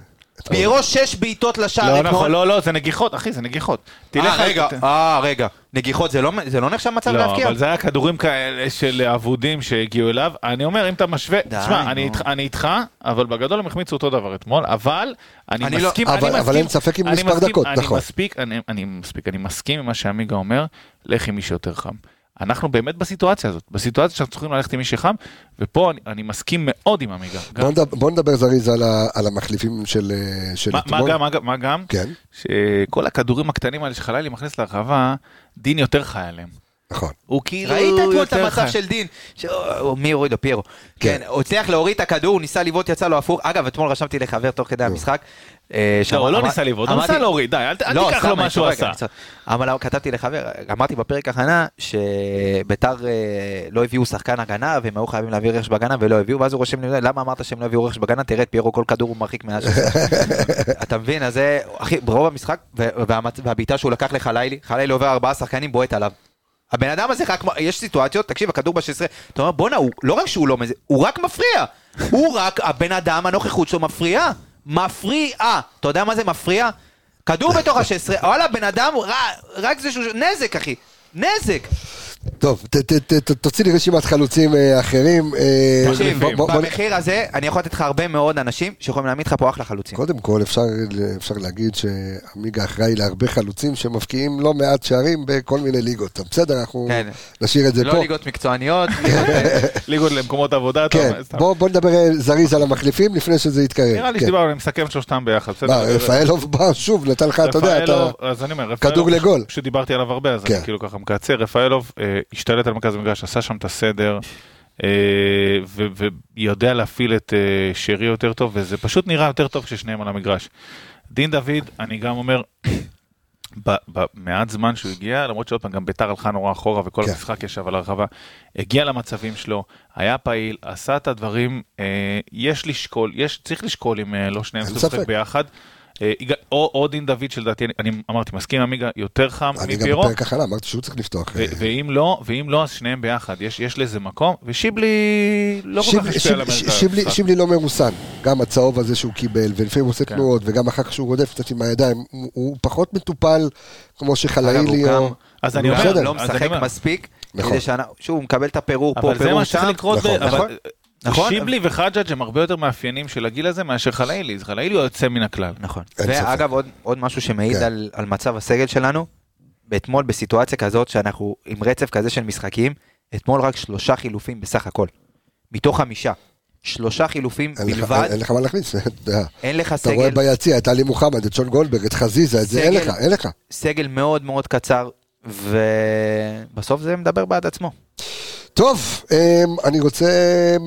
פיירו שש בעיטות לשער לא אתמול. נכון, לא, לא, זה נגיחות, אחי, זה נגיחות. תלך אה, רגע, אה, רגע. נגיחות זה לא- זה לא נחשב מצב לא, להבקיע? אבל זה היה כדורים כאלה של אבודים שהגיעו אליו. אני אומר, אם אתה משווה, די, תשמע, אני אני איתך, אבל בגדול הם החמיצו אותו דבר אתמול, אבל אני אני לא- מסכים, אבל- אני אבל מסכים- אין ספק עם אני מספר מסכים- דקות, אני נכון. מספיק, אני- אני מספיק, אני מסכים עם מה שעמיגה אומר, לך עם מי שיותר חם. אנחנו באמת בסיטואציה הזאת, בסיטואציה שאנחנו צריכים ללכת עם מי שחם, ופה אני- אני מסכים מאוד עם עמיגה. גם- בוא נדבר- בוא נדבר זריז על ה- על המחליפים של אה, של מה- מה אתמול. גם, מה גם- מה גם? כן, שכל הכדורים הקטנים האלה שחלילי מכניס לרחבה, דין יותר חי עליהם. נכון. הוא כאילו ראית אתמול את המצב. של דין? ש- מי הוריד לו? פיירו. כן. כן, הוא הצליח להוריד את הכדור, הוא ניסה לבעוט, יצא לו הפוך. אגב, אתמול רשמתי לחבר תוך כדי המשחק. אה, לא, הוא לא ניסה לבעוט, הוא ניסה להוריד, די, אל לא, תיקח לו מה שהוא עשה. אבל כתבתי לחבר, אמרתי בפרק הכנה שביתר אה, לא הביאו שחקן הגנה והם היו חייבים להביא רכש בהגנה ולא הביאו ואז הוא רושם לי למה אמרת שהם לא הביאו רכש בהגנה תראה את פיירו כל כדור הוא מרחיק מהשאר. אתה מבין אז זה אחי ברוב המשחק והבעיטה שהוא לקח לחלילי חלילי עובר ארבעה שחקנים בועט עליו. הבן אדם הזה רק, יש סיטואציות, תקשיב, הכדור ב-16, אתה אומר, בואנה, לא רק שהוא לא מזה, הוא רק מפריע. הוא רק, הבן אדם, הנוכחות שלו מפריעה. מפריעה. אתה יודע מה זה מפריע? כדור בתוך ה-16, וואלה, בן אדם, רק זה שהוא... נזק, אחי. נזק. טוב, ת- ת- ת- ת- תוציא לי רשימת חלוצים אה, אחרים. אה, תקשיב, במחיר הזה, אני יכול לתת לך הרבה מאוד אנשים שיכולים להעמיד לך פה אחלה חלוצים. קודם כל אפשר, אפשר להגיד שעמיגה אחראי להרבה חלוצים שמבקיעים לא מעט שערים בכל מיני ליגות. בסדר, אנחנו כן. נשאיר את זה לא פה. ליגות מקצועניות, ליגות, אה, ליגות למקומות עבודה, כן. בוא, נדבר אה, זריז על המחליפים לפני שזה יתקרב. נראה לי כן. שדיברנו, אני מסכם את שלושתם ביחד? מה, רפאלוב בא שוב, נתן לך, אתה יודע, כדור לגול. שדיברתי עליו הרבה, אז כן. אני כאילו ככה מקצר, רפאלוב השתלט על מרכז המגרש, עשה שם את הסדר, אה, ויודע להפעיל את אה, שרי יותר טוב, וזה פשוט נראה יותר טוב כששניהם על המגרש. דין דוד, אני גם אומר, במעט זמן שהוא הגיע, למרות שעוד פעם גם ביתר הלכה נורא אחורה וכל כן. המשחק ישב על הרחבה, הגיע למצבים שלו, היה פעיל, עשה את הדברים, אה, יש לשקול, יש, צריך לשקול אם אה, לא שניהם צריכים לשחק. ביחד. אה, או, או דין דוד שלדעתי, אני, אני אמרתי, מסכים עם עמיגה, יותר חם אני גם בפרק הכנה אמרתי שהוא צריך לפתוח. ו- ואם לא, ואם לא, אז שניהם ביחד, יש, יש לזה מקום, ושיבלי לא כל כך השפיע על המרכז. שיבלי- שיבלי לא מרוסן, גם הצהוב הזה שהוא קיבל, ולפעמים הוא עושה כן. תנועות, וגם אחר כך שהוא רודף קצת עם הידיים, הוא- הוא פחות מטופל כמו שחלאילי או... גם- אז אני אומר, לא משחק. מספיק, נכון. כדי שאנחנו- שוב, הוא מקבל את הפירור פה, אבל זה פירור מה שצריך שם. לקרות, נכון, נכון. שיבלי וחג'אג' הם הרבה יותר מאפיינים של הגיל הזה מאשר חלאילי, אז חלאילי הוא יוצא מן הכלל. נכון. אין ואגב, עוד, עוד משהו שמעיד כן. על, על מצב הסגל שלנו, אתמול בסיטואציה כזאת שאנחנו עם רצף כזה של משחקים, אתמול רק שלושה חילופים בסך הכל. מתוך חמישה. שלושה חילופים אין לך- בלבד, אין לך מה להכניס. אין לך אתה רואה סגל, ביציע את עלי מוחמד, את שון גולדברג, את חזיזה, את זה, אין סגל- לך, אין לך. סגל מאוד מאוד קצר, ובסוף זה מדבר בעד עצמו. טוב, אמ, אני רוצה,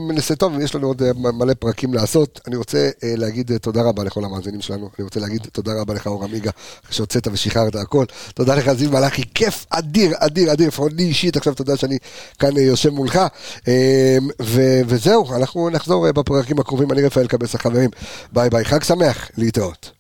נעשה טוב, יש לנו עוד אה, מלא פרקים לעשות. אני רוצה אה, להגיד אה, תודה רבה לכל המאזינים שלנו. אני רוצה להגיד תודה רבה לך, אור עמיגה, שהוצאת ושחררת הכל. תודה לך, זיו מלאכי, כיף אדיר, אדיר, אדיר, לפחות לי אישית, עכשיו תודה שאני כאן יושב מולך. אמ, ו- וזהו, אנחנו נחזור בפרקים הקרובים. אני רפאל קבס החברים. ביי ביי, חג שמח, להתראות.